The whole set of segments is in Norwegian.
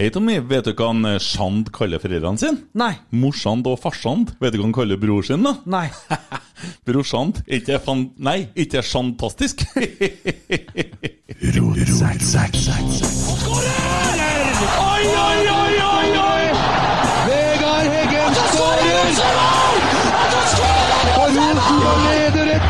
Hei, Tommy. Vet du hva han eh, Shand kaller foreldrene sine? Nei. Morsand og farsand. Vet du hva han kaller bror sin, da? Nei. Bror Brorsand. Ikke fan... Nei, ikke er fantastisk. Oi, oi, oi, oi, oi! Vegard Heggen skårer! Og Rosenborg leder 1-0!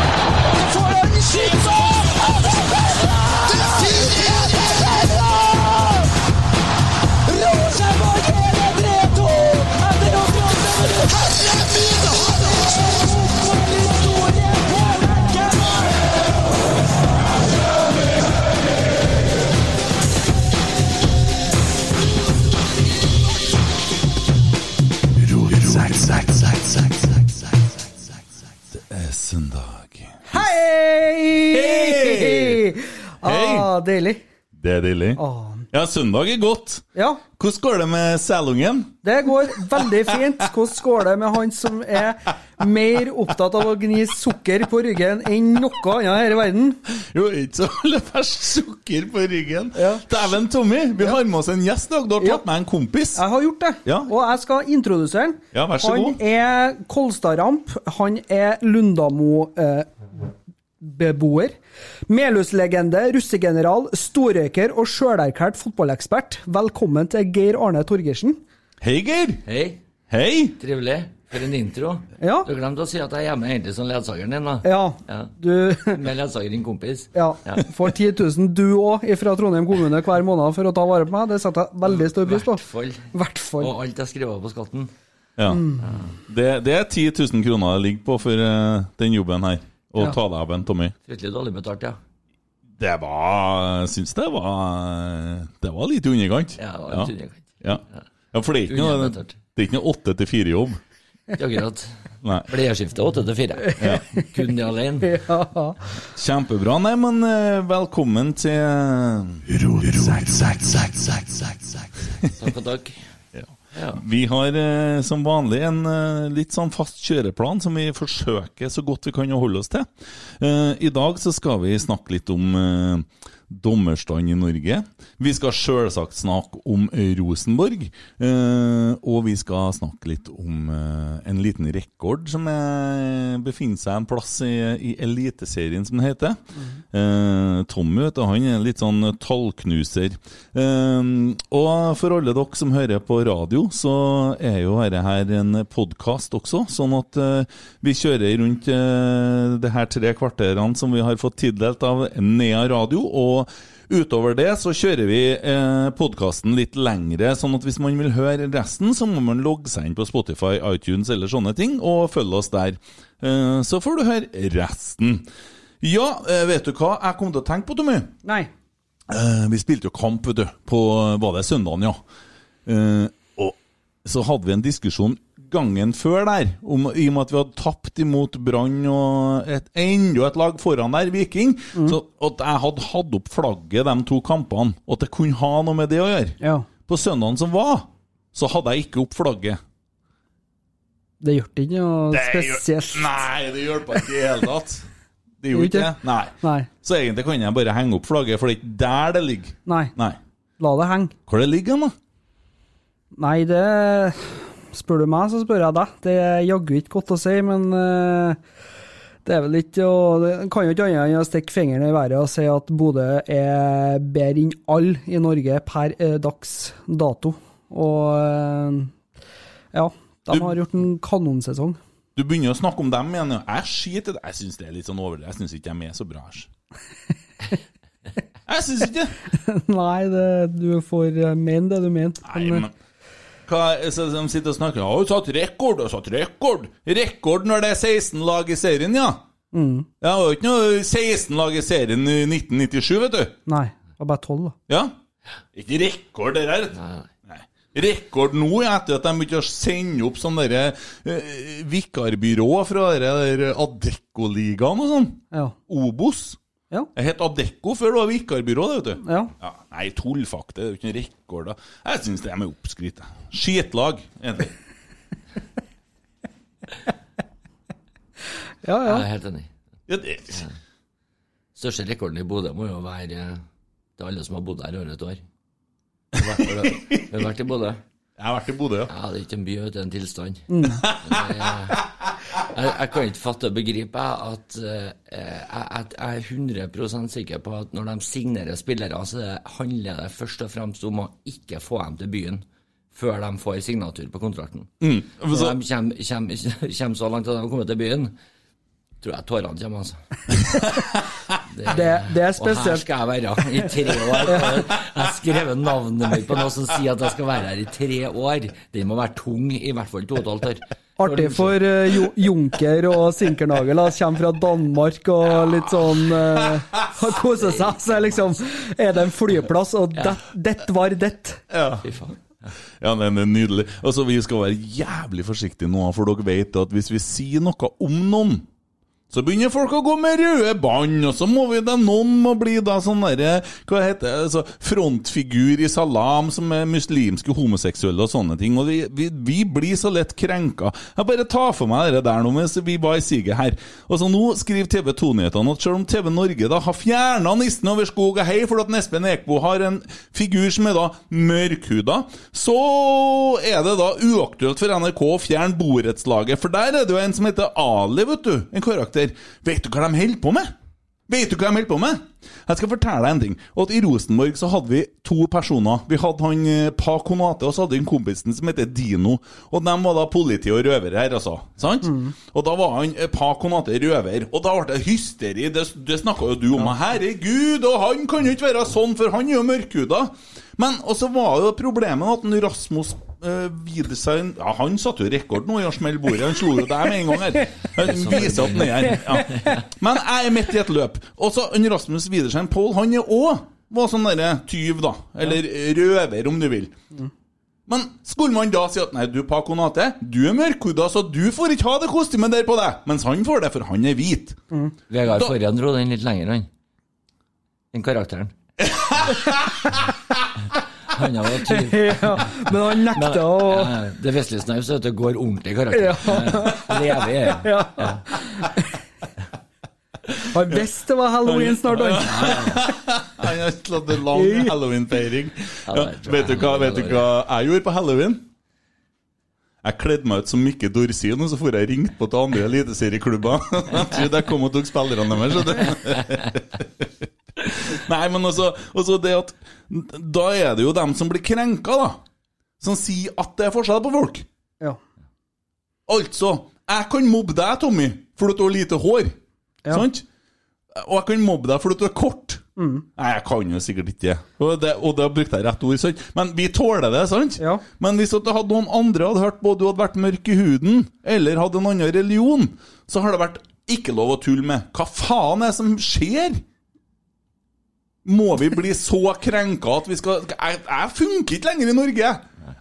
Søndag. Hei! Hei! Ah, deilig. Det er deilig. Ah. Ja, søndag er godt. Ja, Hvordan går det med selungen? det går veldig fint. Hvordan går det med han som er mer opptatt av å gni sukker på ryggen enn noe annet her i verden? Jo, ikke så aller verst sukker på ryggen. Ja. Dæven, Tommy, vi har med oss en gjest i dag. Du har Ja. tatt med en kompis. Jeg har gjort det, Ja. og jeg skal introdusere han. Ja, vær så han god. er Kolstadramp, han er Lundamo-beboer. Melhus-legende, russegeneral, storrøyker og sjølerklært fotballekspert. Velkommen til Geir Arne Torgersen. Hei, Geir. Hei, Hei. trivelig. For en intro. Ja. Du glemte å si at jeg er hjemme egentlig som ledsageren din, da. Ja, Ja. du Med ledsager din kompis. ja, Ja. får 10 000 du òg fra Trondheim kommune hver måned for å ta vare på meg. Det setter jeg veldig stor pris på. Hvert fall. Og alt jeg skriver på skatten. Ja. Det, det er 10 000 kroner det ligger på for uh, den jobben her. Å Ja. ta deg av en, Tommy. Fryktelig dårlig betalt, ja. Det var Jeg syns det var Det var litt i underkant. Ja, det var ja. litt underkant. Ja. ja, for det er ikke noe. Det er ikke noe åtte til fire-jobb. Ikke akkurat. Bleieskifte åtte til fire. Kun det alene. Ja. Kjempebra. Nei, men eh, velkommen til Takk og takk. Vi har eh, som vanlig en eh, litt sånn fast kjøreplan som vi forsøker så godt vi kan å holde oss til. Eh, I dag så skal vi snakke litt om eh, dommerstand i Norge. Vi skal sjølsagt snakke om Rosenborg. eh, og vi skal snakke litt om eh, en liten rekord som befinner seg en plass i, i Eliteserien, som det heter. Eh, Tommy vet du, han er litt sånn tallknuser. Og for alle dere som hører på radio, så er jo dette her en podkast også. Sånn at vi kjører rundt det her tre kvarterene som vi har fått tildelt av Nea Radio. og Utover det så kjører vi eh, podkasten litt lengre, sånn at hvis man vil høre resten, så må man logge seg inn på Spotify, iTunes eller sånne ting, og følge oss der. Eh, så får du høre resten. Ja, eh, vet du hva jeg kom til å tenke på, Tommy? Nei. Eh, vi spilte jo kamp, vet du, på Var det søndagen, ja. Eh, og så hadde vi en diskusjon gangen før der, om, i og med at vi hadde tapt imot Brann og et, enda et lag foran der, Viking. Så at jeg hadde hatt opp flagget de to kampene, og at det kunne ha noe med det å gjøre. Ja. På søndagen som var, så hadde jeg ikke opp flagget. Det gjør ikke noe spesielt. Nei, det hjelper ikke i det hele tatt. Det gjorde ikke? det. Nei. Nei. Så egentlig kan jeg bare henge opp flagget, for det er ikke der det ligger. Nei. Nei. La det henge. Hvor det ligger det, da? Nei, det Spør du meg, så spør jeg deg. Det er jaggu ikke godt å si, men eh, det er vel ikke å Det kan jo ikke annet enn å stikke fingeren i været og si at Bodø er bedre enn alle i Norge per eh, dags dato. Og eh, ja, de Du- har gjort en kanonsesong. Du begynner å snakke om dem igjen. Jeg skiter. Jeg syns det er litt sånn overdrevet. Jeg syns ikke de er så bra. Jeg syns ikke det. Nei, det, du får mene det du mener. Nei, men hva, så De sitter og snakker du satt rekord? og satt rekord! Rekord når det er 16 lag i serien, ja. Mm. Det var jo ikke noe 16 lag i serien i 1997, vet du. Nei, det var bare tolv, da. Ja? Ikke rekord, det der. Nei. Rekord nå, etter at de begynte å sende opp sånne der, eh, vikarbyrå fra Adeccoligaen og sånn. Ja. Obos. Ja. Jeg het Adecco før du var vikarbyrå, det, vet du. Ja. Ja, nei, tullfakte. Det er jo ikke noen rekord, da. Jeg syns det er med oppskritt. Skitlag, egentlig. Ja, ja. Jeg er helt enig. Ja, det, Største rekorden i Bodø må jo være eh, til alle som har bodd her i over et år. Har vært- har vært i Bodø? Jeg har vært i Bodø, ja. Ja, det er ikke en by, det er en tilstand. Mm. Jeg, er- Jeg, jeg kan ikke fatte og begripe at eh, jeg, jeg, jeg er 100 sikker på at når de signerer spillere, så det handler det først og fremst om å ikke få dem til byen før de får signatur på kontrakten. Mm. Når de kommer, kommer, kommer så langt at de har kommet til byen, tror jeg tårene kommer, altså. Det, Det- det er Og her skal jeg være i tre år. Jeg har skrevet navnet mitt på noe som sier at jeg skal være her i tre år. Den må være tung i hvert fall to og et halvt år. Artig for uh, jo, Junker og Sinkernagel. da, Kommer fra Danmark og litt sånn uh, Koser seg. Så er liksom Er det en flyplass, og det, det var det. Fy faen. ja, det er nydelig. Altså, Vi skal være jævlig forsiktige nå, for dere vet at hvis vi sier noe om noen så begynner folk å gå med røde bånd, og så må vi da noen må bli da sånn derre Hva heter det? Altså, frontfigur i Salam som er muslimske homoseksuelle og sånne ting. Og vi, vi, vi blir så lett krenka. Jeg bare tar for meg det der nå mens vi var i siget her. Og så Nå skriver TV 2-nyhetene at selv om TV Norge da har fjerna nissen over skog og hei fordi at Espen Ekbo har en figur som er da mørkhuda, så er det da uaktuelt for NRK å fjerne borettslaget. For der er det jo en som heter Ali, vet du. En karakter. Vet du hva de holder på med? Vet du hva de holder på med? Jeg skal fortelle deg en ting. Og at I Rosenborg så hadde vi to personer. Vi hadde han eh, Pa Konate, og så hadde vi en kompisen som heter Dino. Og de var da politi og røvere her, altså. Sant? Og da var han eh, Pa Konate røver. Og da ble det hysteri. Det, det snakka jo du om. Herregud, og han kan jo ikke være sånn, for han er jo mørkhuda. Men og så var jo problemet at Rasmus uh, Wiedersheim Ja, han satte jo rekord nå i å smelle bordet. Han slo jo deg med en gang her. Han viser at han er her. Ja. Men jeg er midt i et løp. Og så Rasmus Wiedersheim Pål, han er òg var sånn derre tyv, da. Eller røver, om du vil. Men skulle man da si at nei, du Pakonate, du er mørkhuda, så du får ikke ha det kostymet der på deg, mens han får det, for han er hvit. Vegard Da- Forhen dro den litt lenger, han. Den karakteren. Han vært tyv. Ja, men han nekta å ja, det festlige snaus er at det går ordentlig i karakter. Ja. Leve i det. ja. Han visste det var halloween snart, han. Han har slått en lang halloween-feiring. Vet, du hva, vet du hva jeg gjorde på halloween? Jeg kledde meg ut som Mikke Dorsin, og så får jeg ringt på til andre eliteserieklubber. Jeg trodde jeg kom og tok spillerne deres. Nei, men også, også det at Da er det jo dem som blir krenka, da. Som sier at det er forskjell på folk. Ja. Altså, jeg kan mobbe deg, Tommy, fordi du har lite hår. Ja. Sant? Og jeg kan mobbe deg fordi du er kort. Nei, jeg kan jo sikkert ikke. Og det, og da brukte jeg rett ord, sant? Men vi tåler det, sant? Ja. Men hvis at hadde noen andre hadde hørt at du hadde vært mørk i huden, eller hadde en annen religion, så har det vært ikke lov å tulle med. Hva faen er det som skjer? Må vi bli så krenka at vi skal Jeg, jeg funker ikke lenger i Norge!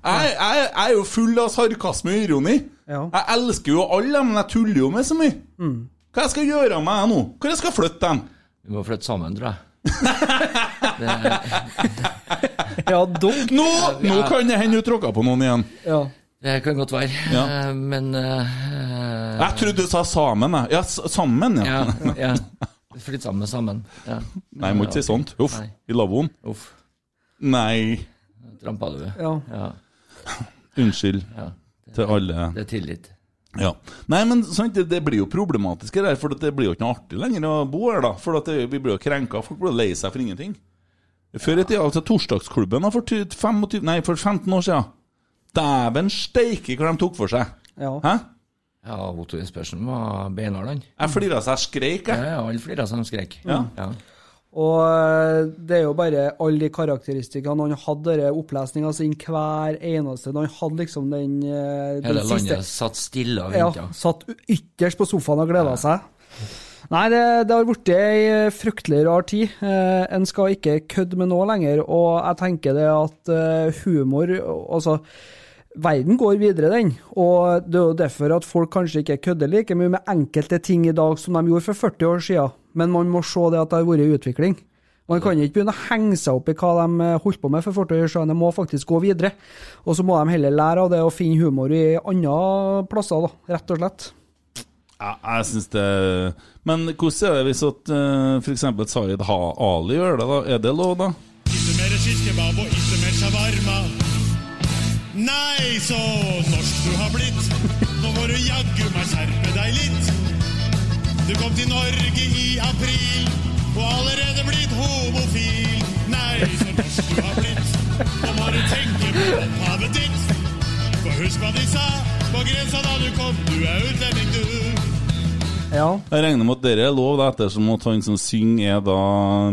Jeg, jeg, jeg er jo full av sarkasme og ironi. Ja. Jeg elsker jo alle, men jeg tuller jo med så mye. Hva jeg skal gjøre av meg nå? Hvor jeg skal flytte dem? Vi må flytte sammen, tror jeg. Ja, dunk. Nå, nå kan det hende du tråkka på noen igjen. ja. Det kan godt være. Ja. Eh, Men uh, Jeg trodde du sa sammen, jeg. Ja, sammen, ja. Ja. ja. Flytte sammen sammen. Ja. Nei, jeg må ikke si sånt. Uff. Nei. I lavvoen. Uff. Nei. Trampa du? ja. Ja. Unnskyld ja. til alle. Det er tillit. Ja. Nei, men sant, det, det blir jo problematisk her, for det blir jo ikke noe artig lenger å bo her, da. For at det, vi blir jo krenka. Folk blir lei seg for ingenting. Før i tida, altså Torsdagsklubben da, for, ty- 25, nei, for 15 år siden Dæven steike hva de tok for seg! ja. Hæ? Ja, Otto Jespersen var beinhard, han. Jeg flira så jeg skreik, Ja, jeg. ja, alle flira som skrek. Ja. Ja. Og eh, det er jo bare alle de karakteristikkene. Han hadde opplesninga sin hver eneste Han hadde liksom den, eh, den Hele siste landet satt stille og Ja, satt ytterst på sofaen og gleda seg. Nei, det, det har blitt ei fryktelig rar tid. Eh, en skal ikke kødde med noe lenger, og jeg tenker det at eh, humor Altså, verden går videre, den. Og det er jo derfor at folk kanskje ikke kødder like mye med enkelte ting i dag som de gjorde for 40 år siden. Men man må se det at det har vært utvikling. Man kan ikke begynne å henge seg opp i hva de eh, holdt på med for 40 år siden. De må faktisk gå videre. Og så må de heller lære av det og finne humor i andre plasser, da, rett og slett. Ja, jeg synes det Men hvordan er det hvis at f.eks. Zaid Ha Ali gjør det, da? Er det lov, da? Ikke mer kirsebab og ikke mer shawarma. Nei, så norsk du har blitt. Nå må du jaggu meg skjerpe deg litt. Du kom til Norge i april og allerede blitt homofil. Nei, så norsk du har blitt. Nå må du tenke på opphavet ditt. For husk hva de sa på grensa da du kom. Du er utlending, du. Ja. Jeg regner med at dere er lov, da, ettersom at han som synger er da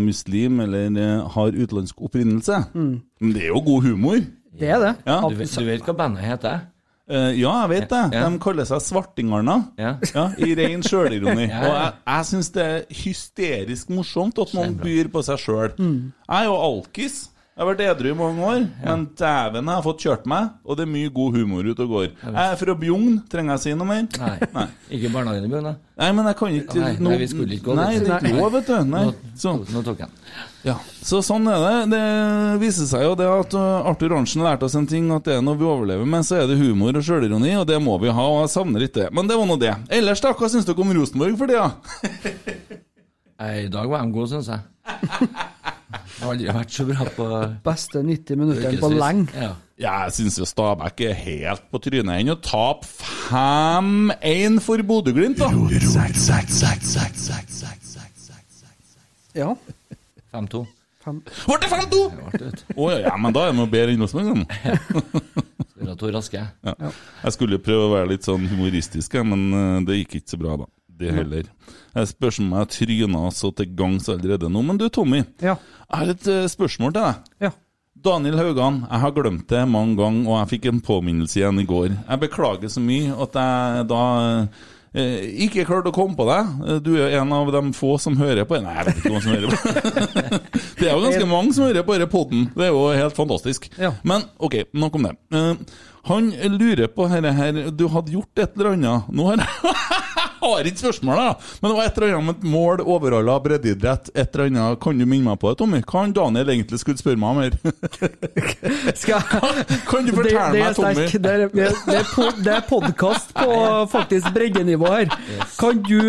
muslim eller eh, har utenlandsk opprinnelse. Men det er jo god humor. Det er det. Ja. Du, vet- du vet hva bandet heter? Uh, ja, jeg vet det. Ja. De kaller seg Svartingarna. Ja. Ja, I ren sjølironi. Ja, ja. Og jeg, jeg syns det er hysterisk morsomt at noen byr på seg sjøl. Jeg er jo alkis. Jeg har vært edru i mange år, men dæven, jeg har fått kjørt meg, og det er mye god humor ute og går. Jeg er fra Bjugn, trenger jeg si noe mer? Nei. Nei. Ikke barnehagen i Bjugn, da? Nei, men jeg kan ikke Nei, nei, vi skulle ikke gå Nei, det er ikke lov, vet du. Nei. Nå, Så, nå tok jeg den. ja. så sånn er det. Det viser seg jo det at uh, Arthur Arntzen lærte oss en ting, at det er noe vi overlever med, så er det humor og sjølironi, og det må vi ha, og jeg savner litt det. Men det var nå det. Ellers, da, hva syns dere om Rosenborg for tida? Nei, I dag var de gode, syns jeg. Jeg har aldri vært så bra på Beste 90 minuttene på lenge. Ja. Ja, jeg syns jo Stabæk er helt på trynet enn å tape 5-1 for Bodø-Glimt, da. Ja. 5-2. Fem. Ble det 5-2? Ble det, vet du. Å ja, ja, men da er det noe bedre enn oss noen gang. Det to raske. Ja. Jeg skulle prøve å være litt sånn humoristisk, men eh, det gikk ikke så bra, da. Det heller. Jeg spørs om jeg tryna så til gangs allerede nå. Men du, Tommy. Ja. Jeg har et eh, spørsmål til deg. Ja. Daniel Haugan, jeg har glemt det mange ganger, og jeg fikk en påminnelse igjen i går. Jeg beklager så mye at jeg da eh, ikke klarte å komme på deg. Eh, Du er en av de få som hører på Nei, jeg vet ikke hvem som hører på. det er jo ganske mange som hører på denne poden. Det er jo helt fantastisk. Ja. Men ok, nok om det. Han lurer på dette her Du hadde gjort et eller annet. Nå har Jeg har ikke da. Men det var et eller annet med et mål overhalla, breddeidrett. Et eller annet. Kan du minne meg på det, Tommy? Hva Daniel egentlig skulle spørre meg om her? Kan du fortelle det det meg, Tommy? Det er, det er, pod, det er podkast på faktisk breddenivå her. Kan du,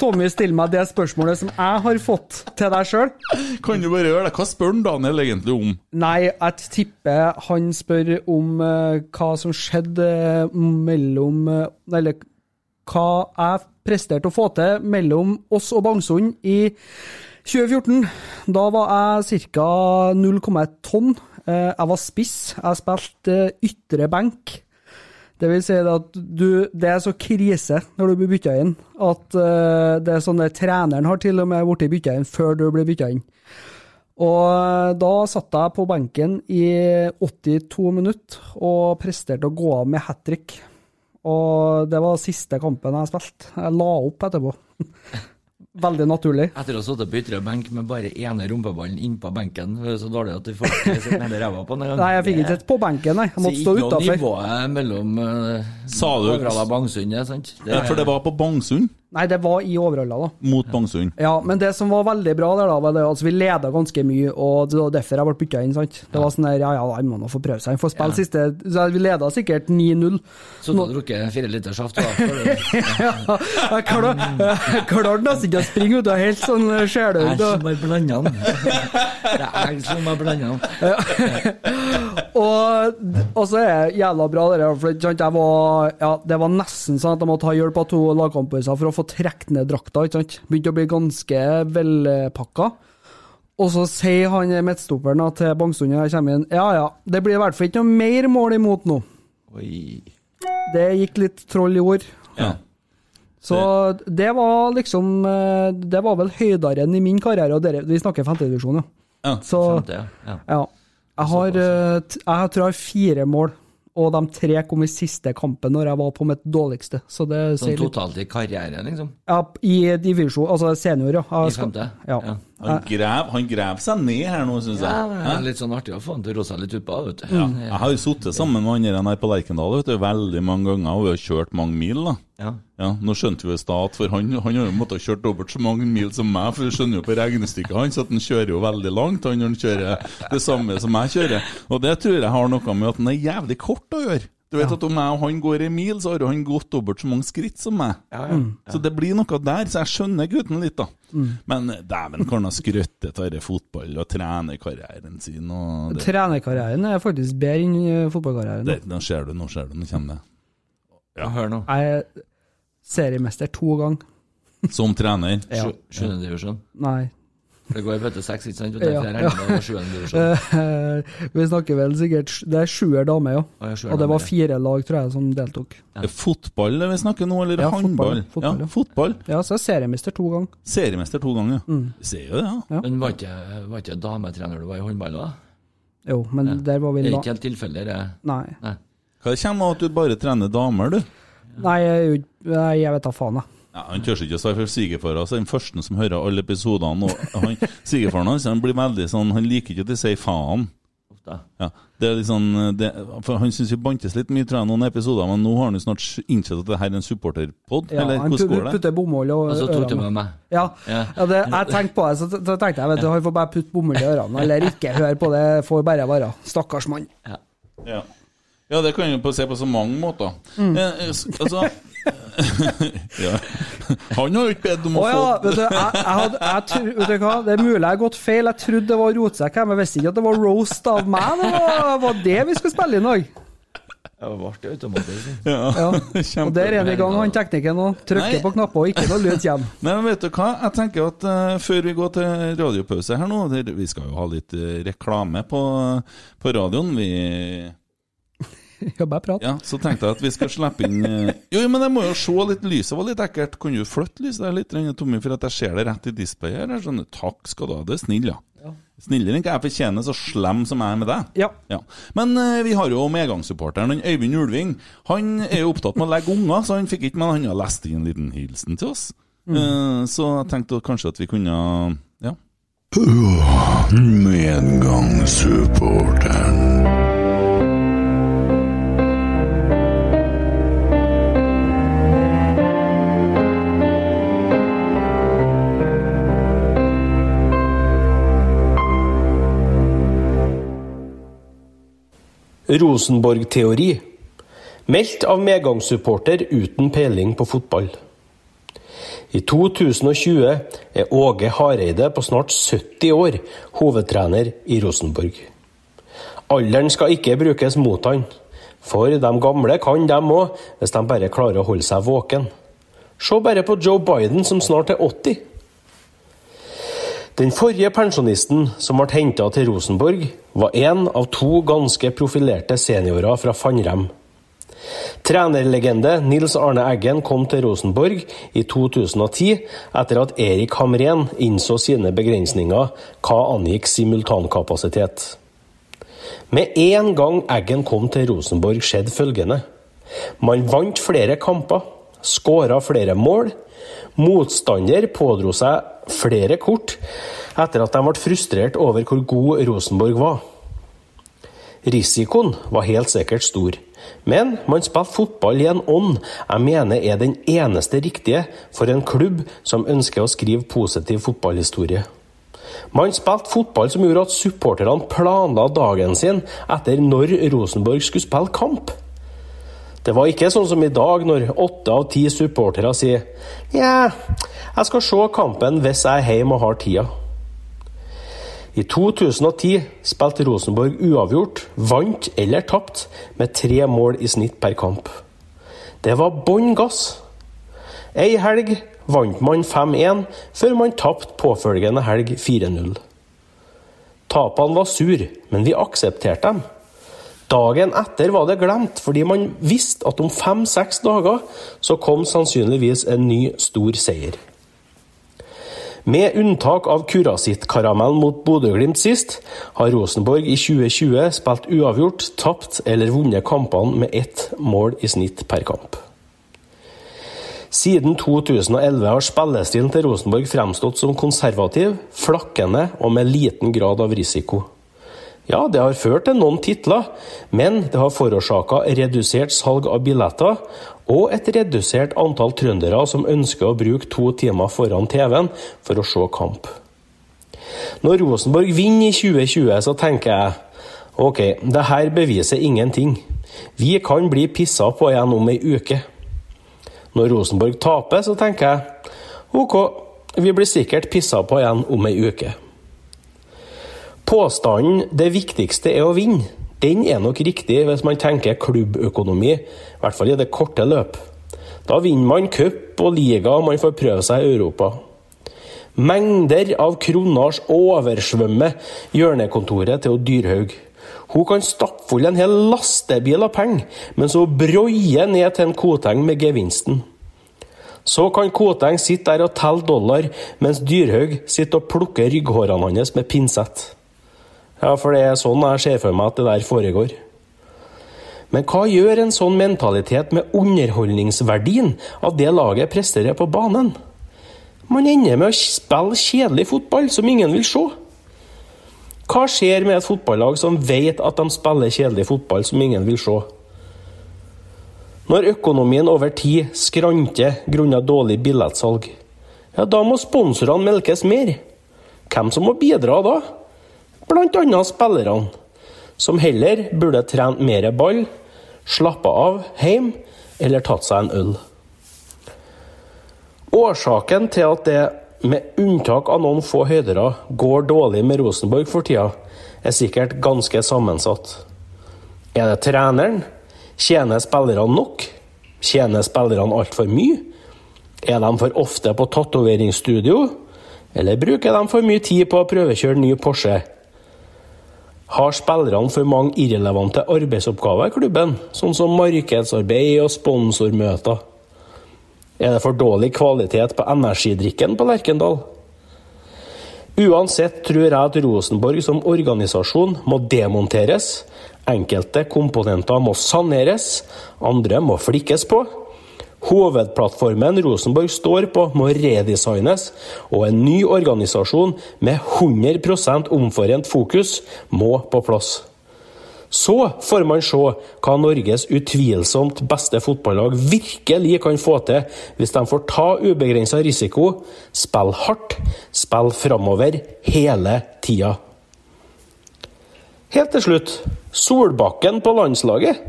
Tommy, stille meg det spørsmålet som jeg har fått til deg sjøl? Kan du bare gjøre det? Hva spør Daniel egentlig om? Nei, jeg tipper han spør om uh, hva som skjedde mellom uh, Eller hva jeg presterte å få til mellom oss og Bangsund i 2014. Da var jeg ca. 0,1 tonn. Eh, Jeg var spiss. Jeg spilte eh, ytre benk. Det vil si at du, det er så krise når du blir bytta inn, at eh, det er sånn at treneren har til og med blitt bytta inn før du blir bytta inn. Og da satt jeg på benken i 82 minutter og presterte å gå av med hat trick. Og det var siste kampen jeg spilte. Jeg la opp etterpå. veldig naturlig. Etter å ha sittet på ytre benk med bare ene rumpeballen innpå benken, det er så dårlig at du får ikke nede ræva på den engang. Nei, jeg fikk ikke sett på benken, nei. Jeg måtte stå Så ikke noe utafor. nivået mellom uh, Sa du- Bangsund, sant? Ja, for det var på Bangsund, Nei, det var i Overhalla, da. mot Bangsund. Ja, men det som var veldig bra der, da, var det altså vi leda ganske mye, og det var derfor jeg ble bytta inn. sant? Det var sånn der, ja ja, han må nå få prøve seg. Han får spille siste så Vi leda sikkert 9-0. Så du har drukket fire liter saft, da? Ja, jeg klar- jeg klarte nesten ikke å springe ut av helt sånn Jeg sjeløyd. som har blanda den. Det er jeg som har blanda den. Og, og så er det jævla bra, det der, for sant, jeg var, ja, det var nesten sånn at jeg måtte ha hjelp av to lagkompiser for å få trukket ned drakta. ikke sant? Begynte å bli ganske velpakka. Og så sier han midtstopperen da til Bangsund når jeg kommer inn, ja ja, det blir i hvert fall ikke noe mer mål imot nå. Oi. Det gikk litt troll i ord. Ja. Så det var liksom eh, Det var vel høydaren i min karriere, og dere, vi snakker femtedivisjon, ja. Ja. Så ja. ja. Jeg har, eh, jeg tror jeg har fire mål, og de tre kom i siste kampen når jeg var på mitt dårligste. Så det Sånn totalt i karrieren, liksom? Ja, I divisjon, altså senior, ja. I femte? Ja. Ja. Han graver, han seg ned her nå, syns jeg. Ja, det er litt sånn artig å få han til å roe seg litt utpå, vet du. Ja. Jeg har jo sittet sammen med han her på Lerkendal vet du, veldig mange ganger, og vi har kjørt mange mil. da. Ja. Ja, Nå skjønte vi i stad for han, han har jo måttet ha kjørt dobbelt så mange mil som meg, for du skjønner jo på regnestykket hans at han kjører jo veldig langt han når han kjører det samme som jeg kjører. Og det tror jeg har noe med at han er jævlig kort å gjøre. Du vet at Om jeg og han går en mil, så har jo han gått dobbelt så mange skritt som meg. Så det blir noe der, så jeg skjønner gutten litt, da. Men eh, dæven, kan han skrøtte av fotball og trenerkarrieren sin og det, Trenerkarrieren er faktisk bedre enn eh, fotballkarrieren. det, Nå ser du, nå ser du, nå kommer det. Ja. Hør nå. Jeg er seriemester to ganger. Som trener. Ja. du, Sjuende divisjon. Nei. For det går i bøtte seks, ikke sant? Ja, Ja. Eh, vi snakker vel sikkert Det er sjuer damer, ja. Ja, sjuer Og det var fire lag, tror jeg, som deltok. Er Fotball det vi snakker nå, eller Ja, håndball? fotball, fotball, ja, ja. fotball. Ja, så er seriemester to ganger. Seriemester to ganger. Vi Ser jo det, ja. Ja. Men var ikke, var ikke dametrener du var i håndball da? Jo, men der var vi da Det er ikke helt tilfeldig, det. Nei. Nei. Hva kommer av at du bare trener damer, du? Nei, jeg, jeg vet da faen, jeg. Ja, Han tør ikke å svare for svigerfaren altså, den første som hører alle episodene. Han, svigerfaren hans han blir veldig sånn Han liker ikke at de sier faen. Ja, det er sånn det, for Han syns vi bantes litt mye, tror jeg, noen episoder, men nå har han jo snart innsett at det her er en supporterpod. Ja, eller han hvordan går det? putter bomull og Og så tok du ørene. med meg. Ja, Ja. det, jeg tenkte på det, så, så tenkte jeg vet du, han får bare putte bomull i ørene, eller ikke høre på det, får bare være. Stakkars mann. Ja. Ja. ja, det kan jo se på så mange måter. Mm. Eh, altså ja. Han har jo ikke bedt om Å ja, få vet du, jeg, jeg hadde, jeg, tro- vet du hva, det er mulig jeg har gått feil. Jeg trodde det var rotsekk, her, men jeg visste ikke at det var roast av meg. Det var, var det vi skulle spille inn i dag. Det ble det automatisk. Ja, Ja. Og der er han i gang, han teknikeren òg. Nei. Trykker på knapper og ikke noe lyd hjem. Nei, men vet du hva? Jeg tenker at uh, Før vi går til radiopause her nå der, Vi skal jo ha litt uh, reklame på, på radioen. Vi Ja, bare prat. Ja, Så tenkte jeg at vi skal slippe inn eh, Jo, men jeg må jo se litt. Lyset var litt ekkelt. Kan du flytte lyset der litt, Tommy, for at jeg ser det rett i displayet her? Sånn. Takk skal du ha. Det er snill, ja. Snillere enn hva jeg fortjener, så slem som jeg er med deg. Ja. Ja. Men uh, vi har jo medgangssupporteren, Øyvind Ulving. Han er jo opptatt med å legge unger, så han fikk ikke Men han har lest inn en liten hilsen til oss. Eh, så jeg tenkte kanskje at vi kunne Ja. Medgangssupporteren. Rosenborg-teori. Meldt av medgangssupporter uten peiling på fotball. I 2020 er Åge Hareide på snart 70 år hovedtrener i Rosenborg. Alderen skal ikke brukes mot han, for de gamle kan dem òg, hvis de bare klarer å holde seg våken. Se bare på Joe Biden som snart er 80. Den forrige pensjonisten som ble henta til Rosenborg, var en av to ganske profilerte seniorer fra Fannrem. Trenerlegende Nils Arne Eggen kom til Rosenborg i 2010 etter at Erik Hamren innså sine begrensninger hva angikk simultankapasitet. Med en gang Eggen kom til Rosenborg, skjedde følgende. Man vant flere kamper, skåra flere mål. Motstander pådro seg flere kort etter at de ble frustrert over hvor god Rosenborg var. Risikoen var helt sikkert stor, men man spiller fotball i en ånd jeg mener er den eneste riktige for en klubb som ønsker å skrive positiv fotballhistorie. Man spilte fotball som gjorde at supporterne planla dagen sin etter når Rosenborg skulle spille kamp. Det var ikke sånn som i dag, når åtte av ti supportere sier ja, jeg skal se kampen hvis jeg er hjemme og har tida. I 2010 spilte Rosenborg uavgjort, vant eller tapt med tre mål i snitt per kamp. Det var bånn gass. Ei helg vant man 5-1, før man tapte påfølgende helg 4-0. Tapene var sur, men vi aksepterte dem. Dagen etter var det glemt, fordi man visste at om fem-seks dager så kom sannsynligvis en ny, stor seier. Med unntak av Kurasitt-karamellen mot Bodø-Glimt sist, har Rosenborg i 2020 spilt uavgjort, tapt eller vunnet kampene med ett mål i snitt per kamp. Siden 2011 har spillestilen til Rosenborg fremstått som konservativ, flakkende og med liten grad av risiko. Ja, det har ført til noen titler, men det har forårsaka redusert salg av billetter og et redusert antall trøndere som ønsker å bruke to timer foran TV-en for å se kamp. Når Rosenborg vinner i 2020, så tenker jeg ok, det her beviser ingenting. Vi kan bli pissa på igjen om ei uke. Når Rosenborg taper, så tenker jeg ok, vi blir sikkert pissa på igjen om ei uke. Påstanden 'det viktigste er å vinne', den er nok riktig hvis man tenker klubbøkonomi, i hvert fall i det korte løp. Da vinner man cup og liga, og man får prøve seg i Europa. Mengder av kronasj oversvømmer hjørnekontoret til Dyrhaug. Hun kan stappfulle en hel lastebil av penger, mens hun broier ned til en Koteng med gevinsten. Så kan Koteng sitte der og telle dollar, mens Dyrhaug sitter og plukker rygghårene hans med pinsett. Ja, for det er sånn jeg ser for meg at det der foregår. Men hva gjør en sånn mentalitet med underholdningsverdien av det laget presterer på banen? Man ender med å spille kjedelig fotball som ingen vil se. Hva skjer med et fotballag som vet at de spiller kjedelig fotball som ingen vil se? Når økonomien over tid skranter grunnet dårlig billettsalg, ja, da må sponsorene melkes mer. Hvem som må bidra da? Annet spillerne, som heller burde trent mer ball, slappa av hjemme eller tatt seg en øl. Årsaken til at det, med unntak av noen få høydere, går dårlig med Rosenborg for tida, er sikkert ganske sammensatt. Er det treneren? Tjener spillerne nok? Tjener spillerne altfor mye? Er de for ofte på tatoveringsstudio? Eller bruker de for mye tid på å prøvekjøre ny Porsche? Har spillerne for mange irrelevante arbeidsoppgaver i klubben, sånn som markedsarbeid og sponsormøter? Er det for dårlig kvalitet på energidrikken på Lerkendal? Uansett tror jeg at Rosenborg som organisasjon må demonteres. Enkelte komponenter må saneres, andre må flikkes på. Hovedplattformen Rosenborg står på må redesignes, og en ny organisasjon med 100% omforent fokus må på plass. Så får man se hva Norges utvilsomt beste fotballag virkelig kan få til hvis de får ta ubegrensa risiko, spille hardt, spille framover hele tida. Helt til slutt Solbakken på landslaget.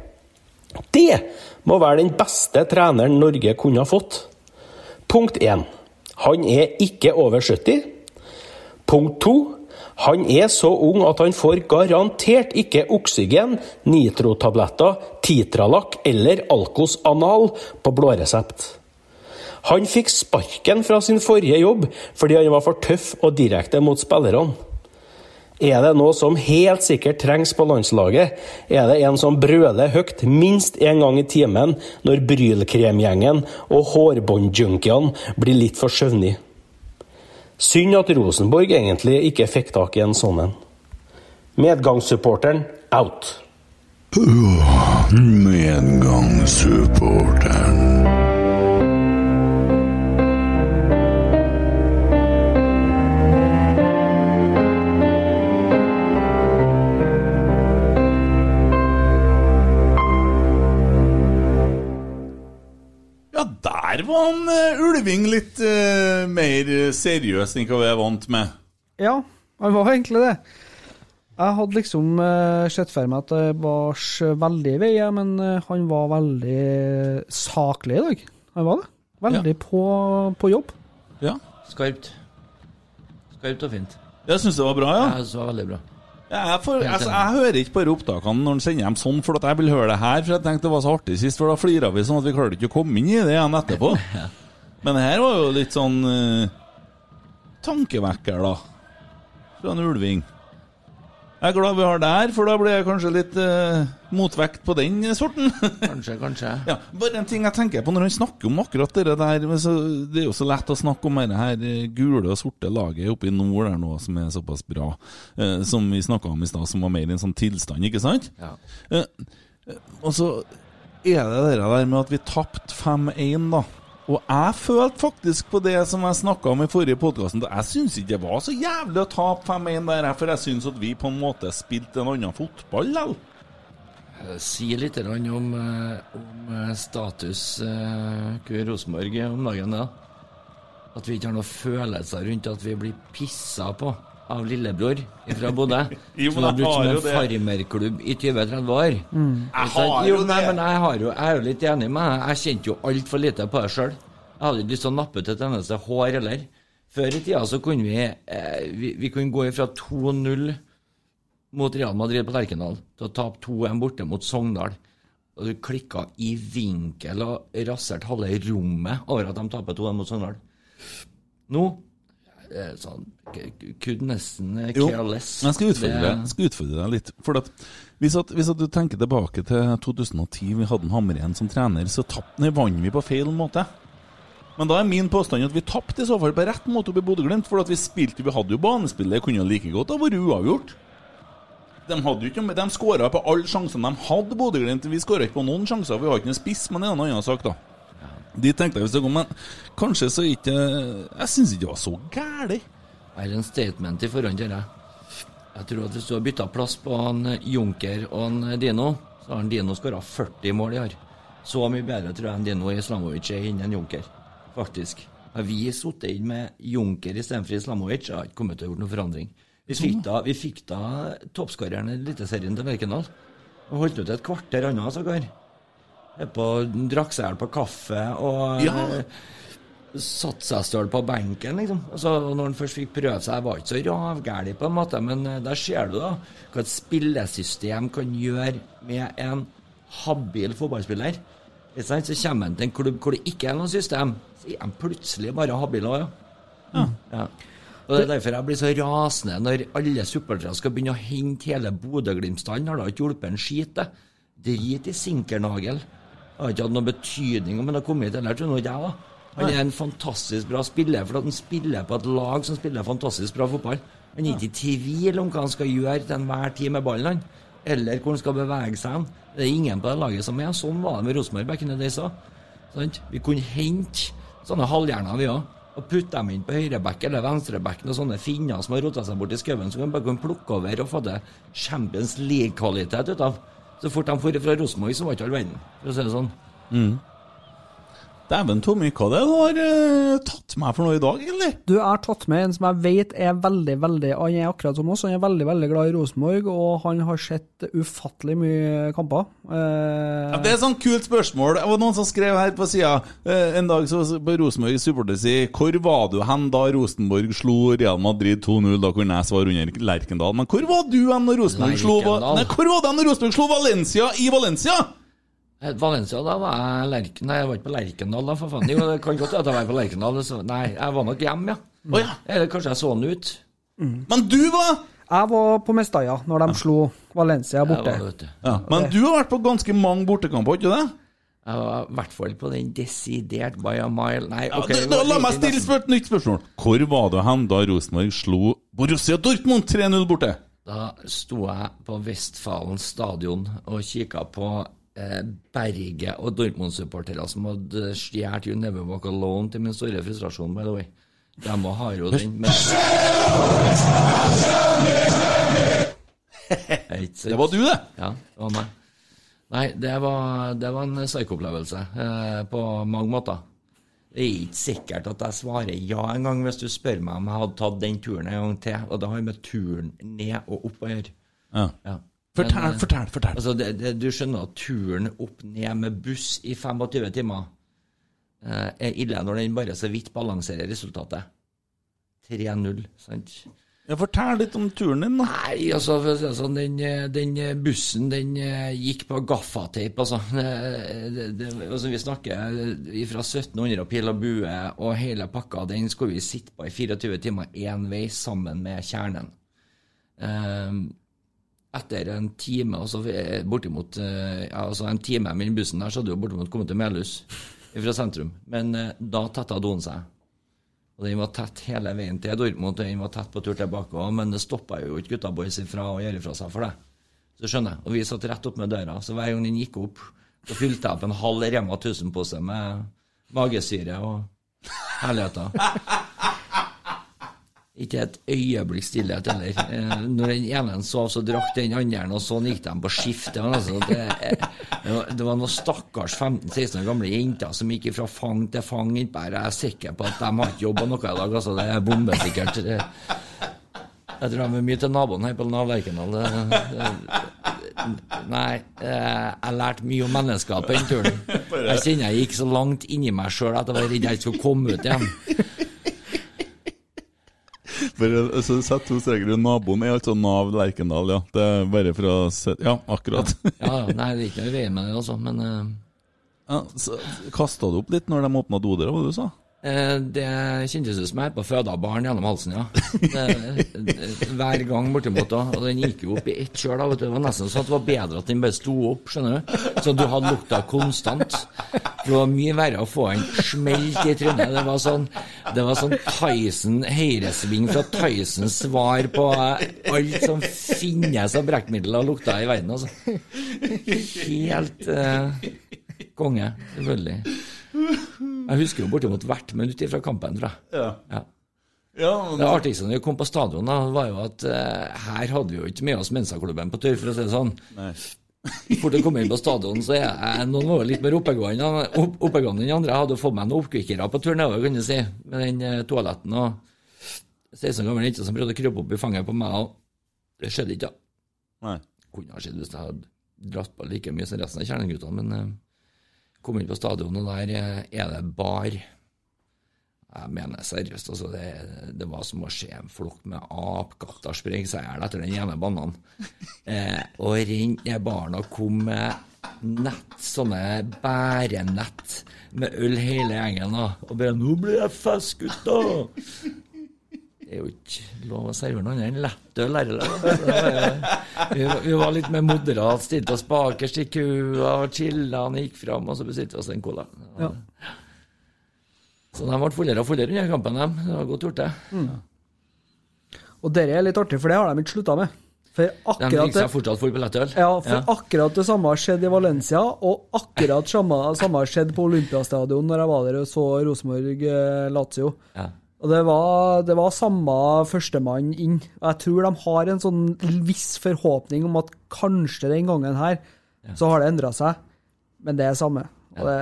Det må være den beste treneren Norge kunne ha fått. Punkt 1. Han er ikke over 70. Punkt 2. Han er så ung at han får garantert ikke oksygen, nitrotabletter, Titralak eller Alcos Anal på blå resept. Han fikk sparken fra sin forrige jobb fordi han var for tøff og direkte mot spillerne. Er det noe som helt sikkert trengs på landslaget, er det en som brøler høyt minst én gang i timen når Brylkremgjengen og hårbåndjunkiene blir litt for søvnige. Synd at Rosenborg egentlig ikke fikk tak i en sånn en. Medgangssupporteren out. Medgangssupporteren. Var han eh, Ulving litt uh, mer seriøs enn hva vi er vant med. Ja, han var egentlig det. Jeg hadde liksom uh, sett for meg at det var veldig i veien, men han var veldig saklig i dag. Han var det. Veldig på, på jobb. Ja. Skarpt. Skarpt og fint. Jeg syns det var bra, ja. Jeg synes det var veldig bra. Ja, jeg, får, altså, jeg hører ikke bare opptakene når han sender dem sånn, for at jeg vil høre det her. For jeg tenkte det var så artig sist, for da flira vi sånn at vi klarte ikke å komme inn i det igjen etterpå. Men det her var jo litt sånn uh, tankevekker, da. Fra en ulving. Jeg er glad vi har det her, for da blir jeg kanskje litt uh, motvekt på den sorten. Kanskje, kanskje. Ja, bare en ting jeg tenker på når han snakker om akkurat det der så, Det er jo så lett å snakke om det her eh, gule og sorte laget oppe i nord der nå, som er såpass bra, uh, som vi snakka om i stad, som var mer i en sånn tilstand, ikke sant? Ja. Eh, og så er det det der med at vi tapte 5-1, da. Og jeg følte faktisk på det som jeg snakka om i forrige podkast. Jeg syns ikke det var så jævlig å tape 5-1 der, for jeg syns at vi på en måte spilte en annen fotball, likevel. Eh, Si litt om, eh, om eh, status Ku Rosenborg om dagen. da. At vi ikke har noen følelser rundt at vi blir pissa på av lillebror fra Bodø. Som har brukt som en farmerklubb i 20-30 år. Jeg har jo, det. men jeg, har jo, jeg er jo litt enig med deg. Jeg kjente jo altfor lite på det sjøl. Jeg hadde ikke lyst til å nappe til et eneste hår heller. Før i tida så kunne vi, eh, vi, vi kunne gå ifra 2-0 mot Real Madrid på Lerkendal til å tape 2-1 borte mot Sogndal. Og du klikka i vinkel og raserte halve rommet over at de taper 2-1 mot Sogndal. Nå sånn, k- k- Could nesten eh, Jo. Jeg skal utfordre, Det- jeg skal utfordre deg litt. For at, hvis, at, hvis at du tenker tilbake til 2010, vi hadde en Hamren som trener, så tapt, vant vi på feil måte. Men da er min påstand at vi tapte i så fall på rett måte oppe i Bodø-Glimt. For at vi spilte, vi hadde jo banespillet, kunne jo like godt ha vært uavgjort. De, hadde ikke, de skåra på alle sjansene de hadde, Bodø-Glimt. Vi skåra ikke på noen sjanser, vi har ikke noen spiss, men det er en annen sak, da. De tenkte jeg hvis det kom, men kanskje så ikke Jeg syns ikke det var så gærent. Jeg har en statement i forhånd til deg. Jeg tror at hvis du har bytta plass på en Junker og en Dino, så har en Dino skåra 40 mål i år. Så mye bedre tror jeg en Dino Islamovic er enn en Junker, faktisk. Har vi sittet inn med Junker istedenfor Islamovic, jeg har ikke kommet til å gjøre noen forandring. Vi fikk da, vi da toppskåreren i Eliteserien til Lerkendal. Og holdt ut et kvarter annet, sågar. På Drakk seg i hjel på kaffe og Ja. satte satt seg støl på benken, liksom. Altså, når han først fikk prøve seg, var ikke så ravgæren på en måte, men eh, der ser du da hva et spillesystem kan gjøre med en habil fotballspiller. Så kommer han til en klubb hvor det ikke er noe system, så er han plutselig bare habil òg, ja. ja. Og Det er derfor jeg blir så rasende når alle supportere skal begynne å hente hele Bodø-Glimt-stallen. Har da ikke hjulpet en skit, det. Drit i Sinkernagel. Har ikke hatt noen betydning om han har kommet hit eller tror nå ikke jeg, da. Han er en fantastisk bra spiller, for han spiller på et lag som spiller fantastisk bra fotball. Han er ikke i tvil om hva han skal gjøre til enhver tid med ballen. Eller hvor han skal bevege seg. Det er ingen på det laget som er. Sånn var det med Rosenborg back in the days. Vi kunne hente sånne halvhjerner, vi òg. Og putte dem inn på høyreback eller venstrebacken og sånne finner som har rota seg bort i skauen, som kan bare kunne plukke over og få det Champions League-kvalitet ut av. Så fort de dro fra Rosenborg, så var ikke all verden, for å si det sånn. Dæven, Tommy, hva det du har uh, tatt meg for noe i dag, egentlig? Du har tatt med en som jeg vet er veldig, veldig Han er akkurat som oss, han er veldig, veldig glad i Rosenborg, og han har sett ufattelig mye kamper. Uh... Ja, det er et sånn kult spørsmål. Det var noen som skrev her på sida uh, en dag så på Rosenborg supporter si Hvor var du hen da Rosenborg slo Real Madrid 2-0? Da kunne jeg svare under Lerkendal. Men hvor var du hen når Rosenborg slo Nei, Hvor var du hen når Rosenborg slo Valencia i Valencia? Eh, Valencia, da var jeg Lerken... Nei, jeg var ikke på Lerkendal, da, for faen. Jo, det kan godt at jeg var på Lerkendal. Så, nei, jeg var nok hjemme, ja. Å ja. Eller kanskje jeg så han ut. Men du var Jeg var på Mestalla når de slo Valencia borte. var, ja, Men du har vært på ganske mange bortekamper, ikke det? Jeg var i hvert fall på den desidert by a mile Nei, Ja, da, da, la meg stille spør, et nytt spørsmål. Hvor var du hen da Rosenborg slo Borussia Dortmund 3-0 borte? Da sto jeg på Vestfalen stadion og kikka på Berget og Dortmund-supportere som hadde stjålet You Never Walk Alone til min store frustrasjon, by the way. De må ha jo den. med Det var du, det. Ja, det var meg. Nei, det var, det var en psyko-opplevelse eh, på mange måter. Det er ikke sikkert at jeg svarer ja engang hvis du spør meg om jeg hadde tatt den turen en gang til. Og det har med turen ned og opp å gjøre. Ja. Ja. Fortell, Men, eh, fortell, fortell. Altså, det, det, du skjønner at turen opp ned med buss i 25 timer eh, er ille når den bare så vidt balanserer resultatet. 3-0, sant? Ja, fortell litt om turen din, da. Nei, altså, for å si det sånn, den, eh, den bussen den eh, gikk på gaffateip, altså. Det, det, altså. Vi snakker fra 1700 og pil og bue, og hele pakka den skulle vi sitte på i 24 timer én vei sammen med kjernen. Ehm, etter en time, altså bortimot eh, ja, altså en time med den bussen der, så hadde jo bortimot kommet til Melhus fra sentrum. Men eh, da tetta doen seg. Og den var tett hele veien til Dortmund, og den var tett på tur tilbake òg, men det stoppa jo ikke gutta boys fra å gjøre fra seg for det. Så skjønner jeg. Og vi satt rett opp med døra, så hver gang den gikk opp, så fylte jeg opp en halv Rema 1000-pose med magesyre og herligheter. Ikke et øyeblikk stillhet heller. Eh, Når den ene sov, så drakk den andre, og sånn gikk de på skifte. Altså, det, det, var, noen stakkars 15-16 år gamle jenter som gikk fra fang til fang innpå her. Jeg er sikker på at de har ikke jobba noe i dag. Altså, det er bombesikkert. Jeg tror de er mye til naboen her på Lerkendal. Nei, eh, jeg lærte mye om mennesker på den turen. Jeg kjenner jeg gikk så langt inni meg sjøl at jeg var redd jeg ikke skulle komme ut igjen. Bare så Sett to streker under naboen er altså Nav Lerkendal, ja. Det er bare for å se Ja, akkurat. Ja, ja, nei, det er ikke noe i veien med det, altså, men uh... Ja, Kasta du opp litt når de åpna dodøra, hva du sa? eh, det kjentes ut som jeg er føde barn gjennom halsen, ja. Det, hver gang bortimot. da, Og den gikk jo opp i ett kjør. da, Det var nesten sånn at det var bedre at den bare sto opp, skjønner du. Så du hadde lukta konstant. Det var mye verre å få en smelt i trynet. Det var sånn det var sånn Tyson høyresving fra Tysons svar på alt som finnes av brekkmidler og lukta i verden, altså. Helt eh, konge, selvfølgelig. Jeg husker jo bortimot hvert minutt fra kampen, tror jeg. Ja. Ja. Ja, men, Det artigste når vi kom på stadion, da, var jo at uh, her hadde vi jo ikke med oss Mensa-klubben på tur, for å si det sånn. Nei. Fort jeg kom inn på stadion, så er jeg noen var litt mer oppegående opp, enn de andre. Jeg hadde fått meg noen oppkvikkere på tur nedover, kan du si, med den uh, toaletten og 16 gamle jenter jente som prøvde å krype opp i fanget på meg, og det skjedde ikke. da. Nei. Kunne ha skjedd hvis jeg hadde dratt på like mye som resten av kjerneguttene, men eh, kom inn på stadionet, og der eh, er det bar. Jeg mener seriøst, altså, det, det var som å se en flokk med apekatter sprenge seg i hjel etter den ene bananen. Eh, og renne ned baren og kom med nett, sånne bærenett med øl hele gjengen. Og bare 'Nå blir jeg fest, gutta!' Det er jo ikke lov å servere noe annet enn lettøl her. eller? Så Vi, var- litt mer moderat, stilte oss bakerst i kua og chilla, han gikk fram, og så bestilte vi oss en cola. Ja. Så de ble fullere og fullere under kampen, dem. Det var godt gjort, det. Og det er litt artig, for det har de ikke slutta med. For De akkurat drikker seg fortsatt full på lettøl. ja, for akkurat det samme har skjedd i Valencia, og akkurat samme, samme har skjedd på Olympiastadion når jeg var der og så Rosenborg-Lazio. Ja. Og det var, det var samme førstemann inn. Og jeg tror de har en sånn viss forhåpning om at kanskje den gangen her så har det endra seg, men det er samme. Og det,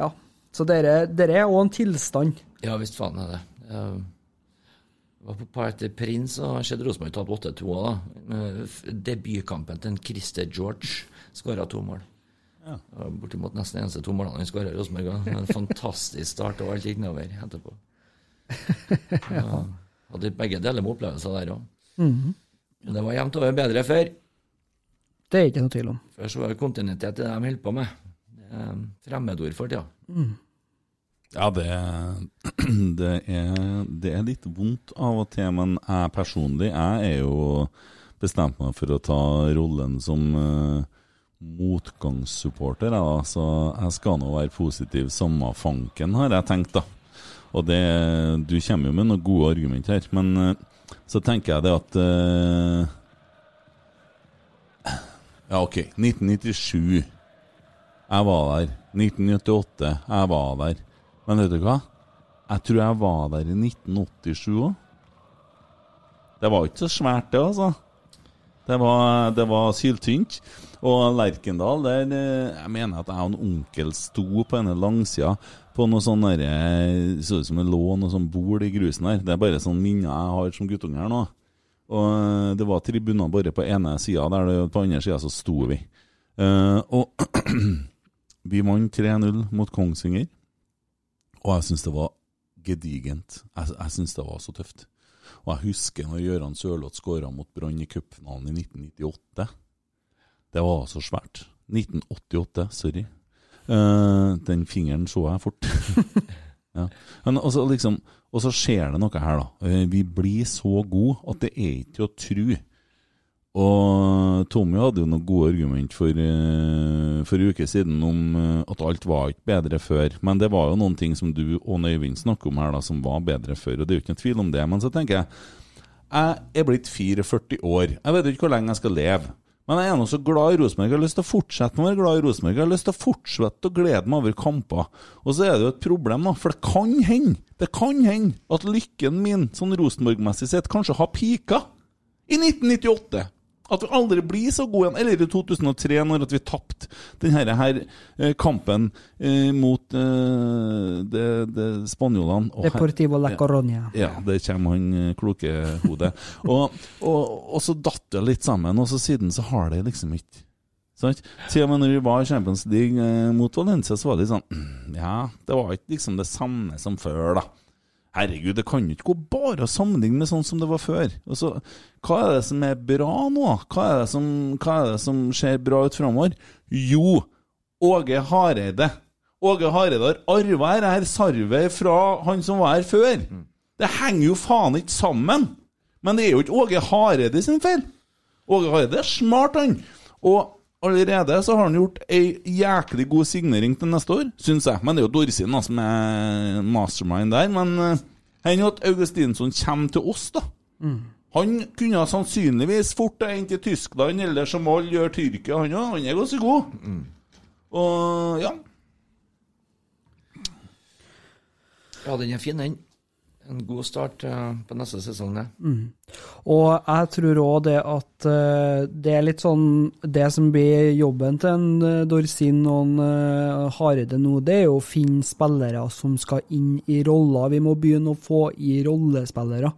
ja. Så dere, dere er òg en tilstand. Ja visst faen er det. Jeg var på Party Prince og skjedde Rosenborg tape 8-2 òg, da. Debutkampen til en Christer George skåra to mål. Ja. Bortimot nesten eneste to målene han skåra i Rosenborg. En fantastisk start, og alt gikk nedover etterpå. Ja, hadde begge deler med opplevelser der òg. Mhm. Men det var jevnt over bedre før. Det er ikke noe tvil om. Før så var det kontinuitet i det de holdt på med. Fremmedord for tida. Ja, det, det, er, det er litt vondt av og til, men jeg personlig jeg er jo bestemt meg for å ta rollen som uh, motgangssupporter. Da. Så jeg skal nå være positiv samme fanken, har jeg tenkt. da. Og det, Du kommer jo med noen gode argumenter her, men eh, så tenker jeg det at uh, Ja, OK. 1997. Jeg var der. 1998. Jeg var der. Men vet du hva? Jeg tror jeg var der i 1987 òg. Det var ikke så svært, det, altså. Det var, det var syltynt. Og Lerkendal, der eh, Jeg mener at jeg og en onkel sto på denne langsida på noe sånn derre Så ut som det lå noe sånn bol i grusen her. Det er bare sånn minner jeg har som guttunge her nå. Og eh, det var tribuner bare på ene sida, der og på andre sida så sto vi. Uh, og vi vant 3-0 mot Kongsvinger. Og jeg syns det var gedigent. Jeg, jeg syns det var så tøft. Og jeg husker når Gøran Sørloth skåra mot Brann i cupfinalen i 1998. Det var så svært. 1988, sorry. Uh, den fingeren så jeg fort. ja. Men også, liksom, og så skjer det noe her, da. Uh, vi blir så gode at det er ikke til å tro. Og Tommy hadde jo noen gode argument for, uh, for en uke siden om at alt var ikke bedre før. Men det var jo noen ting som du og Øyvind snakker om her da, som var bedre før. Og det er jo ikke noen tvil om det. Men så tenker jeg jeg er blitt 44 år. Jeg vet ikke hvor lenge jeg skal leve. Men jeg er nå så glad i Rosenborg. Jeg har lyst til å fortsette å være glad i Rosenborg. Jeg har lyst til å fortsette å glede meg over kamper. Og så er det jo et problem, da. For det kan hende, det kan hende at lykken min sånn Rosenborg-messig sett kanskje har pika i 1998. At vi aldri blir så gode igjen. Eller i 2003, når at vi tapte denne her, eh, kampen eh, mot eh, spanjolene. Og Deportivo La Coronia. ja, det kommer han eh, kloke hodet. og, og, og så datt det litt sammen, og så siden så har det liksom ikke Sant? Til og med når vi var i Champions League eh, mot Valencia, så var det litt sånn mm, Ja, det var ikke liksom det samme som før, da. Herregud, det kan jo ikke gå bare å sammenligne med sånn som det var før. Altså, hva er det som er bra nå? Hva er det som, hva er det som ser bra ut framover? Jo, Åge Hareide. Åge Hareide har arva her, sarvet fra han som var her før. Det henger jo faen ikke sammen! Men det er jo ikke Åge Hareide sin feil. Åge Hareide er smart, han. Og allerede så har han gjort ei jæklig god signering til neste år, syns jeg. Men det er jo Dorsin da, som er mastermind der. Men uh, hender jo at Augustinsson kommer til oss, da. Han kunne sannsynligvis fort ha endt i Tyskland, eller som alle gjør Tyrkia, han òg. Han er ganske god. Og ja. Ja, den er fin, den. En god start eh, på neste sesong, det. Og jeg tror òg det at eh, det er litt sånn Det som blir jobben til en eh, Dorsin og en Hareide nå, det er jo å finne spillere som skal inn i roller. Vi må begynne å få i rollespillere.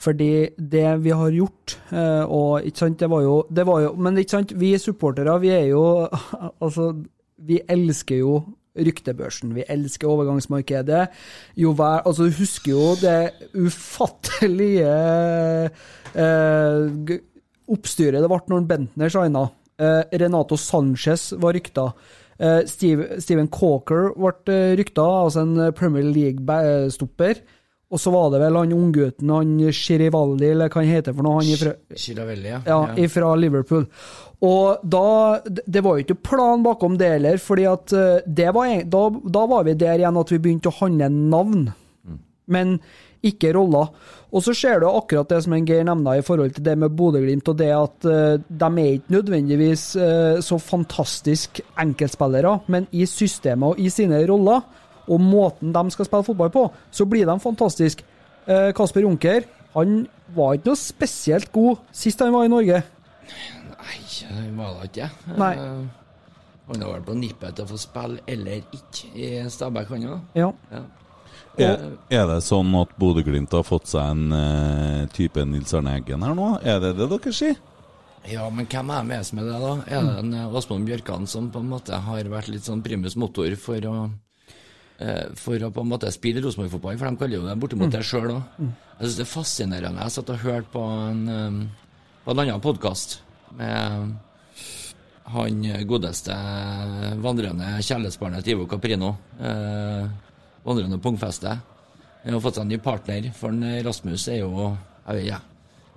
Fordi det vi har gjort, og ikke sant, det var jo, det var jo Men ikke sant, vi supportere, vi er jo Altså, vi elsker jo ryktebørsen. Vi elsker overgangsmarkedet. Jo vær, altså Du husker jo det ufattelige eh, oppstyret det ble når Bentner signa. Eh, Renato Sanchez var rykta. Eh, Steve, Steven Cawker ble eh, rykta, altså en Premier League-stopper. Og så var det vel han unggutten, han Chirivaldi, eller hva han heter for noe, han ifra, Chiravelli, ja. ja, ifra Liverpool. Og da Det var jo ikke plan bakom det heller, fordi at eh, var, da, da var vi der igjen at vi begynte å handle navn, men ikke roller. Og så ser du akkurat det som en Geir nevna i forhold til det med Bodø-Glimt, og det at uh, de er ikke nødvendigvis uh, så fantastisk enkeltspillere, men i systemet og i sine roller, og måten de skal spille fotball på, så blir de fantastiske. Eh, Kasper Junker han var ikke noe spesielt god sist han var i Norge. Nei, han var da ikke det. Nei. Eh, Han har vært på nippet til å få spille eller ikke i Stabæk, han òg. Ja. Ja. Er, er det sånn at Bodø-Glimt har fått seg en eh, type Nils Arne Eggen her nå? Er det det dere sier? ja, men hvem er med er det, da? Er det en eh, Åsmund Bjørkan som på en måte har vært litt sånn primus motor for å for å på en måte spille Rosenborg-fotball, for de kaller jo det bortimot det sjøl òg. Jeg syns det er fascinerende. Jeg satt og hørte på en, eh, på en annen podkast med han godeste vandrende kjærlighetsbarnet Ivo Caprino. Eh, vandrende pungfeste. Han har fått seg en ny partner, for en Rasmus er jo Jeg vet ikke.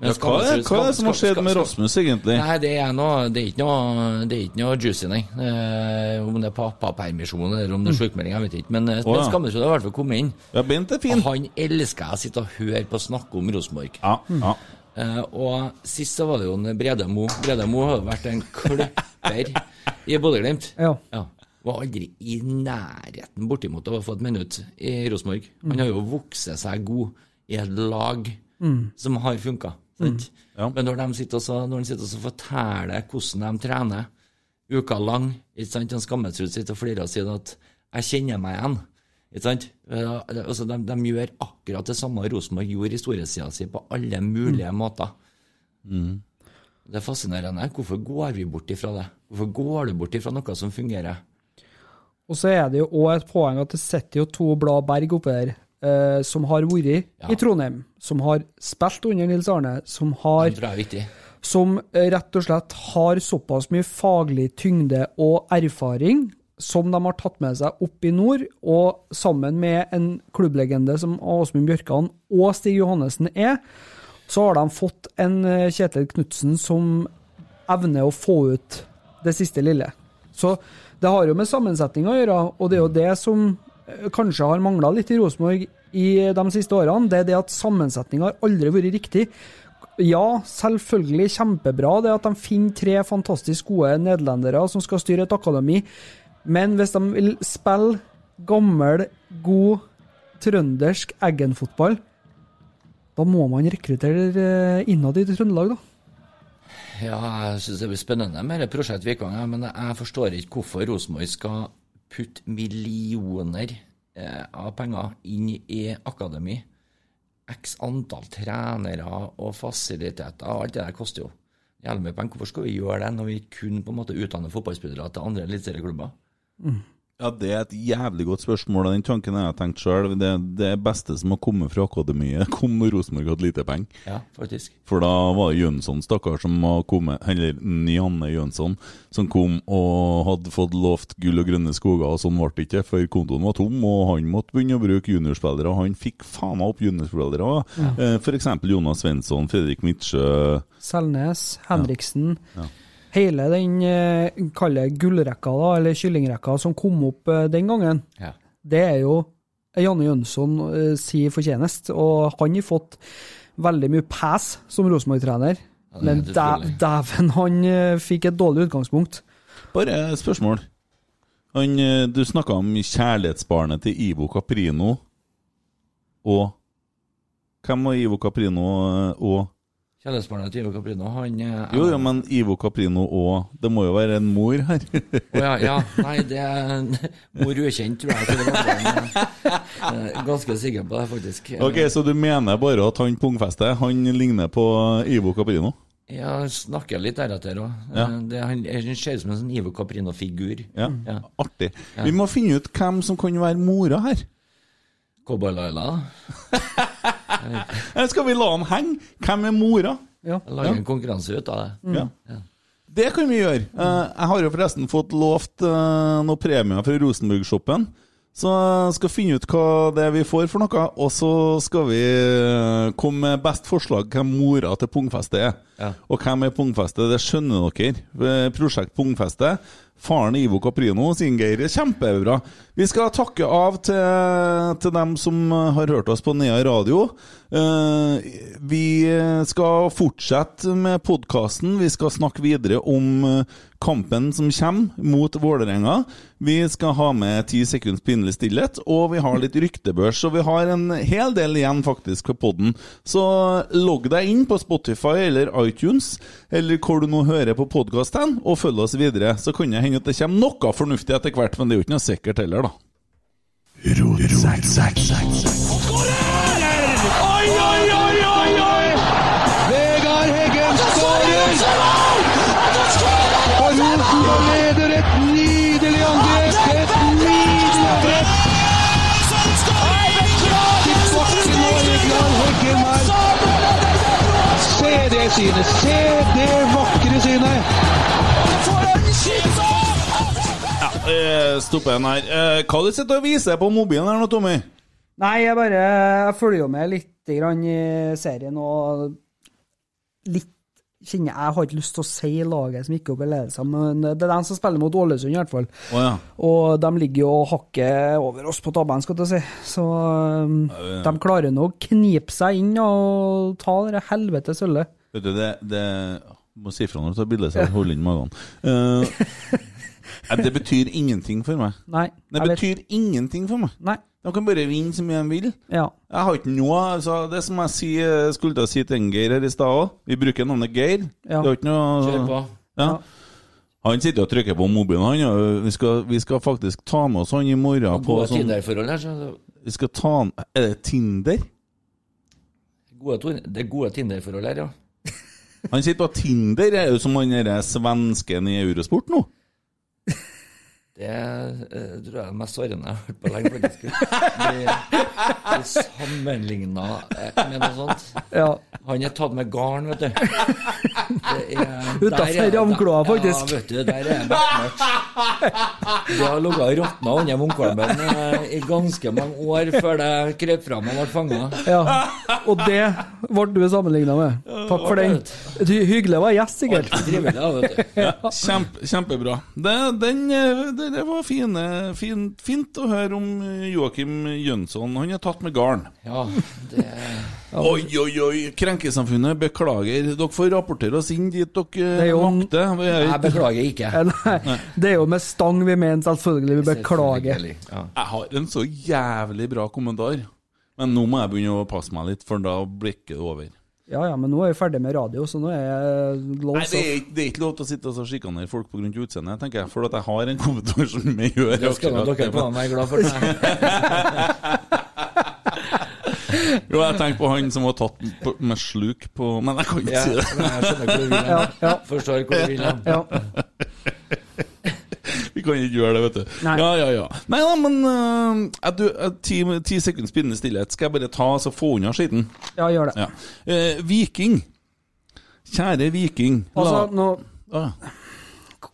Men Ja, hva, er, hva er det som har skjedd med Rasmus, egentlig? Nei, det er, noe, det er ikke noe Det er ikke noe juicy, nei. Eh, om det er pappapermisjon eller om det er sjukmelding, jeg vet ikke. Men, oh, Mm. Men ja. Skammersrud har i hvert fall kommet inn. Ja, Bent er fin. Og han elsker jeg å sitte og høre på snakke om Rosenborg. Ja, ja. Eh, og sist så var det jo en Brede Mo. Brede Mo har vært en kløpper i Bodø-Glimt. Ja. Var aldri i nærheten bortimot av å få et minutt i Rosenborg. Han har jo vokst seg god i et lag som har funka. Sant? Ja. Men når de sitter også, når de sitter og forteller hvordan de trener uka lang ikke sant? Han Skammelsrud sitter og flirer og sier at 'jeg kjenner meg igjen'. Ikke sant? Altså, de, de gjør akkurat det samme Rosenborg gjorde i storhetstida si på alle mulige måter. Det er fascinerende. Hvorfor går vi bort ifra det? Hvorfor går du bort ifra noe som fungerer? Og så er det jo òg et poeng at det sitter jo to blad berg oppe der, eh, som har vært Ja. i Trondheim, som har spilt under Nils Arne, som har som eh, rett og slett har såpass mye faglig tyngde og erfaring som de har tatt med seg opp i nord, og sammen med en klubblegende som Åsmund Bjørkan og Stig Johannessen er, så har de fått en eh, Kjetil Knutsen som evner å få ut det siste lille. Så det har jo med sammensetning å gjøre, og det er jo det som kanskje har mangla litt i Rosenborg i de siste årene. Det er det at sammensetninga har aldri vært riktig. Ja, selvfølgelig kjempebra det at de finner tre fantastisk gode nederlendere som skal styre et akademi, men hvis de vil spille gammel, god trøndersk Eggen-fotball, da må man rekruttere eh, innad i Trøndelag, da. Ja, jeg syns det blir spennende med det prosjektet Vikvang, men jeg forstår ikke hvorfor Rosenborg skal putte millioner eh, av penger inn i akademi. X antall trenere og fasiliteter, alt det der koster jo jævlig mye penger. Hvorfor skal vi gjøre det når vi kun på en måte utdanner fotballspillere til andre eliteserieklubber? Ja, Det er et jævlig godt spørsmål, den tanken har jeg tenkt sjøl. Det, det beste som har kommet fra akademiet, kom når Rosenborg hadde lite penger. Ja, faktisk. For da var det Jønsson, stakkar, som har kommet, eller Nianne Jønsson, som kom og hadde fått lovt gull og grønne skoger, og sånn ble det ikke, for kontoen var tom, og han måtte begynne å bruke juniorspillere, og han fikk faen meg opp juniorspillere. Ja. Eh, for eksempel Jonas Svensson, Fredrik Midtsjø Selnes, Henriksen. Ja. Hele den eh, kalle gullrekka, da, eller kyllingrekka, som kom opp eh, den gangen, Ja. det er jo Janne Jønsson eh, si fortjeneste. Og han har fått veldig mye pass som Rosenborg-trener. Ja, Men dæven, han eh, fikk et dårlig utgangspunkt. Bare spørsmål. Han, du snakka om kjærlighetsbarnet til Ivo Caprino, og Hvem var Ivo Caprino og Kjærlighetsbarnet til Ivo Caprino, han er, Jo, jo, men Ivo Caprino òg Det må jo være en mor her. Å ja, ja. Nei, det er mor ukjent, tror jeg. eh, jeg er Ganske sikker på det, faktisk. ok, Så du mener bare at han pungfester Han ligner på Ivo Caprino? Jeg snakker litt deretter òg. Ja. Han han ser ut som en sånn Ivo Caprino-figur. Ja, Ja. artig. Vi må finne ut hvem som kan være mora her. Cowboy-Laila. Eller skal vi la han henge? Hvem er mora? Ja. Lage en konkurranse ut av det. Ja. Det kan vi gjøre. Eh, jeg har jo forresten fått lovt uh, noen premier fra Rosenborg-shoppen. Så skal finne ut hva det er vi får for noe, og så skal vi eh, komme med best forslag hvem mora til Pungfestet er. Ja. Og hvem er Pungfestet? det skjønner dere. Eh, Prosjekt Pungfeste. Faren Ivo Caprino sin Geir er kjempebra. Vi skal takke av til, til dem som har hørt oss på Nea radio. Eh, vi skal fortsette med podkasten. Vi skal snakke videre om eh, kampen som kommer mot Vålerenga. Vi skal ha med ti sekunds pinlig stillhet, og vi har litt ryktebørs. Og vi har en hel del igjen faktisk på podden. Så logg deg inn på Spotify eller iTunes, eller hvor du nå hører på podkasten, og følg oss videre. Så kan det hende at det kommer noe fornuftig etter hvert, men det er jo ikke noe sikkert heller, da. Oi, synet! Se det vakre synet! Ja, eh, Stoppe den her. Eh, Hva du sitter og viser på mobilen her nå, Tommy? Nei, jeg bare jeg følger jo med litt grann i serien, og litt kjenner Jeg har ikke lyst til å si laget som gikk opp i ledelse, men det er den som spiller mot Ålesund, i hvert fall. Oh, ja. Og de ligger jo hakket over oss på tabellen, skal du si. Så um, de klarer nå å knipe seg inn og ta det helvete sølvet. Vet du, det, det Må si fra når du tar bilde, så jeg holder inn magen. Uh, Det betyr ingenting for meg. Nei. Det betyr vet- ingenting for meg. Nei. De kan bare vinne så mye de vil. Ja. Jeg har ikke noe altså, Det som jeg si, skulle til å si til en Geir her i stad òg, vi bruker navnet Geir. Ja. Det er ikke noe Kjør på. Ja. Han sitter og trykker på mobilen, han. og Vi skal, vi skal faktisk ta med oss han i morgen på sånn Tinder-forhold her, så Vi skal ta han Er det Tinder? gode, det er gode Tinder-forhold her, ja. Han sitter på Tinder, er jo som han derre svensken i Eurosport nå. Det eh, tror jeg er det mest sårende jeg har hørt på lenge, faktisk. Bli, bli sammenligna med noe sånt. Ja. Han er tatt med garn, vet du. Det er- Utenfor der er- ramkloa, faktisk. Ja, vet du, der er bekmørkt. Det har ligget og råtna under munkholmen eh, i ganske mange år før det krøp fram og ble fanga. ja. Og det ble du sammenligna med. Takk for den. Du, hyggelig å være gjest, sikkert. Trivelig, da, vet du. Kjempe, kjempebra. Det, den, eh, det, det var fine, fin, fint å høre om eh, Joakim Jønsson. Han er tatt med garn. Ja, det Oi, oi, oi! Krenkesamfunnet, beklager. Dere får rapportere oss inn dit dere Det er jo- makter. Er- Jeg beklager ikke. Nei, det er jo med stang vi mener, selvfølgelig. Vi beklager. Ja. Jeg har en så jævlig bra kommentar. Men nå må jeg begynne å passe meg litt, for da blikker det over. Ja ja, men nå er vi ferdig med radio, så nå er jeg Nei, låst det er, ikke- det er ikke lov til å sitte og sjikanere folk pga. utseendet, tenker jeg. For at jeg har en kommentar som vi gjør. Det skal nok dere på være glad for. Det. Jo, jeg tenker på han som var tatt med sluk på Men jeg kan ikke Ja, si det. men jeg skjønner hvor du vil hen. Ja, ja. Forstår hvor du vil hen. Ja. Vi kan ikke gjøre det, vet du. Nei. Ja, ja, ja. Nei da, men uh, du, er ti, ti sekunds bindende stillhet. Skal jeg bare ta så få unna skitten? ja, gjør det. Ja. Uh, viking. Kjære Viking. Altså, nå, Å,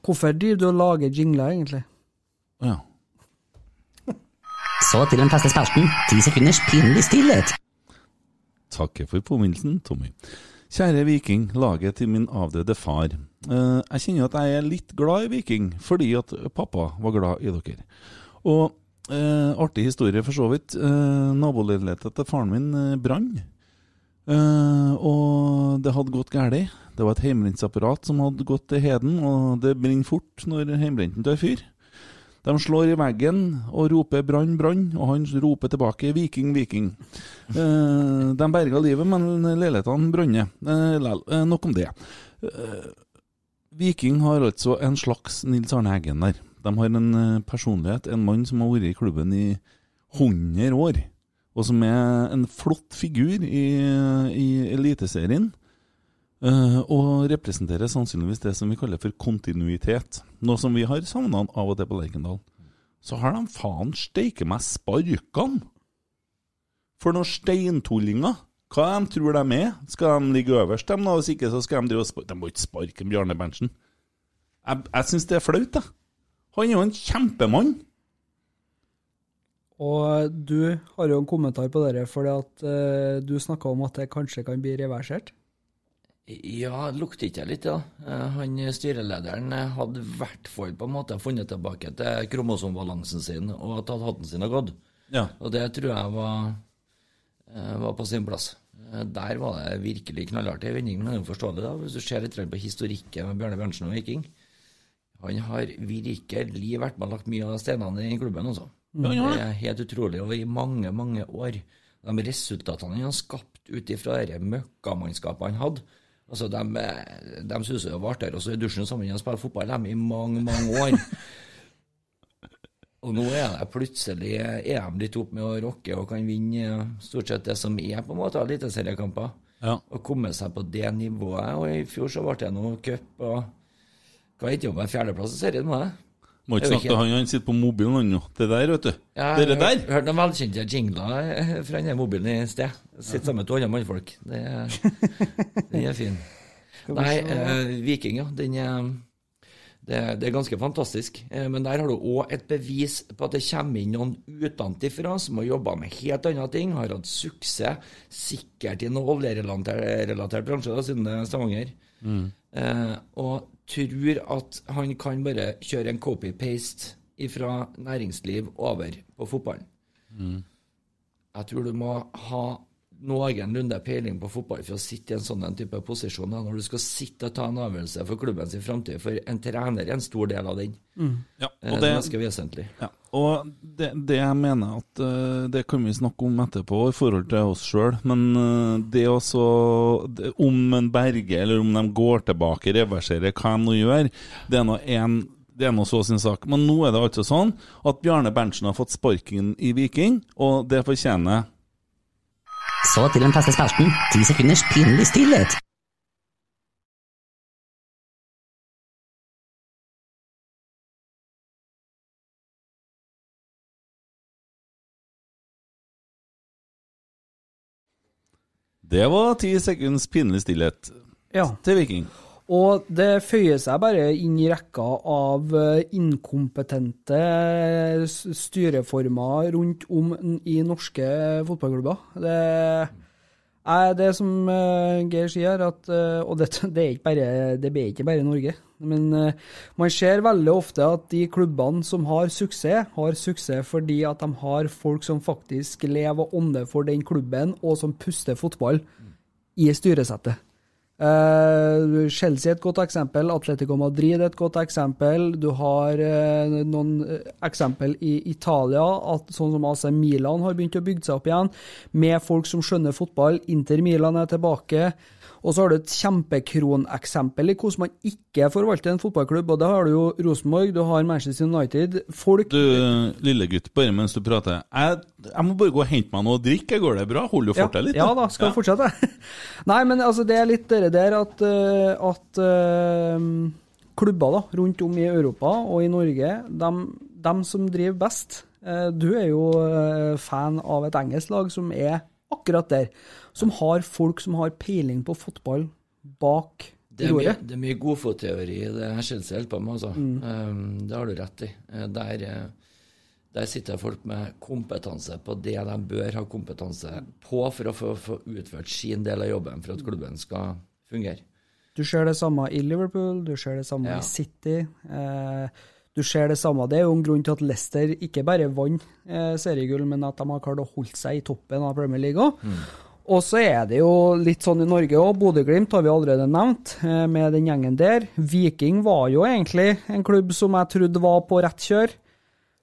hvorfor driver du og lager jingler, egentlig? ja. Så til den faste spalten. Ti sekunders pinlig stillhet. Takker for påminnelsen, Tommy. Kjære Viking, laget til min avdøde far. Eh, jeg kjenner at jeg er litt glad i Viking, fordi at pappa var glad i dere. Og eh, artig historie for så vidt. Uh, Naboleiligheten til faren min uh, brann. Eh, og det hadde gått galt. Det var et hjemmebrentapparat som hadde gått til heden, og det brenner fort når hjemmebrenten tar fyr. De slår i veggen og roper 'brann, brann', og han roper tilbake 'viking, viking'. Uh, de berga livet, men leilighetene branner. Uh. Eh, nok om det. Eh, Viking har altså en slags Nils Arne Eggen der. De har en eh, personlighet, en mann som har vært i klubben i 100 år, og som er en flott figur i, i Eliteserien. Eh, og representerer sannsynligvis det som vi kaller for kontinuitet. Noe som vi har savna av og til på Lerkendal. Så har de faen steike meg sparkene! For noen steintullinger! Hva de tror de er? Skal de ligge øverst, dem da? Hvis ikke, så skal de drive og sparke De må ikke sparke Bjarne Berntsen. Jeg, jeg syns det er flaut, jeg. Han er jo en kjempemann. Og du har jo en kommentar på dere, fordi at eh, du snakka om at det kanskje kan bli reversert. Ja, lukter ikke jeg litt, da? Eh, Han styrelederen eh, hadde i hvert fall på en måte funnet tilbake til kromosombalansen sin og tatt hatten sin og gått. Ja. Og det tror jeg var, var på sin plass. Eh, Der var det virkelig knallartig vending, men det er jo da, hvis du ser litt på historikken med Bjørne Bjørnsen og Viking. Han har virkelig vært med og lagt mye av steinene i klubben, altså. Det er helt utrolig, og i mange, mange år. De resultatene han har skapt ut ifra det møkkamannskapet han hadde Altså, De, de syns det var artigere også i dusjen sammen og spille fotball dem i mange, mange år. Og nå er det plutselig er de litt opp med å rocke og kan vinne stort sett det som er på en måte eliteseriekamper. Ja. Og komme seg på det nivået. Og i fjor så ble det noe cup og Hva endte opp med fjerdeplass i serien? Var det? Må ikke snakke til han, han sitter på mobilen han nå. Det der, vet du. Ja, det der. Jeg hørte noen velkjente jingler eh, fra den mobilen i sted. Sitter sammen med to andre mannfolk. Det er, den er fin. Nei, eh, Viking, ja. Den er det, det er ganske fantastisk. Eh, Men der har du òg et bevis på at det kommer inn noen utenfra som har jobba med helt andre ting, har hatt suksess, sikkert i noen oljerelatert bransje, da, siden det er Stavanger, eh, og tror at han kan bare kjøre en copy-paste fra næringsliv over på fotballen. Jeg tror du må ha noenlunde peiling på fotball for å sitte i en sånn type posisjon. Da, når du skal sitte og ta en avgjørelse for klubben sin framtid. For en trener er en stor del av den. Ja, Eh, og det det, er ganske vesentlig. ja, og det, det jeg mener at eh, Det kan vi snakke om etterpå i forhold til oss sjøl, men eh, det også det, Om en Berge, eller om de går tilbake, reverserer, hva de nå gjør, det er nå én det er nå så sin sak. Men nå er det altså sånn at Bjarne Berntsen har fått sparken i Viking, og det fortjener Så til den faste spalten. Ti sekunders pinlig stillhet. Det var ti sekunds pinlig stillhet Ja. til Viking. Og det føyer seg bare inn i rekka av eh, inkompetente styreformer rundt om i norske fotballklubber. Det er det som eh, Geir sier, at, eh, og det, det, er ikke bare, det blir ikke bare Norge. Men eh, man ser veldig ofte at de klubbene som har suksess, har suksess fordi at de har folk som faktisk lever og ånder for den klubben, og som puster fotball i styresettet. Eh, Chelsea er et godt eksempel, Atletico Madrid er et godt eksempel. Du har uh, noen eh, eksempel i Italia, at, sånn som AC Milan har begynt å bygge seg opp igjen, med folk som skjønner fotball. Inter Milan er tilbake. Og så har du et kjempekroneksempel i hvordan man ikke forvalter en fotballklubb. og det har du jo Rosenborg, du har Manchester United. Folk Du, lille gutt, bare mens du prater. Jeg, jeg må bare gå og hente meg noe å drikke. Går det bra? Holder du fortet litt? Da? Ja da, skal vi fortsette? Nei, men altså, det er litt det der at, eh, at uh, klubber da, rundt om i Europa og i Norge, de, som driver best eh, Du er jo fan av et engelsk lag som er akkurat der. Som har folk som har peiling på fotball bak Det er, mye, det er mye godfotteori i det er holder på med, altså. Mm. Um, det har du rett i. Eh, Der, eh, der sitter folk med kompetanse på det de bør ha kompetanse på for å få, få utført sin del av jobben for at klubben skal fungere. Du ser det samme i Liverpool, du ser det samme Ja. i City. Eh, du ser det samme. Det er jo en grunn til at Leicester ikke bare vant eh, seriegull, men at de har klart å holde seg i toppen av Premier League òg. Og så er det jo litt sånn i Norge òg. Bodø-Glimt har vi allerede nevnt, eh, med den gjengen der. Viking var jo egentlig en klubb som jeg trodde var på rett kjør,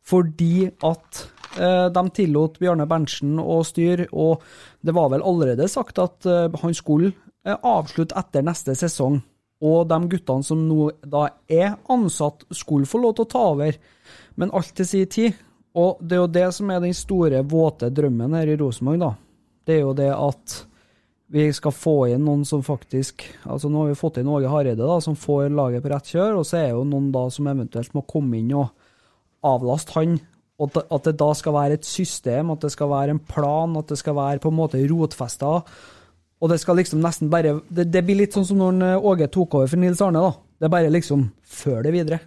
fordi at eh, de tillot Bjarne Berntsen å styre, og det var vel allerede sagt at eh, han skulle avslutte etter neste sesong. Og de guttene som nå da er ansatt, skulle få lov til å ta over, men alt til sin tid. Og det er jo det som er den store, våte drømmen her i Rosenborg, da. Det er jo det at vi skal få inn noen som faktisk Altså nå har vi fått inn Åge Hareide, da, som får laget på rett kjør, og så er jo noen da som eventuelt må komme inn og avlaste han. Og at- det da skal være et system, at det skal være en plan, at det skal være på en måte rotfesta. Og det skal liksom nesten bare Det, det blir litt sånn som når Åge tok over for Nils Arne, da. Det er bare liksom før det videre.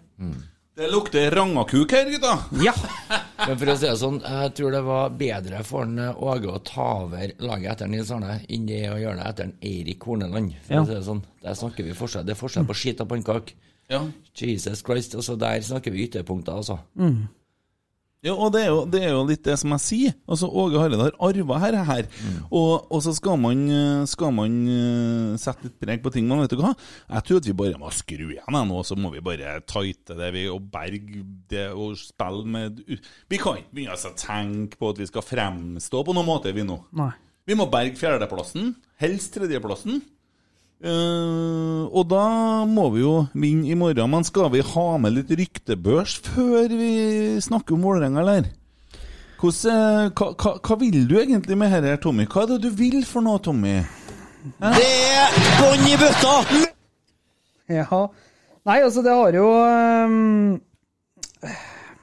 Det lukter rangakuk her, gutta. Ja. Men for å si det sånn, jeg tror det var bedre for en eh, Åge å ta over laget etter Nils Arne enn det å gjøre det etter en Eirik Horneland. For Ja. å si det sånn. Der snakker vi forskjell. Det er forskjell på skitt og pannekake. Ja. Jesus Christ. Altså, der snakker vi ytterpunkter, altså. Ja, og det er, jo, det er jo litt det som jeg sier. Altså, Åge Hareide har arva her, her. Og, og så skal man, eh, skal man eh, sette litt preg på ting. Men vet du hva? Jeg tror at vi bare må skru igjen her nå, så må vi bare tighte det vi, og berge det og spille med Vi kan ikke begynne å tenke på at vi skal fremstå på noen måte, vi nå. Nei. Vi må berge fjerdeplassen, helst tredjeplassen. Eh, og da må vi jo vinne i morgen. Men skal vi ha med litt ryktebørs før vi snakker om Vålerenga, eller? Hvordan, eh, hva, hva, hva vil du egentlig med dette, Tommy? Hva er det du vil for noe, Tommy? Det er bånn i bøtta! Ja. Nei, altså, det har jo um,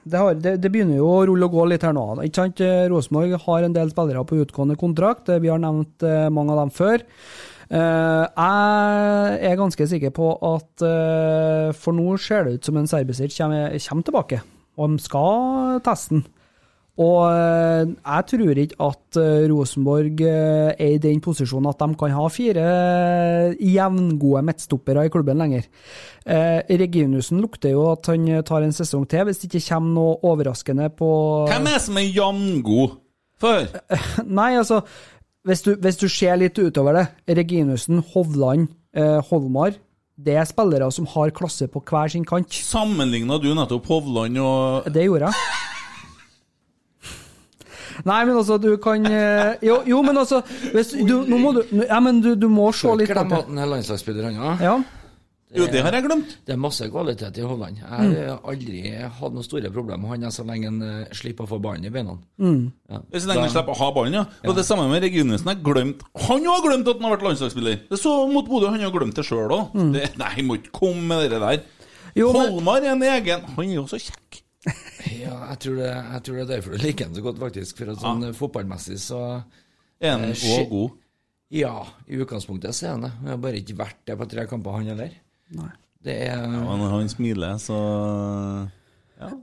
det, har, det, det begynner jo å rulle og gå litt her nå. Ikke sant? Eh, Rosenborg har en del spillere på utgående kontrakt. Eh, Vi har nevnt eh, mange av dem før. Eh, jeg er ganske sikker på at eh, for nå ser det ut som en Serbisic kommer, kommer tilbake, og de skal teste den. Og eh, jeg tror ikke at Rosenborg er i den posisjonen at de kan ha fire jevngode midtstoppere i klubben lenger. Reginussen lukter jo at han tar en sesong til, hvis det ikke kommer noe overraskende på Hvem er det som er jevngod? Før? Nei, altså hvis du, hvis du ser litt utover det, Reginussen, Hovland, eh, Holmar, det er spillere som har klasse på hver sin kant. Sammenligna du nettopp Hovland og Det gjorde jeg. Nei, men altså, du kan eh, Jo, jo men altså hvis du, Nå må du Ja, men du, du må se litt Glem at han er landslagsspiller, han òg. Ja. Jo, det har jeg glemt. Det er masse kvalitet i Holland. Jeg Mm. har aldri hatt noen store problemer med han så lenge han eh, slipper å få ballen i beina. Mm. Ja. Så lenge han slipper å ha ballen, ja. Og det samme med Reginussen. Jeg glemt Han har glemt at han har vært landslagsspiller! Det så mot Bodø, han har glemt det sjøl òg. Mm. Nei, må ikke komme med det der. Jo, men- Holmar er en egen Han er jo så kjekk. Ja, jeg tror, det, jeg tror det er derfor du liker han så godt, faktisk. For at sånn ja. fotballmessig så Er han òg god? Ja, i utgangspunktet så er han det. Han har bare ikke vært det på tre kamper, han heller. Nei. Det er Ja, men han smiler, så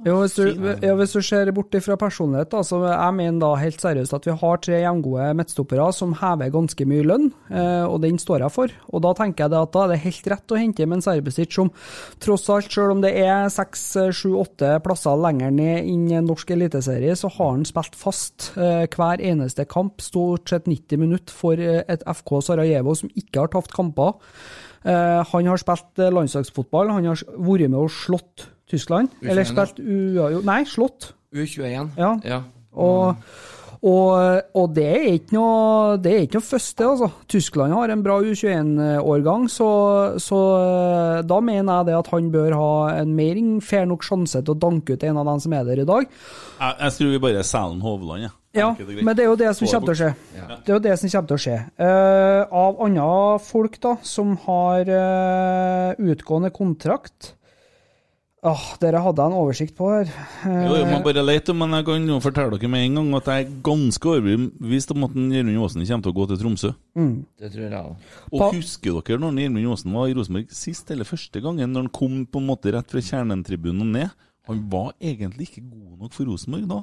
Jo, hvis du, ja, hvis du ser bort fra personlighet, da, så jeg mener da helt seriøst at vi har tre jevngode midtstoppere som hever ganske mye lønn, eh, og den står jeg for. Og da tenker jeg det at da er det helt rett å hente med en Serbesic som tross alt, selv om det er seks, sju, åtte plasser lenger ned inn i en norsk eliteserie, så har han spilt fast eh, hver eneste kamp, stort sett 90 minutter for eh, et FK Sarajevo som ikke har tapt kamper. Eh, han har spilt eh, landslagsfotball, han har vært med og slått Tyskland. U21, Eller spilt U... Nei, slått. U21. Ja. ja. Og, og, og det er ikke noe Det er ikke noe første, altså. Tyskland har en bra U21-årgang, så, så eh, da mener jeg det at han bør ha en mer enn fair nok sjanse til å danke ut en av dem som er der i dag. Jeg, jeg tror vi bare selger Hovland, jeg. Ja, Greit. men det er jo det som kommer til å skje. Det er jo det som kommer til å skje. Uh, av andre folk da, som har uh, utgående kontrakt Åh, Dere hadde jeg en oversikt på her. Eh, Jo, jeg må bare lete, men jeg kan jo fortelle dere med en gang at jeg er ganske overbevist om at Gjermund Aasen kommer til å gå til Tromsø. mm. Det tror jeg òg. Og husker dere når Gjermund Aasen var i Rosenborg sist eller første gangen, når han kom på en måte rett fra kjernetribunen og ned? Han var egentlig ikke god nok for Rosenborg da.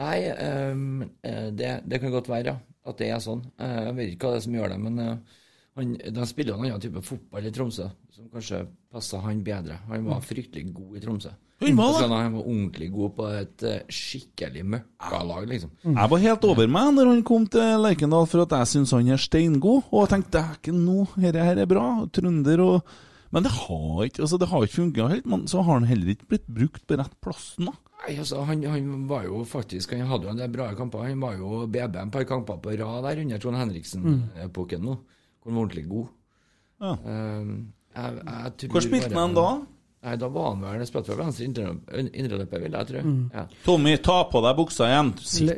Nei, eh, det, det kan godt være, ja. At det er sånn. Eh, jeg vet ikke hva det er som gjør det, men eh, han, de spiller en annen type fotball i Tromsø, som kanskje passer han bedre. Han var fryktelig god i Tromsø. Han var det? Han var ordentlig god på et skikkelig møkkalag, liksom. Jeg var helt over meg når han kom til Lerkendal, for at jeg syns han er steingod. Og jeg tenkte dæken, nå, dette her er bra. Trønder og Men det har ikke altså det har ikke funka helt. Men så har han heller ikke blitt brukt på rett plassen, da. Nei, altså, han, han var jo faktisk Han hadde jo en del bra kamper. Han var jo BB en par kamper på rad der under Trond Henriksen-epoken nå. Hvor han var ordentlig god. Ja. Ehm, jeg, jeg Hvor spilte han da? Nei, Da var han vel spilt fra venstre indre- indreløper, vil jeg tro. Mm. Ja. Tommy, ta på deg buksa igjen.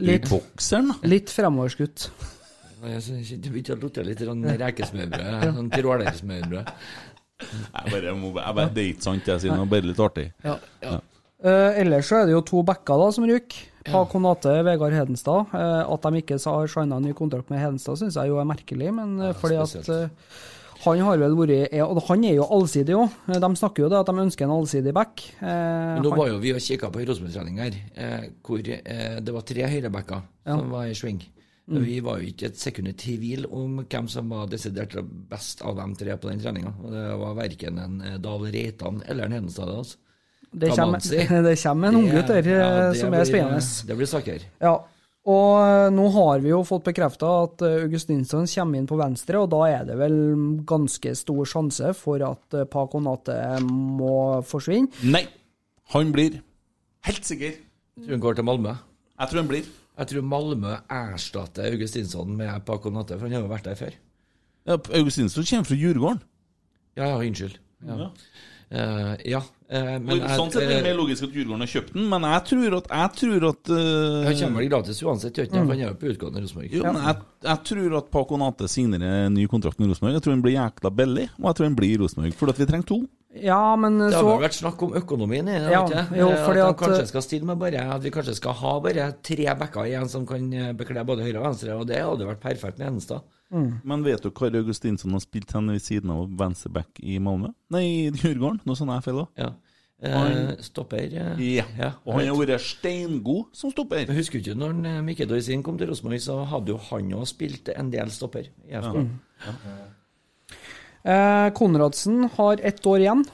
Litt- i bokseren, da. Litt fremoverskutt. Jeg begynte å lukte litt sånn rekesmørbrød. Sånn tirolersmørbrød. Jeg bare, jeg bare, det er ikke sant, jeg sier det er bare litt artig. Ja, ja. Eh, ellers så er det jo to backer da som ryker. Pa Konate, Vegard Hedenstad. Uh, at de ikke har signa ny kontrakt med Hedenstad, syns jeg jo er merkelig. Men eh, fordi at spesielt. eh, han har vel vært er, Og han er jo allsidig òg. De snakker jo det at de ønsker en allsidig back. Men nå var jo vi og kikka på Rosenborg-trening her, hvor det var tre høyrebacker Ja. som var i sving. Mm. Vi var jo ikke et sekund i tvil om hvem som var desidert best av dem tre på den treninga. Det var verken en Dahl Reitan eller en Hedenstad. Altså. Det kommer, det kommer en unggutt der Ja, eh, som er blir- spennende. Det blir saker. Ja, og eh, nå har vi jo fått bekrefta at eh, Augustinsson kommer inn på venstre, og da er det vel ganske stor sjanse for at eh, Pa må forsvinne. Nei, han blir. Helt sikker. Jeg tror han går til Malmö. Jeg tror han blir. Jeg tror Malmö erstatter Augustinsson med Paco Natte, for han har jo vært der før. Ja, Augustinsson kommer fra Djurgården. Ja, ja, unnskyld. Ja. Ja. Uh, ja. Eh, men jeg, sånn sett er det mer logisk at Djurgården har kjøpt den, men jeg tror at, jeg tror at uh, Han kommer vel gratis uansett, gjør han? For han er jo på utgående Rosenborg. Jeg, jeg tror at Paco Nate signerer ny kontrakt med Rosenborg. Jeg tror han blir jækla billig, og jeg tror han blir i Rosenborg. For at vi trenger to. Ja, men Det har så vel vært snakk om økonomien i det? Ja, det ikke? jo, Eh, at de kanskje skal stille med bare At vi kanskje skal ha bare tre backer igjen som kan eh, bekle både høyre og venstre, og det hadde vært perfekt med Henstad. Men vet du Kari Augustinsson har spilt henne ved siden av venstreback i Malmö? Nei, i Djurgården. Noe sånt jeg feil da. Ja. Eh, Han- stopper Ja. Ja. Og han har vært steingod som stopper. Jeg husker ikke når eh, Mikke Dorsin kom til Rosenborg, så hadde jo han òg spilt en del stopper i FK. Ja. eh, Konradsen har ett år igjen.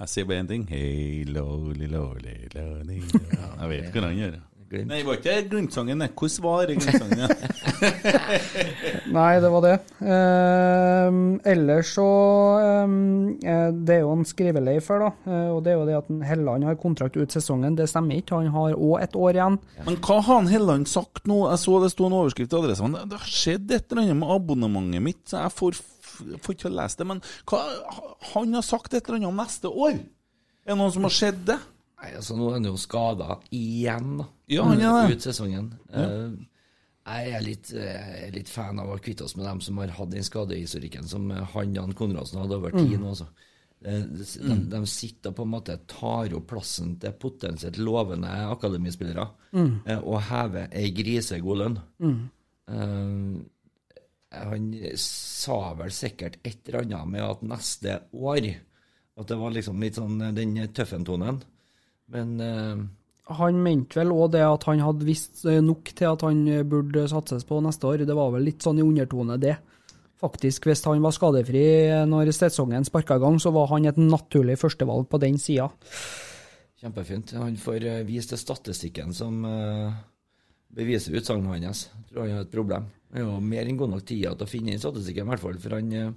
Jeg sier bare én ting. Hey, lowly, lowly, lowly, Jeg vet hva han gjør. Nei, det var ikke Glimt-sangen. det. Hvordan var Glimt-sangen? Nei, det var det. Eh, ellers så eh, Det er jo en skrivelei før, da. Eh, og det er jo det at Helland har kontrakt ut sesongen. Det stemmer ikke. Han har òg et år igjen. Men hva har han Helland sagt nå? Jeg så det sto en overskrift i Adressa. Det det har skjedd et eller annet med abonnementet mitt, så jeg får, får ikke lest det. Men hva, han har sagt et eller annet om neste år? Er det noen som har sett det? Nei, altså Nå er han jo skada igjen, da. Ja, han er det. Ut sesongen. Ja. Eh, jeg er litt, eh, jeg er litt fan av å kvitte oss med dem som har hatt den skadehistorikken som eh, han Jan Konradsen hadde over tid Mm. nå. Altså. De, De, de, sitter på en måte tar opp plassen til potensielt lovende akademispillere Mm. og hever ei grisegod lønn. Mm. Eh, han sa vel sikkert et eller annet med at neste år At det var liksom litt sånn den tøffentonen. Men uh, Han mente vel òg det at han hadde visst eh, nok til at han eh, burde satses på neste år. Det var vel litt sånn i undertone, det. Faktisk, hvis han var skadefri når sesongen sparka i gang, så var han et naturlig førstevalg på den sida. Kjempefint. Han får vist til statistikken som uh, beviser utsagnet hans. Jeg tror han har et problem. Han er jo mer enn god nok tid til å finne inn statistikken, i hvert fall. For han eh,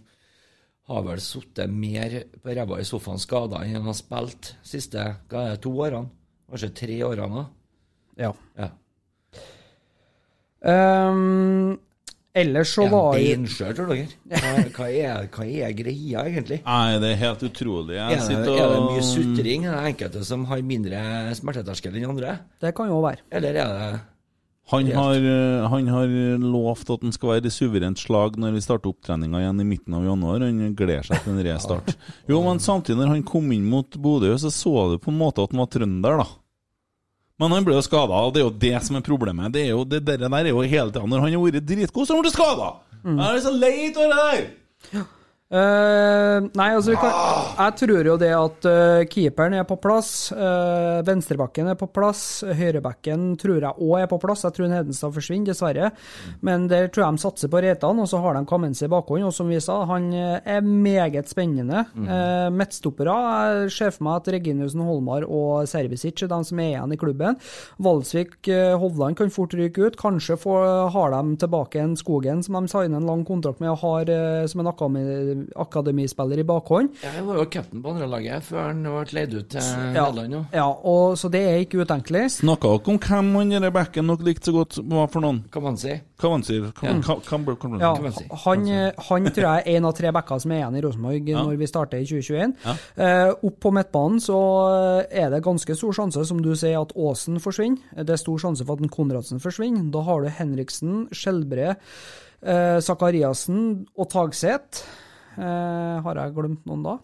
har vel sittet mer på ræva i sofaen skada enn han har spilt siste hva er det, to årene. Kanskje tre årene. da. Ja. ja. Um, ellers så var jo beinskjør, tror dere? Hva, hva, er, hva er greia, egentlig? Nei, det er helt utrolig. Jeg Er det, og... er det mye sutring? Er det enkelte som har mindre smerteterskel enn andre? Det kan jo være. Eller er det Han har, eh, han har lovt at han skal være i suverent slag når vi starter opptreninga igjen i midten av januar. Han gleder seg til en restart. Jo, men samtidig, når han kom inn mot Bodø, så så du på en måte at han var trønder, da. Men han ble jo skada, og det er jo det som er problemet. Det, er jo, det der, der er jo hele tida Når han har vært dritgod, så har han blitt skada! Jeg er så lei av det der! Eh, nei, altså kan, Jeg tror jo det at uh, keeperen er på plass, uh, venstrebacken er på plass, høyrebacken tror jeg òg er på plass. Jeg tror Hedenstad forsvinner, dessverre. Men der tror jeg de satser på Reitan, og så har de Kamenzi i bakhånd. Og som vi sa, han eh, er meget spennende. Mm. Eh, Midtstoppere jeg ser for meg at Reginussen Holmar og Servicic er de som er igjen i klubben. Valsvik eh, Hovland kan fort ryke ut. Kanskje får, har de tilbake en Skogen som de signer en lang kontrakt med og har eh, som en akademi, akademispiller i bakhånd. Jeg var jo cap'n på andre laget før han ble leid ut til Nederland. Ja, ja og, så det er ikke utenkelig. Snakka dere om hvem han i backen dere likte så godt var for noen? Sier? Hva, Ja. Ja, hva- han, han tror jeg er en av tre backer som er igjen i Rosenborg Ja. når vi starter i 2021. Ja. Uh, opp på midtbanen så er det ganske stor sjanse, som du sier, at Aasen forsvinner. Det er stor sjanse for at Konradsen forsvinner. Da har du Henriksen, Skjelbre, eh, Sakariassen og Tagseth. Eh, har jeg glemt noen da?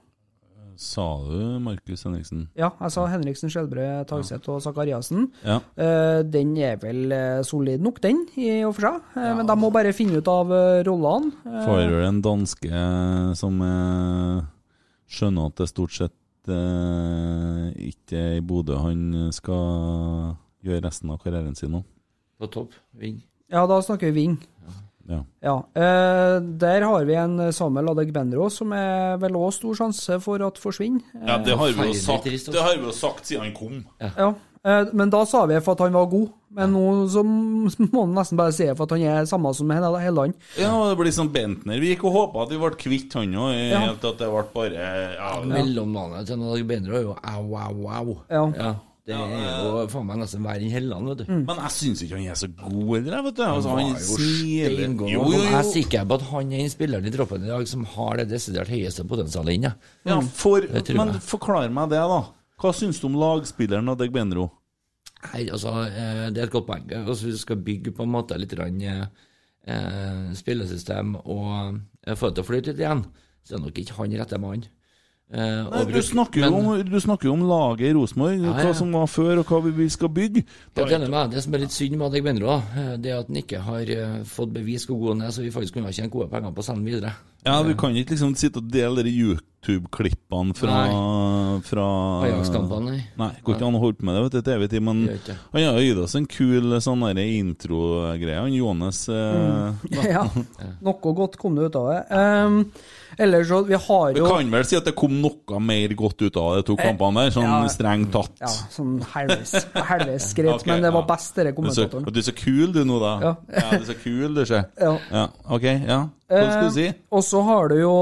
Sa du Markus Henriksen? Ja, jeg sa Henriksen, Skjelbre, Tagseth og Sakariassen. Ja. Eh, den er vel eh, solid nok, den, i og for seg. Ja. Men de må bare finne ut av rollene. Eh, Får vel en danske som skjønner at det stort sett ikke er i Bodø han skal gjøre resten av karrieren sin nå. På topp. Ving. Ja, da snakker vi Ving. Ja. Ja, eh, Der har vi en Samuel Adegbenro som er vel òg stor sjanse for at forsvinner. Ja, det har vi jo sagt, altså. det har vi jo sagt siden han kom. Ja, eh, Men da sa vi for at han var god. Men nå så må han nesten bare si for at han er samme som hele han. Ja, det blir som Bentner. Vi gikk og håpa at vi ble kvitt han òg, Ja. til at det ble bare ja, Mellomnavnet til Norge Bendro er jo au, au, au. Ja. Det er jo faen meg nesten verre enn Helland, vet du. Men jeg syns ikke han er så god heller, vet du. Altså, Han han var jo steingod. Jo, jo, Jeg er jo. sikker på at han er den spilleren i troppen i dag som har det desidert høyeste potensialet inne. Ja, for, men jeg. forklar meg det, da. Hva syns du om lagspilleren Adegbenro? Nei, altså, eh, det er et godt poeng. Altså, du skal bygge på en måte litt rann, eh, eh, spillesystem og eh, få det til å flyte litt igjen, så er nok ikke han rette mann. Eh, Nei, du, snakker jo men- om, du snakker jo om laget i Rosenborg, Ja, hva som var før, og hva vi, vi skal bygge. Jeg er med. Det som er litt synd med Adek Benroa, da, eh, det er at han ikke har eh, fått bevis hvor god han er, så vi faktisk kunne ha tjent gode penger på å sende han videre. Ja, Du kan ikke liksom sitte og dele de YouTube-klippene fra, fra Ajax-kampene, nei. Nei, går ikke an å holde på med det vet du, til evig tid, men det. han har gitt oss en kul sånn intro-greie, han Johannes. Eh, Ja, noe godt kom det ut av det. Um, ellers så, vi har Vi kan vel si at det kom noe mer godt ut av de to kampene der, sånn Eh, Ja. strengt tatt. Ja, sånn halvveis greit, okay, men det var ja. best, denne kommentatoren. Du er så kul du nå, da. Ja. du er så kul du, ser. Ja. Ok, ja. Hva skal du si? Eh, og så har du jo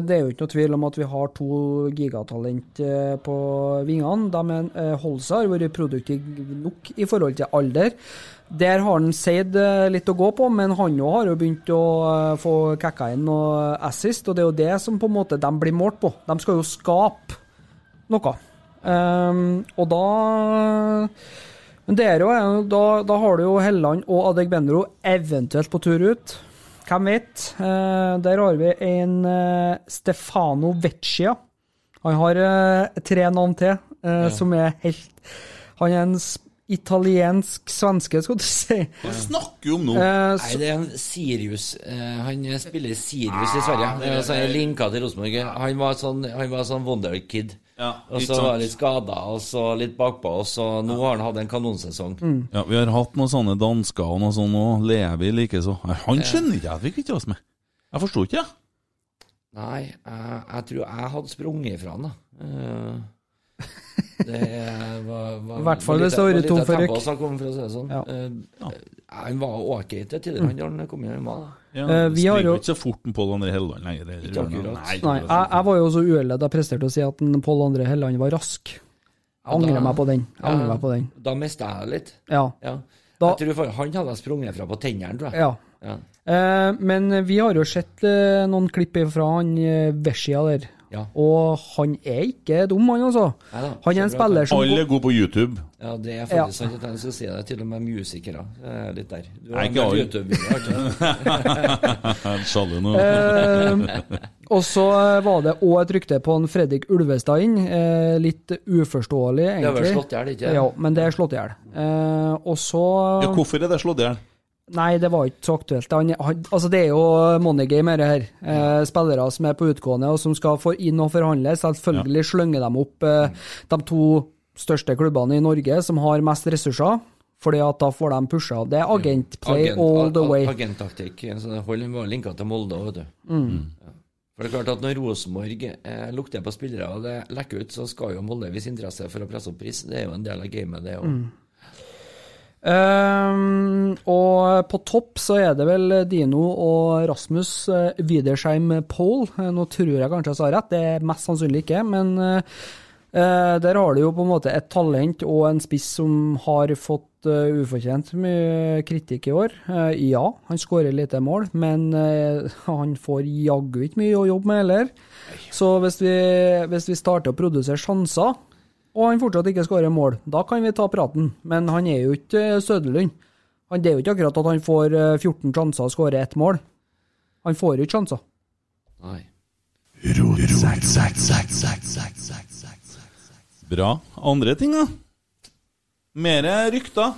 Det er jo ikke noe tvil om at vi har to gigatalent eh, på vingene. De er, eh, Holse har vært produktiv nok i forhold til alder. Der har han Seid eh, litt å gå på, men han òg har jo begynt å eh, få kicka inn noe assist, og det er jo det som på en måte de blir målt på. De skal jo skape noe. Um, og da Men det er jo da, da har du jo Helland og Adegbenro eventuelt på tur ut. Hvem vet? Uh, der har vi en uh, Stefano Vecchia. Han har uh, tre navn til, ja. som er helt Han er en s- italiensk svenske, skal du si. Hva snakker du om nå? Eh, Nei, det er en Sirius. eh, han spiller Sirius i Sverige. Ah, det- er, så er linka til Rosenborg. Han var sånn, han var sånn wonderkid. Ja, og så var litt skada, og så litt bakpå, og så nå har han hatt en kanonsesong. Mm. Ja, Vi har hatt noen sånne dansker og noe sånt òg. Levi likeså. Han skjønner ikke jeg at vi kvitter oss med. Jeg forsto ikke det. Nei, jeg, jeg tror jeg hadde sprunget ifra han, da. Eh, Det var, var I hvert fall hvis det har vært tom for røyk. sånn. Ja. Uh, Han var ok til tider, han da han kom hjem. Ja, Eh, vi har jo- ikke så fort Pål André Helleland lenger. Nei, Nei, jeg, jeg var jo så uheldig da jeg presterte å si at en Pål André Helleland var rask. Jeg Ja, angrer da- meg på den. Jeg angrer Ja, meg på den. Da mista jeg litt. Ja. Ja. Da- jeg tror Han hadde jeg sprunget fra på tennene, tror jeg. Ja. Ja. Eh, men vi har jo sett eh, noen klipp fra han eh, Veshia der. Ja. Og han er ikke dum, han altså. Neida, Han er en spiller som Alle er gode på YouTube. Ja, det er faktisk sant at jeg skal si det. Til og med musikere er litt der. Du har ikke alle. Sjalu nå. Eh, og så eh, var det òg et rykte på en Fredrik Ulvestad inn. Eh, litt uforståelig, egentlig. Det er vel slått i hjel, ikke? Ja, men det er slått i hjel. Eh, og så Ja, hvorfor er det slått i hjel? Nei, det var ikke så aktuelt. Han, han, altså det er jo money game, dette her. Eh, spillere som er på utgående og som skal få inn og forhandle. Selvfølgelig slynger de opp eh, de to største klubbene i Norge som har mest ressurser, fordi at da får de pusha. Det er agentplay Agent- all the way. Agenttaktikk. Så det holder var linka til Molde vet du. Mm. Ja. For det er klart at Når Rosenborg eh, lukter på spillere og det lekker ut, så skal jo Molde vise interesse for å presse opp pris. Det er jo en del av gamet, det òg. Mm. Ehm, og på topp så er det vel Dino og Rasmus uh, Widersheim Pole. Eh, nå tror jeg kanskje jeg sa rett, det er mest sannsynlig ikke. Men eh, eh, der har du jo på en måte et talent og en spiss som har fått eh, ufortjent mye kritikk i år. Eh, ja, han skårer lite mål, men eh, han får jaggu ikke mye å jobbe med heller. Så hvis vi, hvis vi starter å produsere sjanser, og han fortsatt ikke skårer mål, da kan vi ta praten. Men han er jo ikke eh, Søderlund. Han, det er jo ikke akkurat at han får eh, 14 sjanser og skårer ett mål. Han får jo ikke sjanser. Nei. Bra. Andre ting, da? Mere rykter?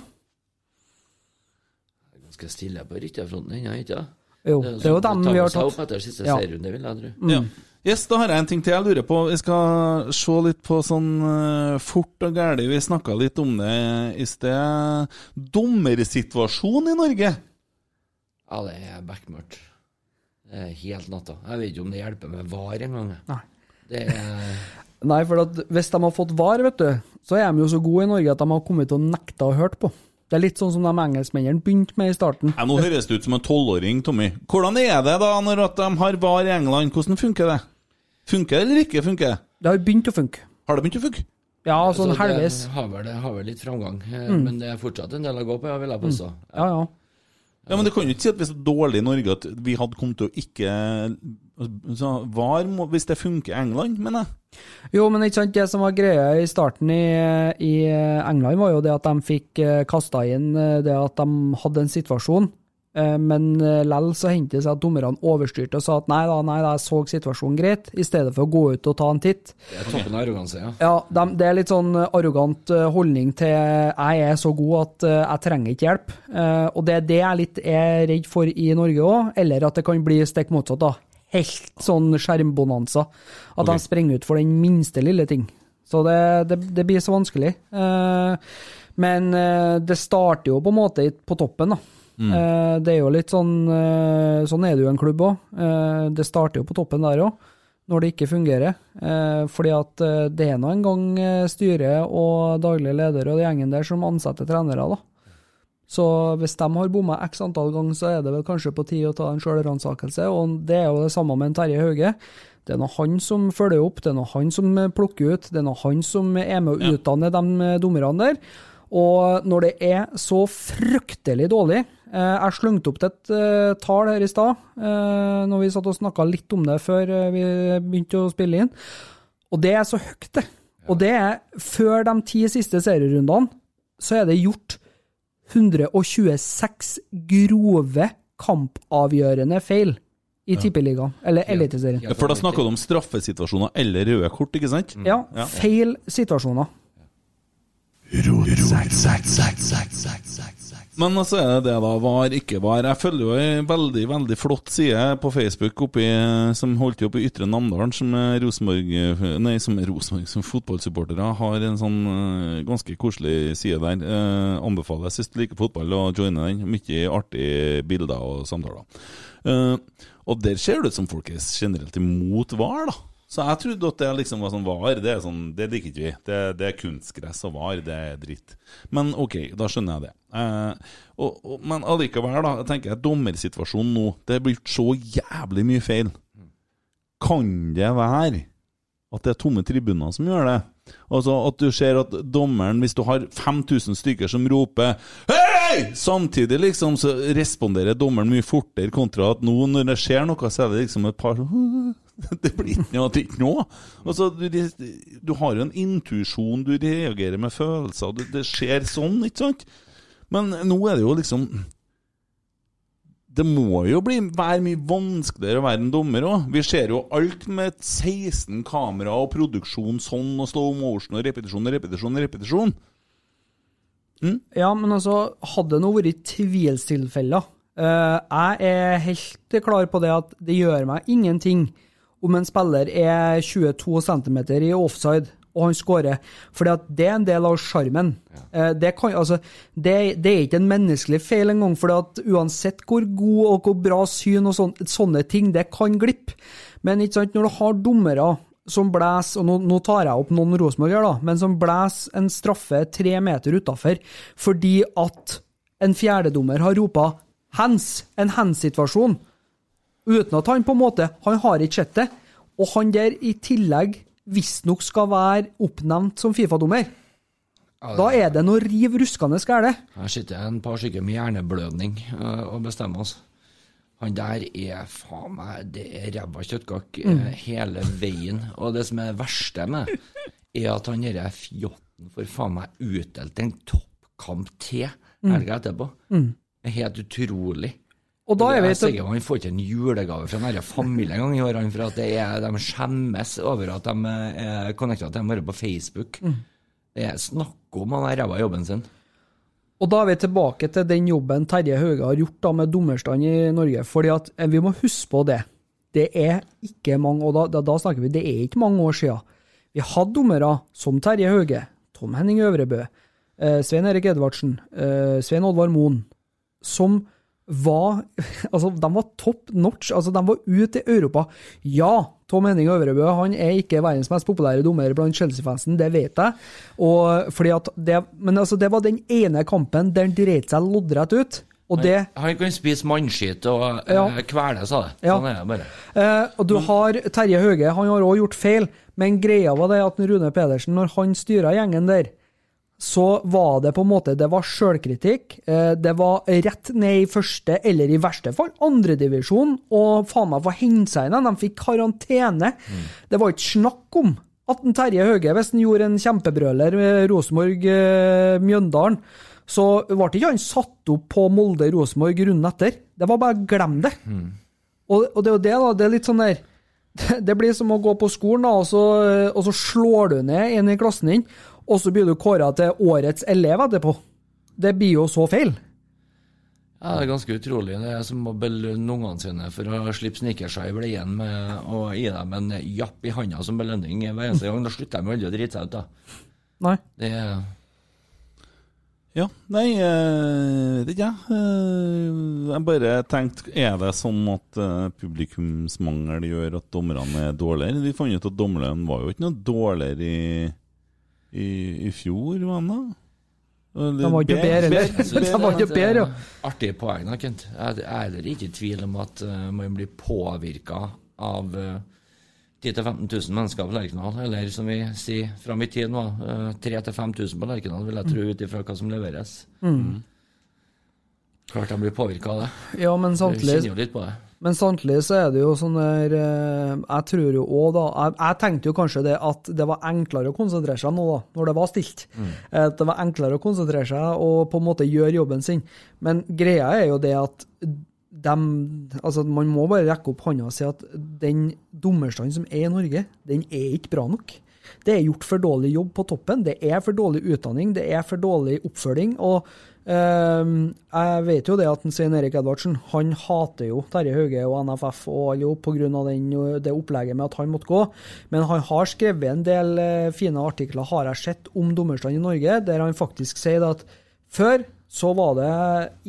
Ganske stille på rytterfronten ennå, ikke sant? Jo, det er jo dem vi har tatt. opp etter siste Ja. serierunde, vil jeg tro. Ja. Yes, da har jeg en ting til jeg lurer på. Vi skal se litt på sånn eh, fort og gæli. Vi snakka litt om det i sted. Dommersituasjonen i Norge. Ja, det er bekmørkt. Det er helt natta. Jeg vet ikke om det hjelper med VAR engang. Nei. Det er Nei, for at hvis de har fått VAR, vet du, så er de jo så gode i Norge at de har kommet til å nekte å høre på. Det er litt sånn som de engelskmennene begynte med i starten. Ja, nå høres det ut som en tolvåring, Tommy. Hvordan er det da når at de har VAR i England? Hvordan funker det? Funker det eller ikke funker det? Det har begynt å funke. Har det begynt å funke? Ja, sånn Altså, halvveis. Det har vel, har vel litt framgang, eh, Mm. men det er fortsatt en del å gå på, jeg vil jeg påstå. Ja, ja. Ja, men Du kan jo ikke si at vi er så dårlige i Norge at vi hadde kommet til å ikke så VAR må, hvis det funker i England, mener jeg. Jo, men ikke sant, det som var greia i starten i, i England, var jo det at de fikk kasta inn eh, det at de hadde en situasjon, eh, men eh, lell så hendte det seg at dommerne overstyrte og sa at nei da, nei da, jeg så situasjonen greit, i stedet for å gå ut og ta en titt. Det er toppen av arroganse, ja. Ja, de, det er litt sånn arrogant eh, holdning til jeg er så god at eh, jeg trenger ikke hjelp. Eh, og det er det jeg litt er redd for i Norge òg, eller at det kan bli stikk motsatt. da. Helt sånn skjermbonanza. At de sprenger ut for den minste lille ting. Så det, det, det blir så vanskelig. Eh, men eh, det starter jo på en måte på toppen, da. Mm. Eh, det er jo litt sånn eh, Sånn er det jo en klubb òg. det starter jo på toppen der òg når det ikke fungerer. Eh, fordi at eh, det er nå en gang eh, styret og daglig leder og gjengen der som ansetter trenere, da. Så hvis de har bomma x antall ganger, så er det vel kanskje på tide å ta en sjølransakelse. Og det er jo det samme med en Terje Hauge. Det er nå han som følger opp, det er nå han som eh, plukker ut, det er nå han som er med å utdanne de eh, dommerne der. Og når det er så fryktelig dårlig eh, Jeg slengte opp til et eh, tall her i stad, eh, når vi satt og snakka litt om det før eh, vi begynte å spille inn. Og det er så høyt, det. Og det er før de ti siste serierundene, så er det gjort 126 grove kampavgjørende feil i Tippeligaen, eller Eliteserien. Ja, For da snakker du om straffesituasjoner eller røde kort, ikke sant? Ja, feil situasjoner. Men så er det det, da. Var, ikke var. Jeg følger jo ei veldig veldig flott side på Facebook oppi, som holdt til i Ytre Namdalen, som er Rosenborg Nei, som er Rosenborg, som fotballsupportere har en sånn eh, ganske koselig side der. Eh, anbefaler jeg hvis du liker fotball, å joine den. Mye artige bilder og samtaler. Eh, og der ser det ut som folk er generelt imot VAR, da. Så jeg trodde at det liksom var sånn VAR, det, er sånn, det liker ikke vi. Det, det er kunstgress og VAR, det er dritt. Men ok, da skjønner jeg det. Eh, og, og, men allikevel, da, jeg tenker dommersituasjonen nå Det er blitt så jævlig mye feil. Kan det være at det er tomme tribuner som gjør det? Altså At du ser at dommeren, hvis du har 5000 stykker som roper Hei! Samtidig liksom så responderer dommeren mye fortere, kontra at nå når det skjer noe, så er det liksom et par sånn Det blir ikke noe. til nå. Altså, du, du har jo en intuisjon, du reagerer med følelser, det, det skjer sånn, ikke sant? Men nå er det jo liksom det må jo bli, være mye vanskeligere å være en dommer òg. Vi ser jo alt med 16 kamera og produksjon sånn, og slow motion og repetisjon og repetisjon og repetisjon. Ja, men altså, hadde det nå vært tvilstilfeller eh, Jeg er helt klar på det at det gjør meg ingenting om en spiller er 22 cm i offside og han skårer, for det er en del av sjarmen. Ja. Det, altså, det, det er ikke en menneskelig feil engang, for uansett hvor god og hvor bra syn og sånn, sånne ting, det kan glippe. Men sant, når du har dommere som blæser, og nå, nå tar jeg opp noen Rosenborg her, da, men som blæser en straffe tre meter utafor fordi at en fjerdedommer har ropa 'hands', en hands-situasjon, uten at han på en måte Han har ikke sett det. Og han der i tillegg visstnok skal være oppnevnt som Fifa-dommer. Da er det noe riv ruskende galt. Her sitter en par stykker med hjerneblødning øh, og bestemmer oss. Han der er faen meg Det er ræva kjøttkake Mm. øh, hele veien. Og det som er det verste med, er at han derre fjotten får faen meg utdelt en toppkamp til Mm. helga etterpå. Mm. Helt utrolig. Og da er vi jeg til- på Han får ikke en julegave fra denne familien en gang i årene, for at er, de skjemmes over at de er connecta til dem bare på Facebook. Mm. Det er snakk om han har ræva jobben sin. Og da er vi tilbake til den jobben Terje Hauge har gjort da med dommerstand i Norge. fordi at eh, vi må huske på det. Det er ikke mange, og da, da, da snakker vi, det er ikke mange år siden. Vi hadde dommere som Terje Hauge, Tom Henning Øvrebø, eh, Svein Erik Edvardsen, eh, Svein Oddvar Moen, som var Altså, de var top notch. Altså, de var ute i Europa. Ja, Tom Henning Øvrebø han er ikke verdens mest populære dommer blant Chelsea-fansen, det vet jeg. Det, men altså, det var den ene kampen der han dreit seg loddrett ut. Og det Han, kan spise mannskitt og Ja. eh, kvele, sa det. Ja. Sånn er det bare. Eh, og du har Terje Hauge, han har òg gjort feil, men greia var det at Rune Pedersen, når han styra gjengen der, så var det på en måte Det var sjølkritikk. Eh, det var rett ned i første, eller i verste fall andredivisjon, og faen meg få hente seg inn igjen. De fikk karantene. Det var ikke snakk om at en Terje Hauge, hvis han gjorde en kjempebrøler med Rosenborg-Mjøndalen, så ble ikke han satt opp på Molde-Rosenborg runden etter. Det var bare glem det. Og, og det er jo det, da. Det er litt sånn der Det blir som å gå på skolen, da, og så, og så slår du ned en i klassen din, og så blir du kåra til årets elev etterpå. Det blir jo så feil. Ja, Det er ganske utrolig. Det er som å belønne ungene sine for å slippe snikersa i bleien med å gi dem en japp i handa som belønning hver eneste gang. Da slutter de aldri å drite seg ut, da. Nei. Det er Ja, nei, jeg vet ikke jeg. Eh, Jeg bare tenkte, er det sånn at eh, publikumsmangel gjør at dommerne er dårligere? Vi fant ut at dommerne var jo ikke noe dårligere i, i, i fjor, var han da? Eller De var ikke bedre, eller? De var ikke bedre, ja. Artig poeng, da, Kent. Jeg er heller ikke i tvil om at eh, man blir påvirka av uh, 10 000-15 000 mennesker på Lerkendal. Eller som vi sier fram i tid nå, uh, 3000-5000 på Lerkendal, vil jeg tro, ut ifra hva som leveres. Mm. Klart de blir påvirka av det. Ja, men samtidig, samtidig kjenner jo litt på det. Men samtidig så er det jo sånn der eh, Jeg tror jo òg, da jeg, jeg tenkte jo kanskje det at det var enklere å konsentrere seg nå, da, når det var stilt. Mm. At det var enklere å konsentrere seg og på en måte gjøre jobben sin. Men greia er jo det at dem, altså Man må bare rekke opp hånda og si at den dommerstanden som er i Norge, den er ikke bra nok. Det er gjort for dårlig jobb på toppen, det er for dårlig utdanning, det er for dårlig oppfølging. og jeg vet jo det at Svein Erik Edvardsen han hater jo Terje Hauge og NFF og alle pga. det opplegget med at han måtte gå. Men han har skrevet en del eh, fine artikler, har jeg sett, om dommerstand i Norge, der han faktisk sier at før så var det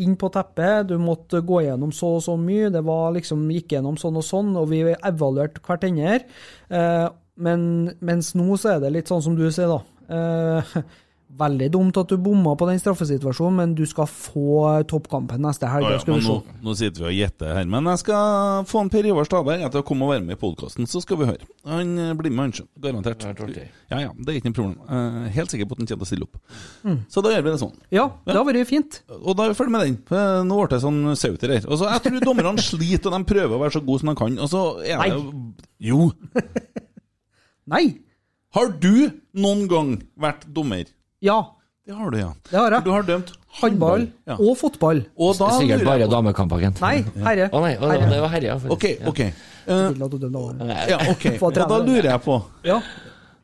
inn på teppet, du måtte gå gjennom så og så mye, det var liksom gikk gjennom sånn og sånn, og vi evaluerte hvert ender. Eh, men mens nå så er det litt sånn som du sier, da. Eh, veldig dumt at du bomma på den straffesituasjonen, men du skal få toppkampen neste helg. Å ja, skal vi nå, se. nå sitter vi og gjetter her. Men jeg skal få en Per Ivar Staberg til å komme og være med i podkasten, så skal vi høre. Han eh, blir med, han. Garantert. Ja, ja, Det er ikke noe problem. Er helt sikker på at han kommer til å stille opp. Mm. Så da gjør vi det sånn. Ja, det har vært fint. Og da er vi ferdig med den. Nå ble det sånn sauter her. Og så Jeg tror dommerne sliter, og de prøver å være så gode som de kan. Og så er det Jo. Nei. Har du noen gang vært dommer? Ja. Det har du, ja. Det har jeg. Du har dømt Håndball Ja. og fotball. Og da Sikkert bare Kent. Nei, herre. Å nei, å, Herre. det var herre, ja. Ok, ok. Uh, ja, ok. Og da lurer jeg på Ja.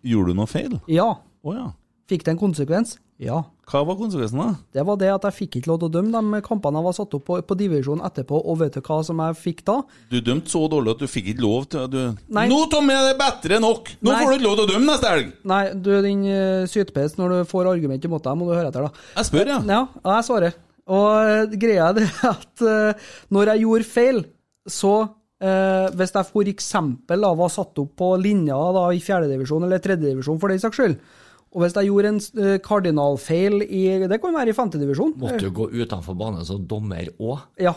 Gjorde du noe feil? Ja. Oh, ja. Fikk det en konsekvens? Ja. Hva var konsekvensen, da? Det var det at jeg fikk ikke lov til å dømme de kampene jeg var satt opp på, på divisjonen etterpå, og vet du hva som jeg fikk da? Du dømte så dårlig at du fikk ikke lov til du... Nei. Nå, Tommy, er det bedre nok! Nå Nei. får du ikke lov til å dømme neste helg! Nei, du din uh, sytepes, når du får argument imot deg, må du høre etter, da. Jeg spør, ja. Ja, jeg svarer. Og eh, greia er det at uh, når jeg gjorde feil, så Eh, hvis jeg eksempel var satt opp på linja da, i fjerdedivisjon eller tredjedivisjon for den saks skyld, og hvis jeg gjorde en eh, kardinalfeil i Det kan være i femtedivisjon. Måtte du gå utenfor banen som dommer òg? Ja.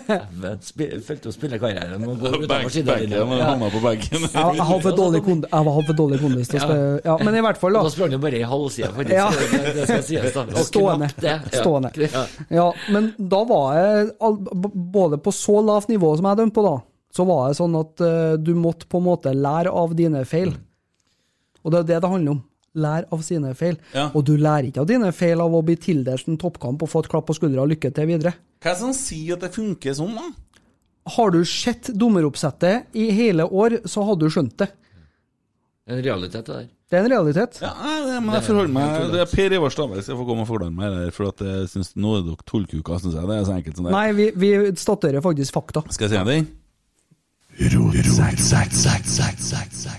Følte å spille karrieren og gå Bag- utenfor sidelinjen. han baggen. Jeg, var for dårlig kond- jeg hadde for dårlig kondis til å spille Ja, men i hvert fall, da. Da sprang du bare i halvsida, faktisk. Ja. Det, det skal sies, da. Stående. Ja. Stående. Ja. Ja, men da var jeg Både på så lavt nivå som jeg dømte på da, så var det sånn at eh, du måtte på en måte lære av dine feil. Og det er det det handler om. Lær av sine feil. Ja. Og du lærer ikke av dine feil av å bli tildelt en toppkamp og få et klapp på skuldra og lykke til videre. Hva er det som sier at det funker sånn, da? Har du sett dommeroppsettet i hele år, så hadde du skjønt det. En realitet, det der. Det er en realitet. Ja, det, men jeg forholder meg Det er Per Ivar Stavang jeg får komme og forklare meg det, for at jeg synes, nå er dere tullkuker, syns jeg. Det er så enkelt som det. Nei, vi, vi statuerer faktisk fakta. Skal jeg si den?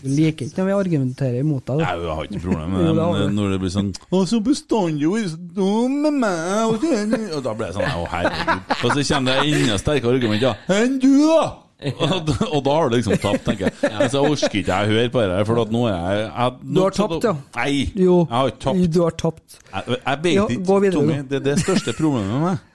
Du liker ikke når vi argumenterer imot deg. Nei, jeg har ikke problem med det, det men når det blir sånn Og så bestandig er så dum med meg Og, da blir jeg sånn Å, herregud. Og så kommer det enda sterkere argumenter. Enn du, da! Og, og da har du liksom tapt, tenker jeg. Altså, jeg orker ikke jeg høre på det for at nå er jeg, jeg Du har tapt, ja. Nei, Jo, jeg har ikke tapt. du har tapt. Jeg, jeg vet Ja, ikke, Tommy, det er det største problemet med meg.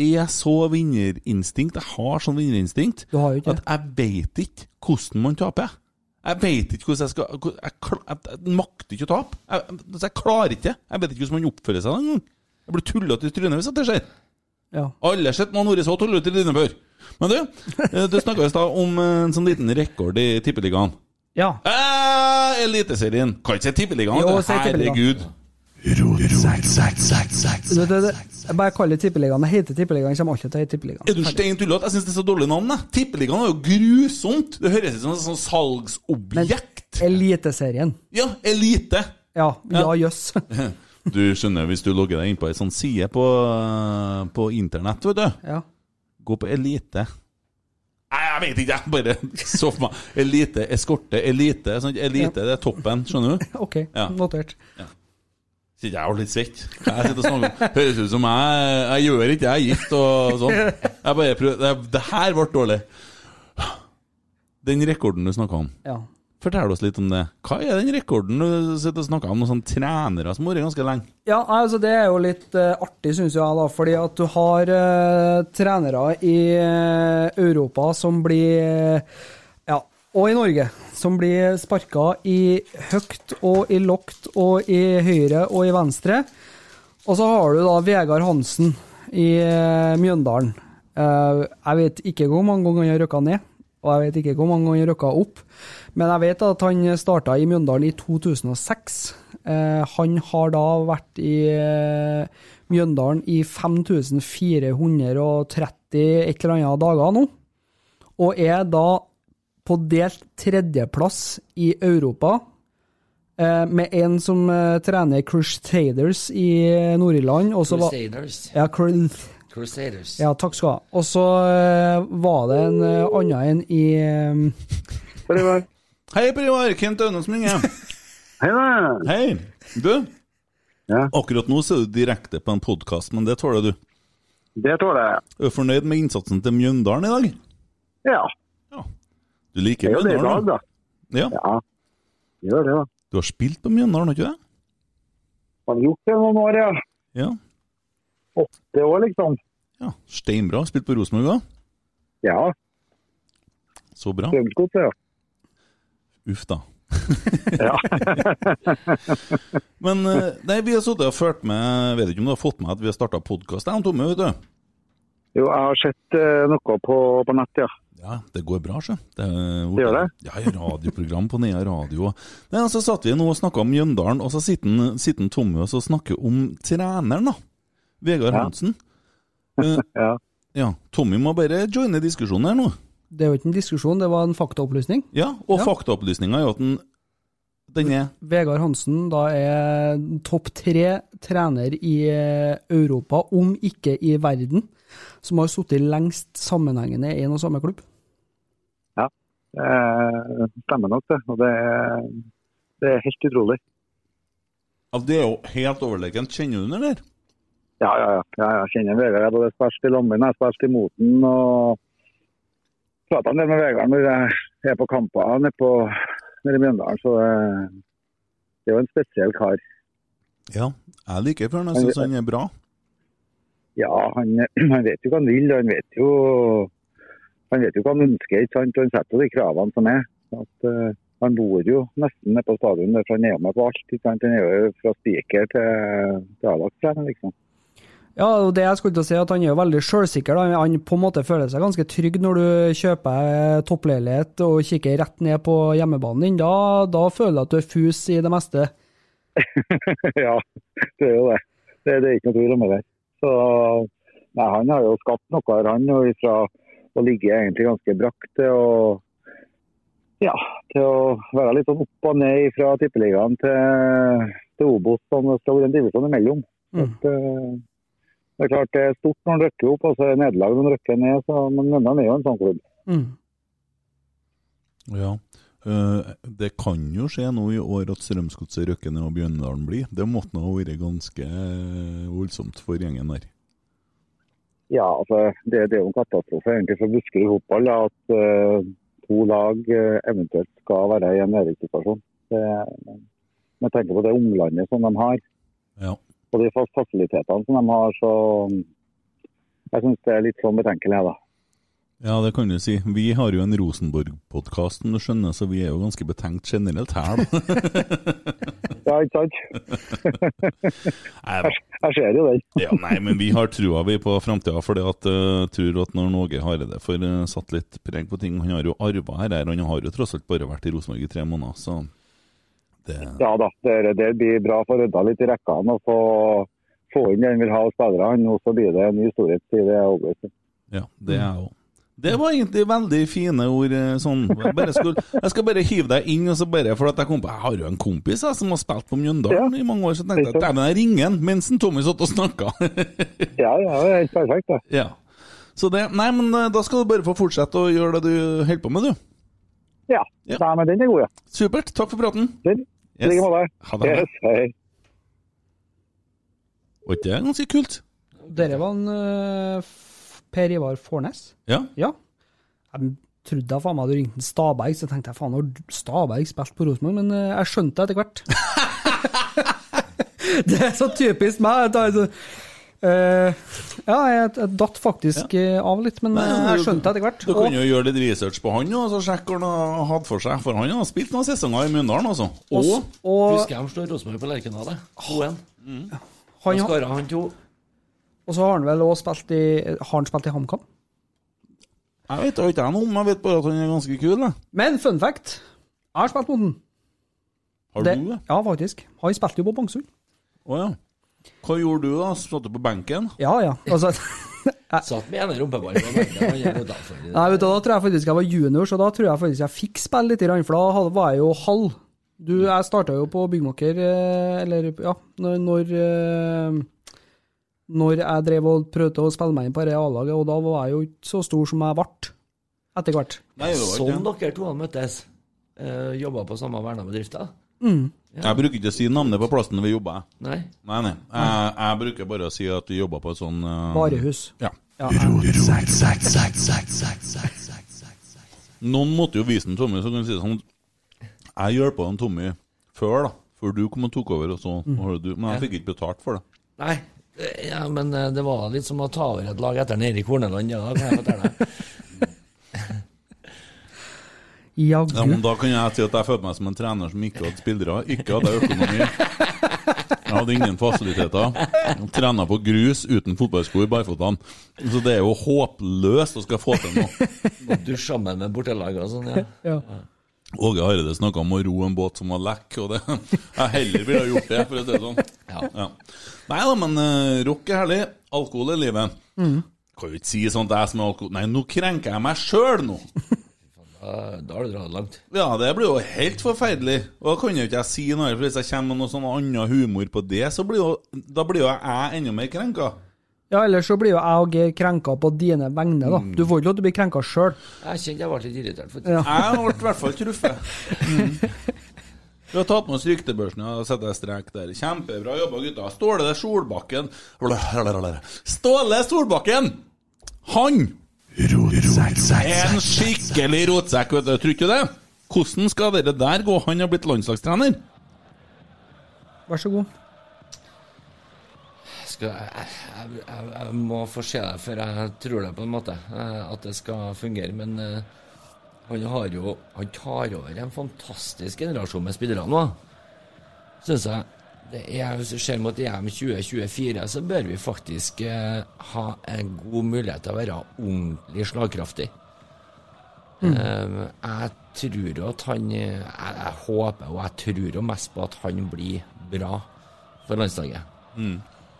Er så vinnerinstinkt, jeg har sånn vinnerinstinkt, Du at jeg vet ikke hvordan man taper. Jeg vet ikke hvordan jeg skal Jeg, Jeg, jeg, jeg makter ikke å tape. Jeg, altså, jeg klarer ikke det. Jeg vet ikke hvordan man oppfører seg engang. Jeg blir tullete i trynet hvis det skjer. Ja. Alle har sett noen vært så tullete i trynet før. Men du, du det snakka i stad om eh, en sånn liten rekord i Tippeligaen. Ja. Eh, Eliteserien! Kan ikke si Tippeligaen. herregud. Jeg bare kaller det Tippeligaen. Det heter Tippeligaen. Kommer alltid til å hete Tippeligaen. Er du stein tullete? Jeg syns det er så dårlig navn. jeg. Tippeligaen er jo grusomt! Det høres ut som et sånn salgsobjekt. Eliteserien. Ja, elite. Ja, ja jøss. Du skjønner, hvis du logger deg inn på ei sånn side på, på internett, vet du Ja. Gå på elite. Nei, jeg vet ikke, jeg bare så for meg. Elite, eskorte, elite. Sånn, elite, det er toppen, skjønner du? OK, notert. Ja. Sitter jeg og litt svett? Jeg sitter og snakker om? Høres ut som jeg Jeg gjør ikke, jeg er gift og sånn. Jeg bare prøver Det, det her ble dårlig. Den rekorden du snakka om, Ja. fortell oss litt om det. Hva er den rekorden du sitter og snakker om? Noen sånne trenere som har vært ganske lenge? Ja, altså Det er jo litt uh, artig, syns jeg, da, fordi at du har uh, trenere i uh, Europa som blir og i Norge, som blir sparka i høyt og i lågt og i høyre og i venstre. Og så har du da Vegard Hansen i eh, Mjøndalen. Eh, jeg vet ikke hvor mange ganger han har rykka ned, og jeg vet ikke hvor mange ganger han har rykka opp. Men jeg vet at han starta i Mjøndalen i 2006. Eh, han har da vært i Mjøndalen i 5430 et eller annet dager nå, og er da på delt tredjeplass i Europa. Eh, med en som eh, trener Crusaders i Nord-Irland. så var- Crusaders. Ja, Cru- Crusaders. ja, takk skal du ha. Og så eh, var det en eh, annen en i eh, Hei, Per Ivar. Kent som. Hei da. Hei. Du, akkurat nå så er du direkte på en podkast, men det tåler du. Det tåler jeg. Er du fornøyd med innsatsen til Mjøndalen i dag? Ja. Du liker Det er jo det i dag, da. Ja. Ja. Gjør det, da. Du har spilt på Mjøndalen, har du ikke det? Har gjort det noen år, ja. Ja. Åtte år, liksom. ja. Steinbra. Spilt på Rosenborg da? Ja. Så bra. Strømsgodset, ja. Uff, da. Ja. Men eh, nei, vi har sittet og fulgt med Vet ikke om du har fått med at vi har starta podkast? Jeg og Tomme, vet du. Jo, jeg har sett eh, noe på, på nett, ja. Ja, det går bra, sjø. Det, Det gjør det? Ja, ja, radioprogram på Nea Radio. Nei, Så satt vi nå og snakka om Mjøndalen, og så sitter han- Tommy og så snakker om treneren, da. Vegard Ja. Hansen. Uh, ja. Tommy må bare joine diskusjonen her nå. Det er jo ikke en diskusjon, det var en faktaopplysning. Ja, og Ja. faktaopplysninga er jo at den, den er Vegard Hansen da er topp tre trener i eh, Europa, om ikke i verden, som har sittet lengst sammenhengende i en og samme klubb. Ja, det stemmer nok det. Og det er, det er helt utrolig. Ja, Det er jo helt overlegent. Kjenner du den, eller? Ja, ja, ja. ja jeg kjenner Vegard. Jeg har både spilt i Lommen har spilt i Moten og Prata en del med Vegard når jeg er på kamper nede på nede i Mjøndalen, så det, det er jo en spesiell kar. Ja, jeg liker Førn. Jeg syns han er bra. Ja, han, han vet jo hva han vil, og han vet jo han vet jo hva han ønsker, ikke sant? og han setter jo de kravene som er. At, uh, han bor jo nesten nede på stadion, for han er med på alt. ikke sant? Han er jo fra spiker til, til A-lagstrener, liksom. Ja, og det jeg skulle til å si, at han er jo veldig sjølsikker. Han på en måte føler seg ganske trygg når du kjøper toppleilighet og kikker rett ned på hjemmebanen din. Da, da føler du at du er fus i det meste. ja, det er jo det. Det, det er ikke noe tvil om det. Så nei, han har jo skapt noe her, han. Fra å ligge egentlig ganske brakk til å ja, til å være litt sånn opp og ned fra tippeligaen til, til Obos. Sånn, det skal være en divisjon imellom. Mm. At, eh, det er klart det er stort når man rykker opp, og så er det nederlag når man rykker ned. Så, men Mjøndalen er jo en sånn klubb. Mm. Ja. Eh, det kan jo skje nå i år at Strømsgodset rykker ned og Bjørndalen blir. Det måtte nå ha vært ganske eh, voldsomt for gjengen der. Ja, altså, det, det er jo en katastrofe egentlig for Buskerud fotball at uh, to lag eh, eventuelt skal være i en nedrykkssituasjon. Med tanke på det omlandet som de har, Ja. og de fasilitetene som de har, så jeg syns det er litt sånn betenkelig. da. Ja, det kan du si. Vi har jo en Rosenborg-podkast, om du skjønner, så vi er jo ganske betenkt generelt her, da. Ja, ikke sant? jeg, ser jo den. ja, nei, men vi har trua vi på framtida, for jeg uh, tror at når Åge Hareide får uh, satt litt preg på ting Han har jo arva her, her, han har jo tross alt bare vært i Rosenborg i tre måneder, så det Ja da, det, det blir bra for å rydda litt i rekkene og få, få inn det han vil ha av spillerne. Nå så blir det en ny storhet, i det August. Ja, det er jeg òg. Det var egentlig veldig fine ord. eh, sånn. Jeg, bare skulle, jeg skal bare hive deg inn, og så bare for at jeg kom på Jeg har jo en kompis jeg, som har spilt på Mjøndalen i mange år, så tenkte jeg at dæven, jeg ringer han mens en Tommy satt og snakka. ja, ja, det er helt perfekt, det. Ja. Så det Nei, men eh, da skal du bare få fortsette å gjøre det du holder på med, du. Ja. Nei, men den er god, ja. Supert. Takk for praten. Den. I like måte. Ha det. Yes, hei. Var ikke det ganske kult? Dere var en eh, Per Ivar Fornes? Ja. Ja. Jeg trodde jeg faen meg hadde ringt en Staberg, så tenkte jeg faen, har Staberg spilt på Rosenborg? Men eh, jeg skjønte det etter hvert. det er så typisk meg. Eh, ja, jeg, jeg datt faktisk ja. av litt, men Nei, eh, jeg skjønte det etter hvert. Du kan Og- jo gjøre litt research på han og så sjekke hva han har hatt for seg. For han har spilt noen sesonger i Mjøndalen, altså. Og og, Husker jeg de slår Rosenborg på Lerkendal, 2-1. han, Da skåra han to. Og så har han vel også spilt i Har han spilt i HamKam? Jeg vet ikke jeg noe om, jeg vet bare at han er ganske kul. Da. Men fun fact, jeg har spilt mot den. Har du det? Ja, faktisk. Han spilte jo på Bangsund. Å ja. Hva gjorde du da? Satt du på benken? Ja, ja. Altså, Satt med ene rumpeballen på benken. Han det. Nei, vet du, Da tror jeg faktisk jeg var junior, så da tror jeg faktisk jeg fikk spille litt, for da var jeg jo halv. Du, jeg starta jo på byggmaker, eh, eller ja, når, når eh, Når jeg drev og prøvde å spille meg inn på dette A-laget, og da var jeg jo ikke så stor som jeg ble etter hvert. Som dere to hadde møttes. Uh, Jobba på samme verna Mm. Ja. Jeg bruker ikke å si navnet på plassen vi jobber. Nei. Nei, nei. Jeg, jeg bruker bare å si at vi jobber på et sånn uh, Varehus. Ja. Ja, Noen måtte jo vise en Tommy, så kan du si det sånn Jeg hjelpa en Tommy før, da. Før du kom og tok over, og så Mm. du Men jeg fikk ikke betalt for det. Nei. Eh, Ja, men eh, det var litt som å ta over et lag etter Eirik Horneland. Ja, kan jeg fortelle deg. Ja, men Da kan jeg si at jeg følte meg som en trener som ikke hadde spillere, ikke hadde økonomi. Jeg hadde ingen fasiliteter. Trena på grus uten fotballsko i barføttene. Så det er jo håpløst å skal få til noe. Du sammen med bortelaget og sånn, ja. Ja. Åge Hareide snakka om å ro en båt som var lekk, og det Jeg heller ville ha gjort det, for å si det sånn. Ja. Nei da, men uh, rock er herlig. Alkohol er livet. Mm. Kan jo ikke si sånn at jeg som er alkohol... Nei, nå krenker jeg meg sjøl nå! Da har du dratt langt. Ja, det blir jo helt forferdelig. Og da kan jo ikke jeg si noe, for hvis jeg kommer med noe sånn annen humor på det, så blir jo, da blir jo jeg enda mer krenka. Ja, ellers så blir jo jeg og Geir krenka på dine vegne, da. Du får ikke lov til å bli krenka sjøl. Jeg kjente jeg ble litt irritert. For Ja. Jeg ble i hvert fall truffet. Mm. Vi har tatt med oss ryktebørsen og setter jeg strek der. Kjempebra jobba, gutta. Ståle Solbakken Ståle Solbakken! Han En skikkelig rotsekk, vet du. Tror ikke det? Hvordan skal dere der gå? Han har blitt landslagstrener. Vær så god. Skal, jeg, jeg, jeg, jeg må få se det før jeg tror det, på en måte. eh, At det skal fungere. Men eh, han har jo Han tar over en fantastisk generasjon med spillere nå. Syns jeg. Det er, hvis du ser mot EM 2024, så bør vi faktisk eh, ha en god mulighet til å være ordentlig slagkraftig. Mm. Eh, jeg tror at han jeg, jeg håper og jeg tror jo mest på at han blir bra for landslaget. Mm.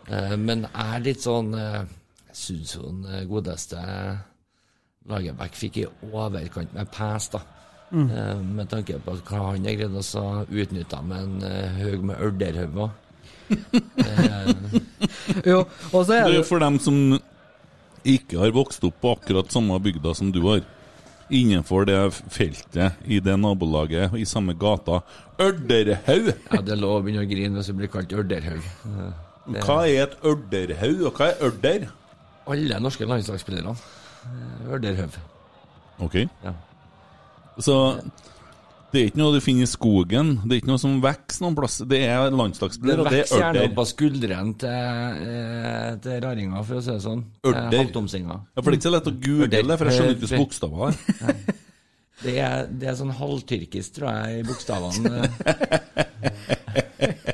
Eh, men jeg er litt sånn eh, Jeg syns jo den eh, godeste Lagerbäck fikk i overkant med pes, da. Mm. Eh, med tanke på hva han har greid å utnytte med en haug med ørderhauger. Jo, og så Det er er det jo for dem som ikke har vokst opp på akkurat samme bygda som du har. Innenfor det feltet i det nabolaget i samme gata. Ørderhaug! Ja, det er lov å begynne å grine hvis du blir kalt ørderhaug. Det- Hva er et ørderhaug, og hva er ørder? Alle norske landslagsspillerne. Eh, Ørderhaug. Ok. Ja. Så det er ikke noe du finner i skogen. Det er ikke noe som vokser noen plass. Det er landslagsspiller, og det vokser er gjerne ørder. opp av skuldrene til, eh, til raringa, for å si det sånn. Ørder. Ja, for det er ikke så lett å google det, for jeg skjønner ikke hvilke bokstaver det er. Det er, det er sånn halvtyrkisk, tror jeg, i bokstavene.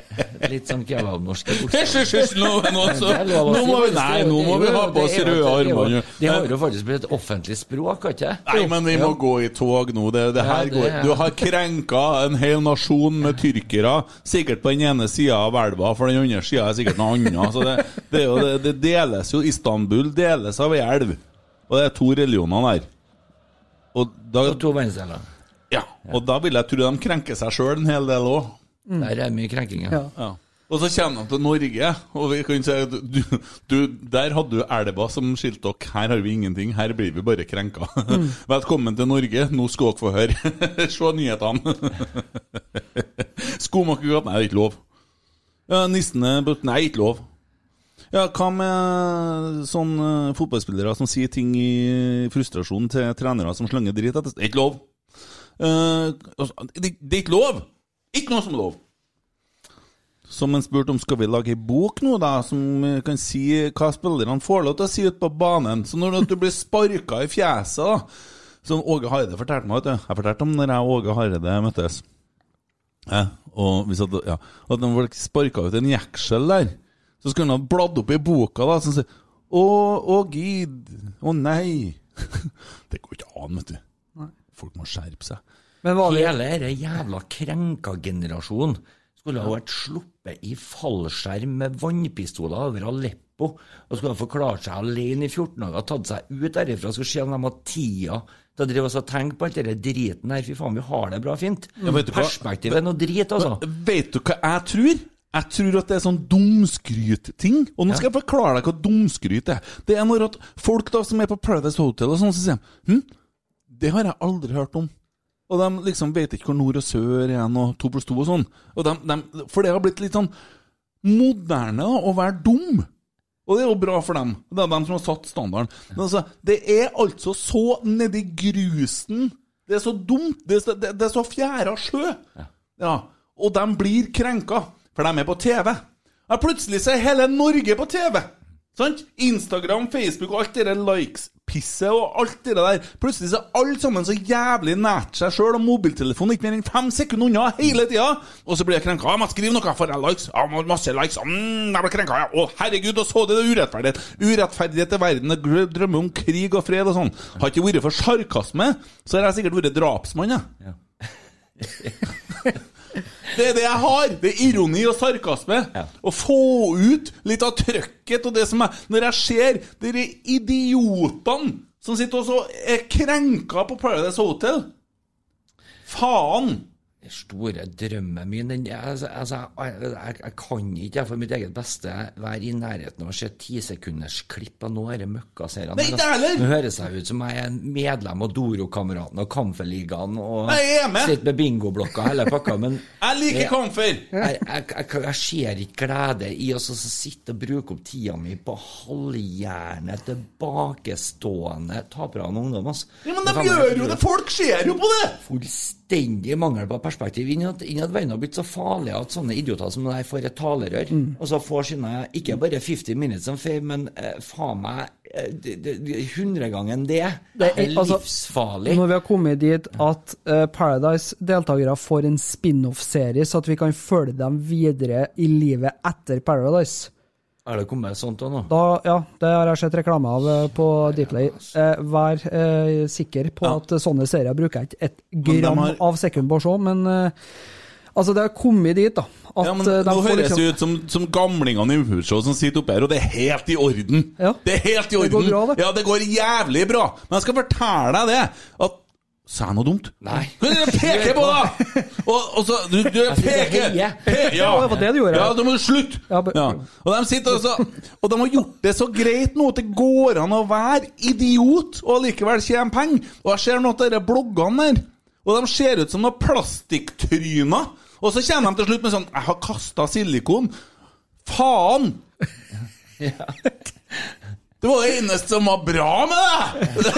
Litt sånn kebabnorske hysj, nå, nå, Det nå må vi. Nei, Det nå må vi ha på oss det røde armbånd. Det har jo faktisk blitt et offentlig språk, har ikke? Nei, men vi må gå i tog nå. Det, det Ja, her det går. Du har krenka en hel nasjon med tyrkere, sikkert på den ene sida av elva, for den andre sida er sikkert noe annet. Så det, det, er jo, det, det deles jo Istanbul deles av ei elv, og det er to religioner der. Og da, Og to verdensdeler. ja, og da vil jeg tro de krenker seg sjøl en hel del òg. Der er mye krenking, ja. Ja. Og så kommer de til Norge, og vi kan si at du, du, der hadde du elva som skilte dere. Her har vi ingenting, her blir vi bare krenka. Velkommen til Norge, nå skal dere få høre. Se nyhetene. Skomakergata, nei, det er ikke lov. Ja, Nissene but- Nei, ikke lov. Ja, Hva med sånne fotballspillere som sier ting i frustrasjon til trenere som slenger dritt etter Det er ikke lov. Eh, altså, det, det er ikke lov! Ikke noe som lov. Som han spurte om skal vi lage ei bok nå, da, som kan si hva spillerne får lov til å si ute på banen. Så når du blir sparka i fjeset, da Som Åge Hareide fortalte meg, vet du. Jeg fortalte om når jeg og Åge Hareide møttes. Ja, og hvis at, ja, at de ble sparka ut en jeksel der, så skulle han ha bladd opp i boka da, som sier Å, å gid, å nei. det går ikke an, vet du. Folk må skjerpe seg. Men var det Hele denne jævla krenka generasjonen skulle ha vært sluppet i fallskjerm med vannpistoler over Aleppo og skulle ha forklart seg alene i 14 dager, tatt seg ut derifra, skulle se om de hadde tida til å drive oss og tenke på alt denne driten her. Fy faen, vi har det bra fint. Ja? Perspektivet er noe drit, altså. Vet du hva jeg tror? Jeg tror at det er sånn dumskryt-ting. Og nå skal jeg forklare deg hva dumskryt er. Det er når at folk da som er på Paradise Hotel og sånn, så sier de hm, det har jeg aldri hørt om. Og de liksom vet ikke hvor nord og sør igjen, og to pluss to og sånn. Og de, de, for det har blitt litt sånn moderne da, å være dum. Og det er jo bra for dem. Det er dem som har satt standarden. Men altså, det er altså så nedi grusen. Det er så dumt. Det er så, det, det er så fjæra sjø. Ja. Og de blir krenka, for de er på TV. Ja, plutselig så er hele Norge på TV! Sant? Instagram, Facebook og alt det der likes-pisset og alt det der. Plutselig så er alle sammen så jævlig nært seg sjøl, og mobiltelefonen ikke mer enn fem sekunder unna hele tida. Og så blir jeg krenka. Ja, må skrive noe, får jeg likes? Ja, må- masse likes. Mm, jeg ble krenka, ja. Å, herregud, og så det er urettferdighet. Urettferdighet i verden. Jeg drømmer om krig og fred og sånn. Har ikke vært for sarkasme, så har jeg sikkert vært drapsmann, jeg. Det er det jeg har! Det er ironi og sarkasme. Å få ut litt av trøkket og det som er Når jeg ser de idiotene som sitter og er krenka på Paradise Hotel Faen! Store drømmen min den, altså, altså, jeg, jeg, jeg kan ikke for mitt eget beste være i nærheten av å se tisekundersklipp av noen møkkaseriene. Nei, ikke heller! Nå høres jeg ut som jeg er medlem av Doro-kameraten og Kamferligaen og er sitter med bingoblokka hele pakka, men Jeg liker kamfer! Jeg, jeg, ser ikke glede i å sitte og bruke opp tida mi på halvhjerne, tilbakestående tapere av ungdom. Altså. Ja, men de gjør jo det! Folk ser jo på det! Fullstendig mangel på perspektiv. Inn at verden har blitt så farlig at sånne idioter som deg får et talerør, Mm. og så får sine ikke bare 50 minutes of fame, men eh, faen meg eh, hundregangen det. Det er altså, livsfarlig. Når vi har kommet dit at uh, Paradise-deltakere får en spin-off-serie, så at vi kan følge dem videre i livet etter Paradise. Er det kommet sånt òg nå? Da, ja, det har jeg sett reklame av eh, på Deepplay. Eh, vær eh, sikker på at eh, sånne serier bruker jeg ikke et gram har- av sekund på å se, men eh, altså, det har kommet dit, da. At Ja, men eh, de Nå høres liksom- det ut som, som gamlingene i Impulshow som sitter oppe her, og det er helt i orden. Det er helt i Det orden. går bra, det. Ja, det går jævlig bra. Men jeg skal fortelle deg det, at Sa jeg noe dumt? Nei. Men jeg peker på deg! Og, og så Du, du peker! Pe ja. Ja, det var det du gjorde. Ja, da må du slutte! Ja. Og de sitter og så Og de har gjort det så greit nå at det går an å være idiot og likevel tjene penger. Og jeg ser noe av disse bloggene der, og de ser ut som noen plastikktryner. Og så kommer de til slutt med sånn 'Jeg har kasta silikon'. Faen! Det var det eneste som var bra med det!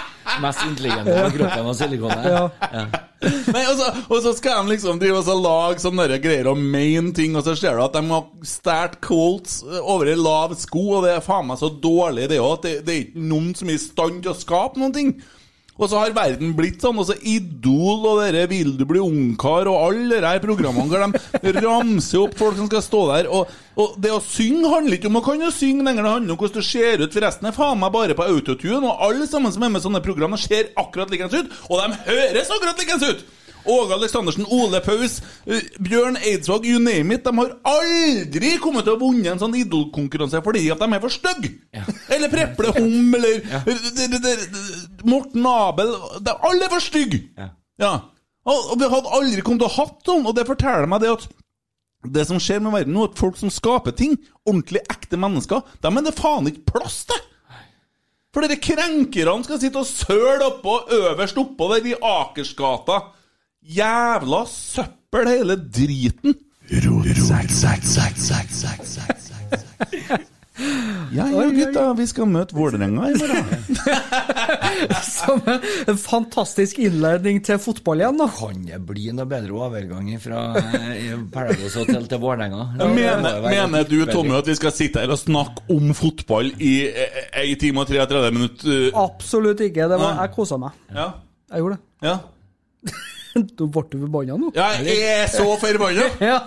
Mest intelligente på kroppen av silikonet. Ja. Nei, og, så, og så skal de liksom drive og så lage sånne greier og mene ting, og så ser du at de har stært Colts over ei lav sko, og det er faen meg så dårlig det òg, at det, det er ikke noen som er i stand til å skape noen ting. Og så har verden blitt sånn, og så Idol og dere Vil du bli ungkar og alle de programmene hvor de ramser opp folk som skal stå der. Og, og det å synge handler ikke om å jo synge lenger, det handler om hvordan du ser ut. Forresten er faen meg bare på autotune, og alle sammen som er med i sånne program, ser akkurat likens ut, og de høres akkurat likens ut! Åge Aleksandersen, Ole Paus, eh, Bjørn Eidsvåg, you name it. De har aldri kommet til å vunne en sånn idolkonkurranse fordi at de er for stygge! Eller Preple Hom, eller ja. d- Morten Abel de, Alle er for stygge! Ja. Og, og vi hadde aldri kommet til å hatt sånn, og det forteller meg det at det som skjer med verden nå, at folk som skaper ting, ordentlig ekte mennesker, dem er det faen ikke plass til! For dere krenkerne skal sitte og søle oppå øverst oppå der i Akersgata. Jævla søppel, hele driten. Ja, ja, gutta, vi skal møte Vålerenga i morgen. Som en fantastisk innledning til fotball igjen, da. Kan det bli noe bedre overgang fra eh, Paradise Hotel til Vålerenga? Mener, mener du, Tommy, at vi skal sitte her og snakke om fotball i eh, 1 time og 33 minutter? eh? Absolutt ikke. Det var, jeg kosa meg. Ja. Jeg gjorde det. Ja. Du ble du forbanna nå? Ja, jeg er så forbanna! Ja.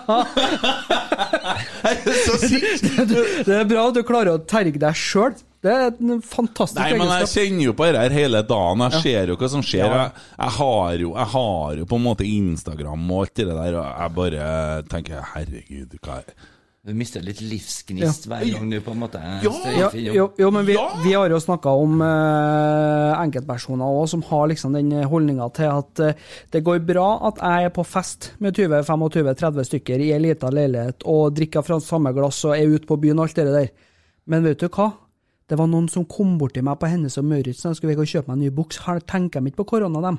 Jeg er så sint! Det er bra at du klarer å terge deg sjøl. Det er en fantastisk Nei, men jeg kjenner jo på det her hele dagen. Jeg Ja. ser jo hva som skjer. Ja. Jeg, jeg, har jo, jeg har jo på en måte Instagram og alt det der, og jeg bare tenker herregud, hva er Du mister litt livsgnist hver gang du på en måte Ja, jo, jo, men vi, vi har jo snakka om eh, enkeltpersoner også, som har liksom den holdninga til at eh, det går bra at jeg er på fest med 20-25-30 stykker i ei lita leilighet og drikker fra samme glass og er ute på byen og alt det der. Men vet du hva? Det var noen som kom bort til meg på Hennes og Maurits jeg skulle og kjøpe meg en ny buks. Her tenker de ikke på korona, dem.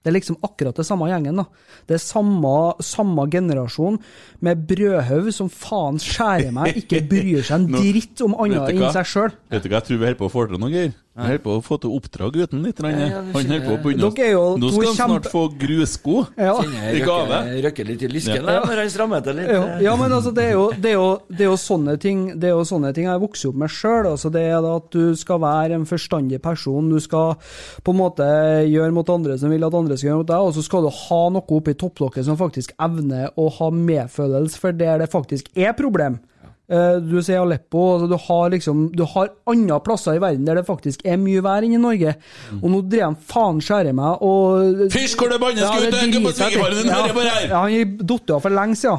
Det er liksom akkurat det samme gjengen. da. Det er samme, samme generasjon med brødhaug som faen skjærer meg, ikke bryr seg en dritt om annet enn seg sjøl. Vet du hva jeg tror vi holder på å få til nå, Geir? Vi holder på å få til oppdrag uten gutten litt. Ja, ja, Han holder på å begynne Nå skal han snart kjempe- få grussko Ja. I gave. røkker, røkker litt i lysken Ja. når han strammer til litt. Ja, ja, men altså, det er jo, det er jo, det er jo sånne ting Det er jo sånne ting jeg vokser opp med sjøl. Altså, det er at du skal være en forstandig person. Du skal på en måte gjøre mot andre som vil at andre skal gjøre mot deg, og så skal du ha noe oppi topplokket som faktisk evner å ha medfølelse for der det faktisk er problem. Eh, Du sier Aleppo, altså du har liksom Du har andre plasser i verden der det faktisk er mye vær enn i Norge. Og nå drev han faen skjære meg og Fysj, hvor det bannes, gutt! det på svigerfaren din, hører på her! Ja, han datt av for lenge siden.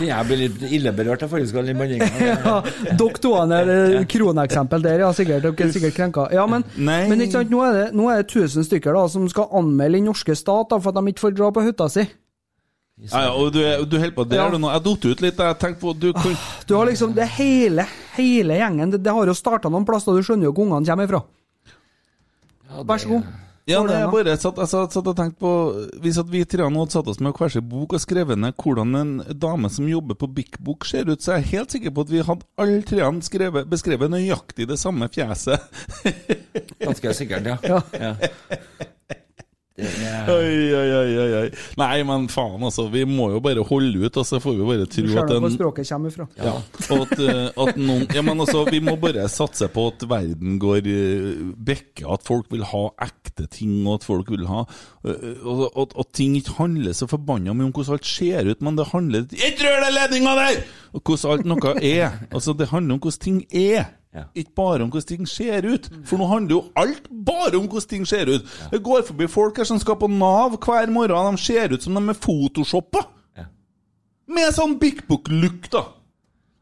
Jeg blir litt illeberørt av forrige banninga. Ja, dere to er kroneksempel der, ja. Sikkert, dere er sikkert krenka. Ja, men, men ikke sant, nå er, det, nå er det 1000 stykker da, som skal anmelde den norske stat da, for at de ikke får dra på hytta si. Ja, ja, og du, er- du holder på der Ja. du nå. Jeg datt ut litt. Jeg tenkte på du, kan, Du har liksom det hele, hele gjengen. Det, det har jo starta noen plasser, du skjønner jo hvor ungene kommer ifra. Vær så god. Ja, det jeg bare satt, jeg satt, satt og tenkte på Hvis at vi tre hadde satt oss med hver sin bok og skrevet ned hvordan en dame som jobber på Bik Bok ser ut, så jeg er jeg helt sikker på at vi hadde alle tre skrevet, beskrevet nøyaktig det samme fjeset. Ganske sikkert, ja. ja. Er Oi, oi, oi, oi. Nei, men faen, altså. Vi må jo bare holde ut, og så får vi bare tro at nå hvor en språket kommer ifra. ja. At, eh, at noen Ja, men altså, vi må bare satse på at verden går uh, bekke, at folk vil ha ekte ting, og at folk vil ha eh, og, og ting ikke handler så forbanna mye om hvordan alt ser ut, men det handler Ikke rør den ledninga der! Og hvordan alt noe er. Altså, det handler om hvordan ting er. Ikke bare om hvordan ting ser ut. For nå handler jo alt bare om hvordan ting ser ut. Det går forbi folk her som skal på Nav hver morgen, de ser ut som de er photoshoppa. Med sånn Big Book-look, da.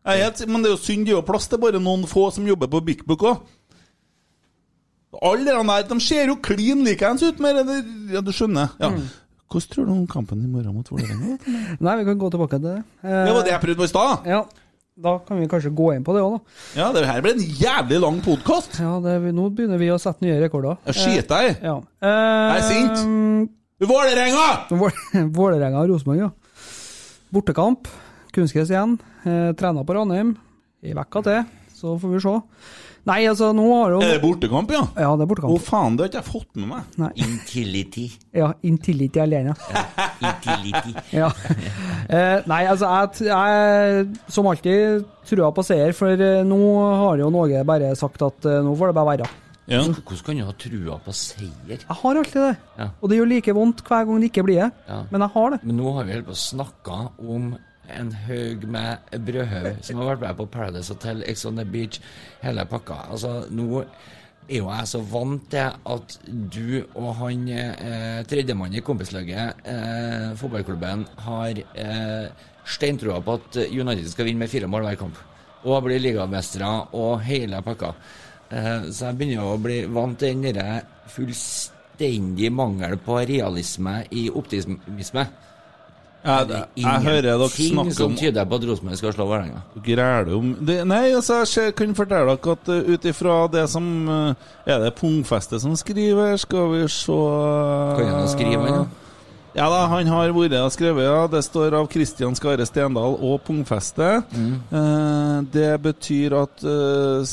Jeg vet, men det er jo synd, det er jo plass til bare noen få som jobber på Big Book òg. Alle de der de ser jo klin likeens ut, med det, ja, du skjønner. Ja. Hvordan tror du om kampen i morgen mot Vålerenga? Nei, vi kan gå tilbake til det. Eh, Det var det jeg prøvde på i stad. Ja, da kan vi kanskje gå inn på det òg, da. Ja, det her blir en jævlig lang podkast. Ja, det, nå begynner vi å sette nye rekorder. Jeg skiter i. Ja. Eh, Jeg er sint. Vålerenga! Vålerenga og Rosenborg, ja. Bortekamp. Kunstgress igjen. Eh, Trener på Ranheim. I vekka til, så får vi se. Nei, altså, nå har jo Er det bortekamp, ja? Ja, det er bortekamp. Å faen, det har ikke jeg fått med meg. Nei. Intility. Ja, Intility alene. Intility. Ja. Eh, nei, altså, jeg, jeg som alltid trua på seier, for eh, nå har jo Norge bare sagt at eh, nå får det bare være. Ja. Hvordan kan du ha trua på seier? Jeg har alltid det. Ja. Og det gjør like vondt hver gang det ikke blir det. Ja. Men jeg har det. Men nå har vi holdt på å snakke om en haug med brødhaug som har vært med på Paradise Hotel, Ex on the Beach, hele pakka. Altså, nå er jo jeg så vant til at du og han eh, tredjemann i kompislaget, eh, fotballklubben, har eh, steintroa på at United skal vinne med fire mål hver kamp. Og bli ligamestere og hele pakka. Eh, så jeg begynner å bli vant til den derre fullstendig mangel på realisme i optimisme. Jeg, jeg hører dere snakke som om tyder på at Rosenborg skal slå Vålerenga. Græle om det, Nei, altså, jeg kan fortelle dere at uh, ut ifra det som uh, Er det Pungfestet som skriver? Skal vi se Kan han skrive, ja? Ja da, han har vært og skrevet, ja. Det står av Kristian Skare Stendal og Pungfeste. Uh, det betyr at uh,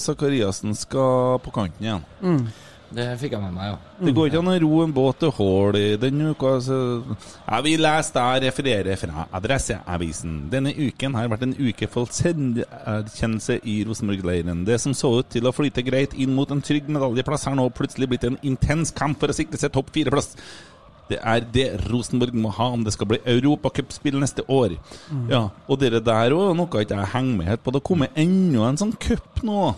Sakariassen skal på kanten igjen. Mm. Det fikk jeg med meg, ja. Det går ikke an å ro en båt til hull i denne uka. Så jeg vil lese deg referere fra Adresseavisen. Denne uken har vært en uke for selverkjennelse i Rosenborg-leiren. Det som så ut til å flyte greit inn mot en trygg medaljeplass, har nå plutselig blitt en intens kamp for å sikre seg topp fire-plass. Det er det Rosenborg må ha om det skal bli europacupspill neste år. Mm. Ja, Og dere der òg, noe ikke jeg henger med helt på. Det kommer enda en sånn cup nå.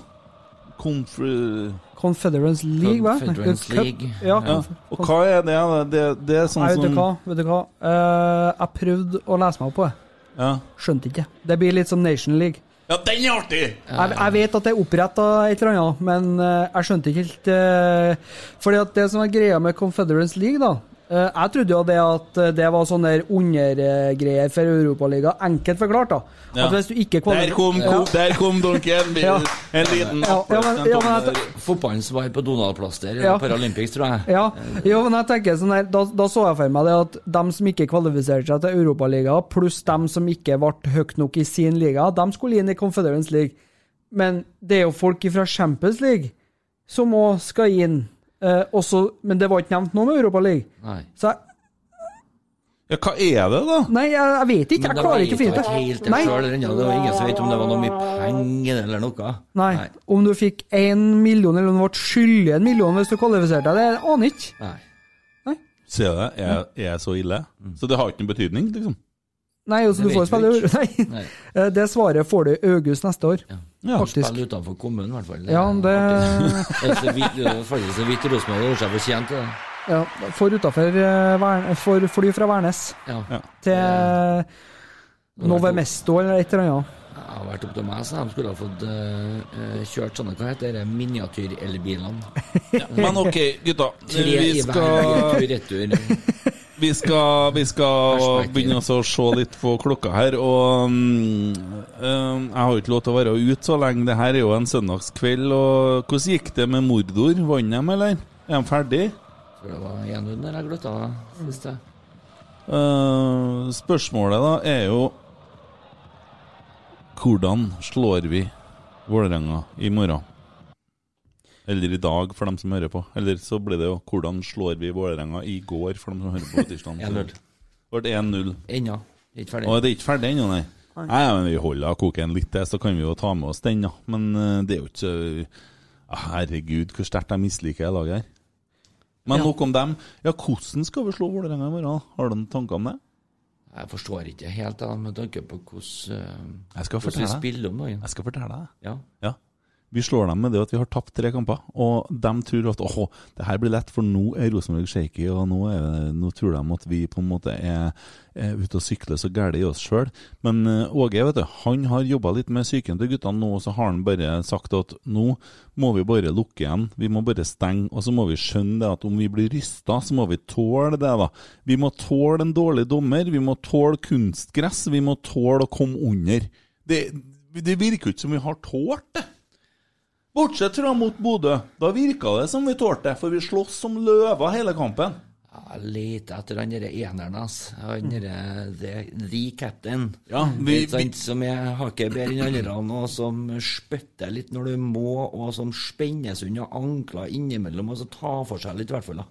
Confer... Confederance League, hva? Confederance Cup. League. Ja, Ja. Og hva er det? Det, det er sånn Nei, vet du hva? Vet du hva? Uh, jeg prøvde å lese meg opp på det. Ja. Skjønte ikke. Det blir litt som Nation League. Ja, den er artig! Jeg, jeg vet at det er oppretta et eller annet, men eh, jeg skjønte ikke helt uh, Fordi at det som er greia med Confederance League, da Jeg trodde jo det at eh, det var sånne undergreier for Europaliga. Enkelt forklart, da. Ja. At hvis du ikke Der kom, Ja. der kom dunken! Ja. En liten Ja, ja, men- ja, men Fotballens svar på Donald-plaster Ja. Paralympics, tror jeg. Ja, jo, men jeg tenker sånn her, da, da så jeg for meg det at de som ikke kvalifiserte seg til Europaliga, pluss dem som ikke ble høyt nok i sin liga, de skulle inn i Confederance League. Men det er jo folk fra Champions League som òg skal inn. Eh, også, men det var ikke nevnt noe med Europaliga. Nei. Så jeg, Ja, hva er det, da? nei, jeg, jeg vet ikke. Jeg klarer ikke å finne det. Helt det selv. Det var ingen som vet om det var noe mye penger eller noe. Nei. Om du fikk én million, eller om du ble skyldig en million hvis du kvalifiserte deg, det aner jeg ikke. Nei. Ser du det? Er, er så ille? Så det har ikke noen betydning, liksom? Nei, altså, du får spille. Nei. Nei. Eh, Det svaret får du i august neste år. Ja. Faktisk. Spille utenfor kommunen, i hvert fall. Ja, det Det er så vidt, det er faktisk så vidt Rosenborg har gjort seg fortjent til det. Ja, for utafor For fly fra Værnes Ja. Ja. til ja. Novemesto eller et eller annet. Det har vært opp til meg, så de skulle ha fått eh, kjørt sånne hva heter det, miniatyrelbilene. Men ok, gutta. Tre Vi skal, retur. vi skal, vi skal begynne å se litt på klokka her. Og eh, jeg har jo ikke lov til å være ute så lenge. Det her er jo en søndagskveld. Og hvordan gikk det med Mordor? Vant de, eller? Er de? Tror det var 1-0 der jeg gløtta sist. jeg. Eh, spørsmålet da er jo Hvordan slår vi Vålerenga i morgen? Eller i dag, for dem som hører på. Eller så blir det jo Hvordan slår vi Vålerenga i går, for dem som hører på på tirsdag? 1-0. Det ble 1-0. Ennå. Ikke ferdig. Det er ikke ferdig ennå, nei? Nei. Nei, men Vi holder koken litt til, så kan vi jo ta med oss den. da Men eh, det er jo ikke Ah, Herregud, hvor sterkt jeg misliker det laget her. Men Ja. nok om dem. Ja, Hvordan skal vi slå Vålerenga i morgen? Har du noen tanker om det? Jeg forstår ikke helt det med tanke på hvordan eh, hvordan vi spiller om dagen. Jeg skal fortelle deg. Ja. Ja. Vi slår dem med det at vi har tapt tre kamper, og de tror at åh, det her blir lett, for nå er Rosenborg shaky, og nå, er nå tror de at vi på en måte er, er ute og sykler så gærent i oss sjøl. Men eh, Åge vet du, han har jobba litt med psyken til guttene nå, og så har han bare sagt at nå må vi bare lukke igjen, vi må bare stenge, og så må vi skjønne det at om vi blir rysta, så må vi tåle det, da. Vi må tåle en dårlig dommer, vi må tåle kunstgress, vi må tåle å komme under. Det, det virker jo ikke som vi har tålt det. Bortsett fra mot Bodø. Da virka det som vi tålte for vi sloss som løver hele kampen. Ja, Lete etter han derre eneren hans. Han derre the, the captain. Ja, vi- vi... Som er hakket bedre enn andre, og som spytter litt når du må, og som spennes unna ankler innimellom, og så tar for seg litt, i hvert fall. da.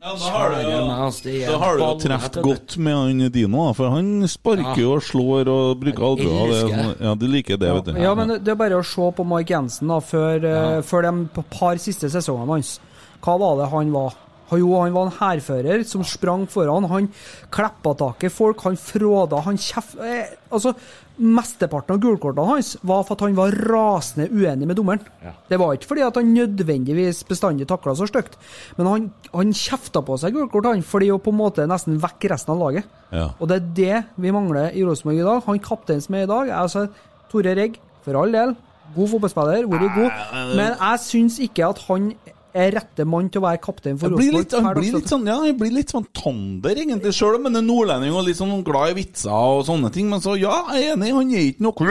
Ja, da har du, er da har du jo ballett, truffet godt med han Dino, da, for han sparker jo og slår og bruker albuer. er sånn- Ja, du liker det, vet du. Ja, men det er bare å se på Mike Jensen da, før, eh, før de par siste sesongene hans. Hva var det han var? Han- Jo, han var en hærfører som sprang foran. Han kleppa tak i folk, han fråda, han kjeft... Eh, altså, Mesteparten av gulkortene hans var for at han var rasende uenig med dommeren. Det var ikke fordi at han nødvendigvis bestandig takla så stygt, men han, han kjefta på seg gulkort han, fordi å på en måte nesten vekke resten av laget. Ja. Og det er det vi mangler i Rosenborg i dag. Han kapteinen som er i dag, er altså Tore Regg, for all del. God fotballspiller, vært god. Men jeg syns ikke at han er rette mann til å være kaptein for Rosenborg. han blir litt sånn, ja, jeg blir litt sånn tander, egentlig, sjøl om han er nordlending og litt sånn glad i vitser og sånne ting. Men så, ja, jeg er enig, han er ikke noe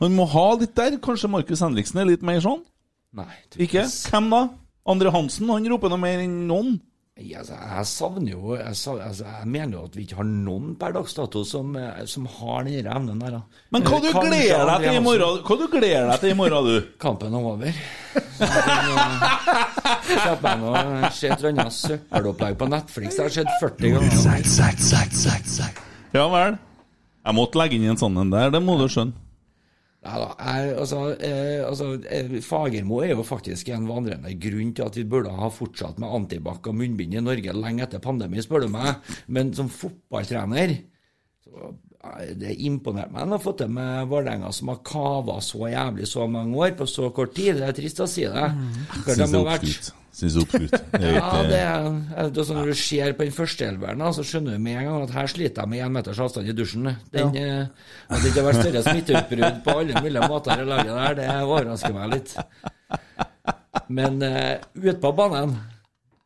Han må ha litt der. Kanskje Markus Henriksen er litt mer sånn? Nei. Ikke? Hvem da? Andre Hansen? Han roper noe mer enn noen. Ja, altså, jeg savner jo jeg, savner, altså, jeg mener jo at vi ikke har noen per dags dato som, eh, som har den evnen der. da. Men hva du gleder deg til i morgen, Hva du gleder deg til i morgen, du? Kampen er over. Kjøp jeg nå se et eller annet søppelopplegg på Netflix. Det har skjedd 40 ganger. Ja vel. Jeg måtte legge inn en sånn en der, det må du skjønne. Nei da, altså, eh, altså eh, Fagermo er jo faktisk en vandrende grunn til at vi burde ha fortsatt med antibac og munnbind i Norge lenge etter pandemi, spør du meg. Men som fotballtrener så eh, det imponerte meg å få til med Vålerenga, som har kava så jævlig så mange år på så kort tid. Det er trist å si det. For de Syns det har vært-. Syns er. Det er Ja, det er, det er sånn Når du ser på den første elveren, så skjønner du med en gang at her sliter jeg med én meters avstand i dusjen. Den, ja. At det ikke har vært større smitteutbrudd på alle mulige måter i laget der, det overrasker meg litt. Men uh, ute på banen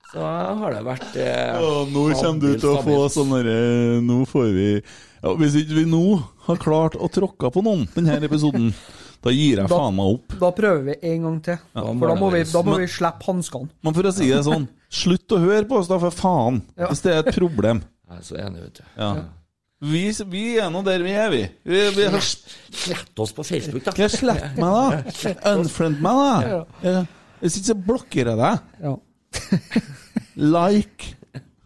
så har det vært eh, ja, nå kommer du til å få sånn derre Nå får vi ja, Hvis ikke vi nå har klart å tråkke på noen denne episoden, da gir jeg Da- faen meg opp. Da prøver vi en gang til. Ja. For da må vi, da må Men- vi slippe hanskene. Men for å si det sånn, slutt å høre på oss, da, for faen. Ja. Hvis det er et problem. Jeg er så enig, vet du. Ja. Vi, vi er nå der vi er, vi. vi, vi har, Slett oss på Facebook, da. ja, slett meg, da. Unfriend meg, da. Ja. Hvis ikke så blokkerer jeg deg. Ja. Like.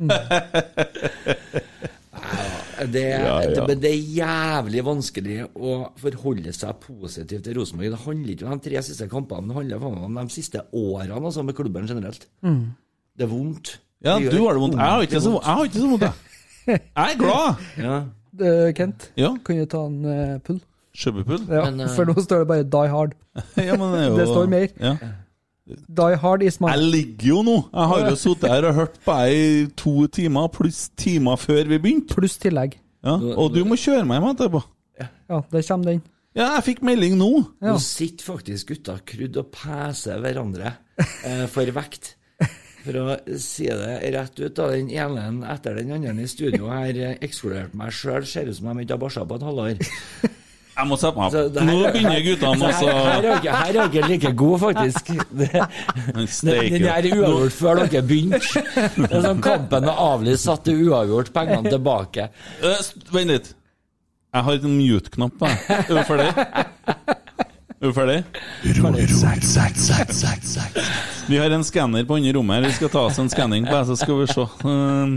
Det, Ja, ja. Det, men det er jævlig vanskelig å forholde seg positivt til Rosenborg. Det handler ikke om de tre siste kampene, det handler om de siste årene altså, med klubben generelt. Mm. Det er vondt. Ja, du har det vondt. Jeg har ikke så jeg har ikke så vondt, jeg. Jeg er glad. Ja. Eh, Kent, Ja. kan du ta en uh, pull? Sjøbupull. Ja, Men, uh... for nå står det bare 'Die Hard'. Ja, men det, er jo, Det står mer. Ja. Die Hard is my Jeg ligger jo nå. Jeg har jo sittet her og hørt på deg i to timer, pluss timer før vi begynte. Pluss tillegg. Ja. Og du må kjøre meg hjem etterpå. Ja, der kommer den. Ja, jeg fikk melding nå. Ja. Nå sitter faktisk gutta krudd og peser hverandre eh, for vekt. For å si det rett ut, da, den ene etter den andre i studio her eh, ekskludert meg sjøl. Ser ut som de ikke har bæsja på et halvår. Jeg må sette meg Så opp. det her- Nå begynner guttene Så også her, her, er dere- her er dere like gode, faktisk. Det, den, den er uavgjort før dere begynte. Det er sånn Kampen er avlyst, satt uavgjort, pengene tilbake. Eh, st- Vent litt. Jeg har en mute-knapp jeg. Er du ferdig? Er du ferdig? Vi har en skanner på andre rommet. her. Vi skal ta oss en skanning på, så skal vi se. Uh,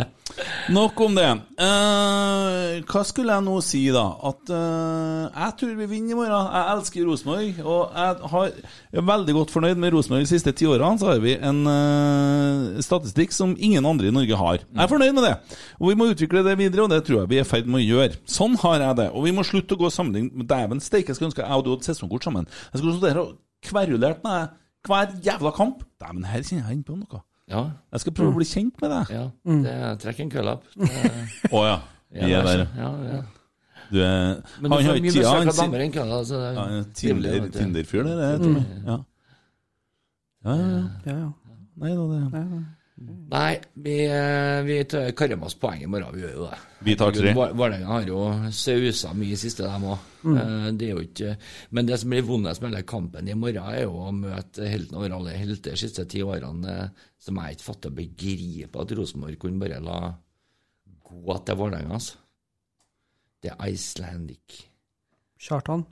nok om det. Uh, hva skulle jeg nå si, da? At uh, jeg tror vi vinner i morgen. Jeg elsker Rosenborg. Og jeg har, jeg er veldig godt fornøyd med Rosenborg de siste ti årene. Så har vi en eh, statistikk som ingen andre i Norge har. Jeg er fornøyd med det. Og vi må utvikle det videre, og det tror jeg vi er i ferd med å gjøre. Sånn har jeg det. Og vi må slutte å gå sammenligning. Dæven steike, jeg skulle ønske jeg og du hadde sesongkort sammen. Jeg skulle stått der og kverulert med deg hver jævla kamp. Dæven, her kjenner jeg innpå noe. Ja. Jeg skal prøve å bli kjent med deg. Ja, Mm. det Trekk en køllapp. opp. Å ja. Vi er der. Ja, ja. Du er Men du han får har mye besøk av damer enn køller. Så det er Ja, trivelig, Tinder-. Tinder-fyr, det er Mm. ja. Ja, ja, ja. Ja, ja. Nei da, det Nei, vi, eh, vi karrer med oss poeng i morgen. Vi gjør jo det. Vi tar tre. Vålerenga har jo sausa mye i siste, dem òg. Mm. Det er jo ikke Men det som blir vondest med hele kampen i morgen, er jo å møte helten over alle helter de siste ti årene, eh, som jeg ikke fatter og begriper at Rosenborg kunne bare la gå til Vålerenga. Altså. Det er Icelandic. Kjartan.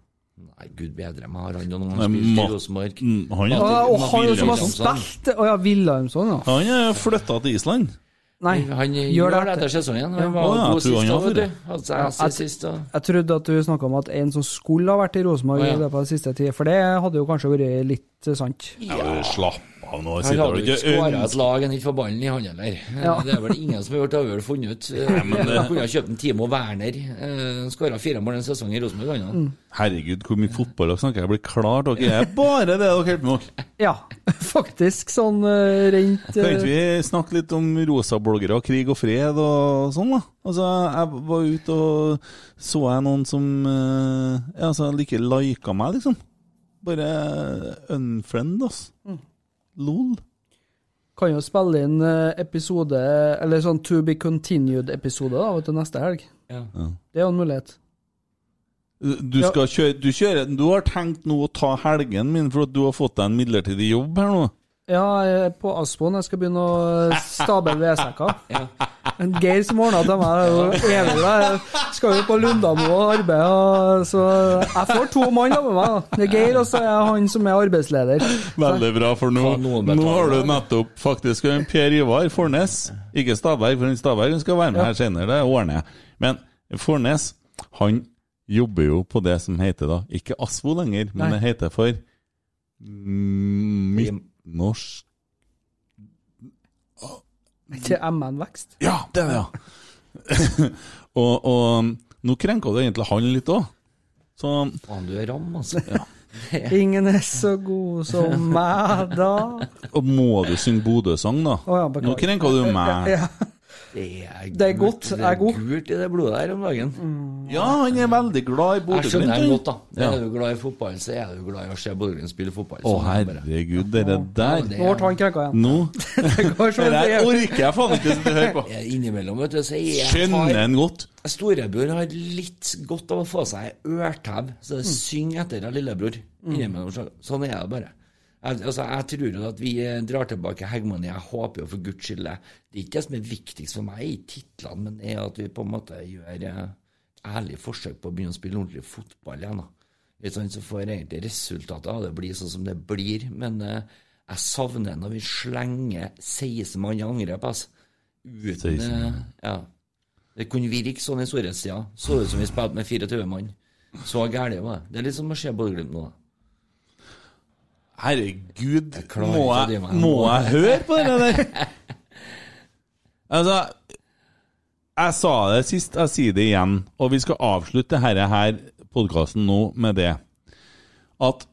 Nei, gud bedre meg, har han noen gang spilt i Rosenborg? Mm, han er- Ja, og han som har spilt Å ja, Wilhelmsson, ja. Han er flytta til Island. Nei, Han gjør det etter sesongen. Han var ja, god jeg sist ass jeg- sist og Jeg trodde at du snakka om at en som skulle ha vært i Rosenborg i løpet av den siste tida, for det hadde jo kanskje vært litt sant. Ja, slapp nå. Han sitter hadde du jo ikke skåra et lag han ikke får ballen i han heller. Ja. Det er vel ingen som har gjort det, funnet ut. Eh, men ut. Han kunne ha kjøpt en Timo Werner. Eh, Skåra fire mål en sesong i Rosenborg, han òg. Herregud, hvor mye fotball dere snakker. Jeg blir klar. Dere er bare det dere holder på med. Ja, faktisk sånn eh, rent Kan ikke eh, vi snakke litt om rosabloggere og krig og fred og sånn, da? Altså, jeg var ute og så jeg noen som eh, ja, altså, like lika meg, liksom. Bare unfriend, altså. Lol. Kan jo spille inn eh, episode, eller sånn to be continued-episode da, vet du, neste helg. Ja. Det er jo en mulighet. Du, skal kjøre, du, kjører, du har tenkt nå å ta helgen min for at du har fått deg en midlertidig jobb her nå? Ja, jeg er på Aspoen. Jeg skal begynne å stable vedsekker. ja. Geir som ordna til meg, er jo evig der. Jeg skal jo på Lundamo og arbeide, og så jeg får to mann med meg. da. Det er Geir, og så er jeg han som er arbeidsleder. Veldig bra, for nå, nå har du nettopp faktisk en Per Ivar Fornes. Ikke Stabberg, for Stabberg skal være med her senere, det ordner jeg. Men Fornes, han jobber jo på det som heter da, ikke Aspo lenger, men Nei. det heter for mm, Er Ikke MN Vekst. Ja, det er det, ja. og, og nå krenka du egentlig han litt òg. Så Faen, du er ram, altså. Ingen er så god som meg, da. og må du synge Bodø-sang, da? Oh, ja, nå krenka du meg. Ja. Det er, Det er godt, Det er er gult i det blodet der om dagen. Ja, han er veldig glad i Jeg Bodø-Glimt. skjønner han. han godt, da. Ja. Er du glad i fotball, så er du glad i å se Bodø-Glimt spille fotball. Å, herregud, er det bare. der. Nå ble han krenka igjen. Nå Det går så Det der orker jeg faen ikke å høre på. Innimellom, vet du, så jeg Skjønner en godt. Storebror har litt godt av å få seg ørtau, så det synger etter av lillebror. Innimellom, så- Sånn er det bare. Altså, jeg tror jo at vi eh, drar tilbake hegemoniet. Jeg håper jo for guds skyld det. Er ikke det som er viktigst for meg i titlene, men det er at vi på en måte gjør ærlige ærlig forsøk på å begynne å spille ordentlig fotball igjen. da. Sånn, så får egentlig resultatet av det bli sånn som det blir. Men eh, jeg savner når vi slenger 16 mann i angrep. Altså. Uten eh, Ja. Det kunne virke sånn i storhetstida. Så ut som vi spilte med 24 mann. Så gærent var det. Det er litt som å se Bodø-Glimt nå. da. Herregud, jeg må jeg, må jeg høre på det der? Altså, jeg sa det sist, jeg sier det igjen, og vi skal avslutte Herre her podkasten nå med det. At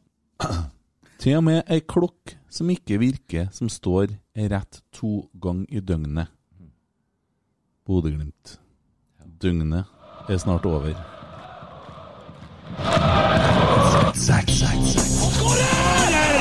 til og med ei klokk som ikke virker, som står rett to ganger i døgnet Bodø-Glimt. Døgnet er snart over.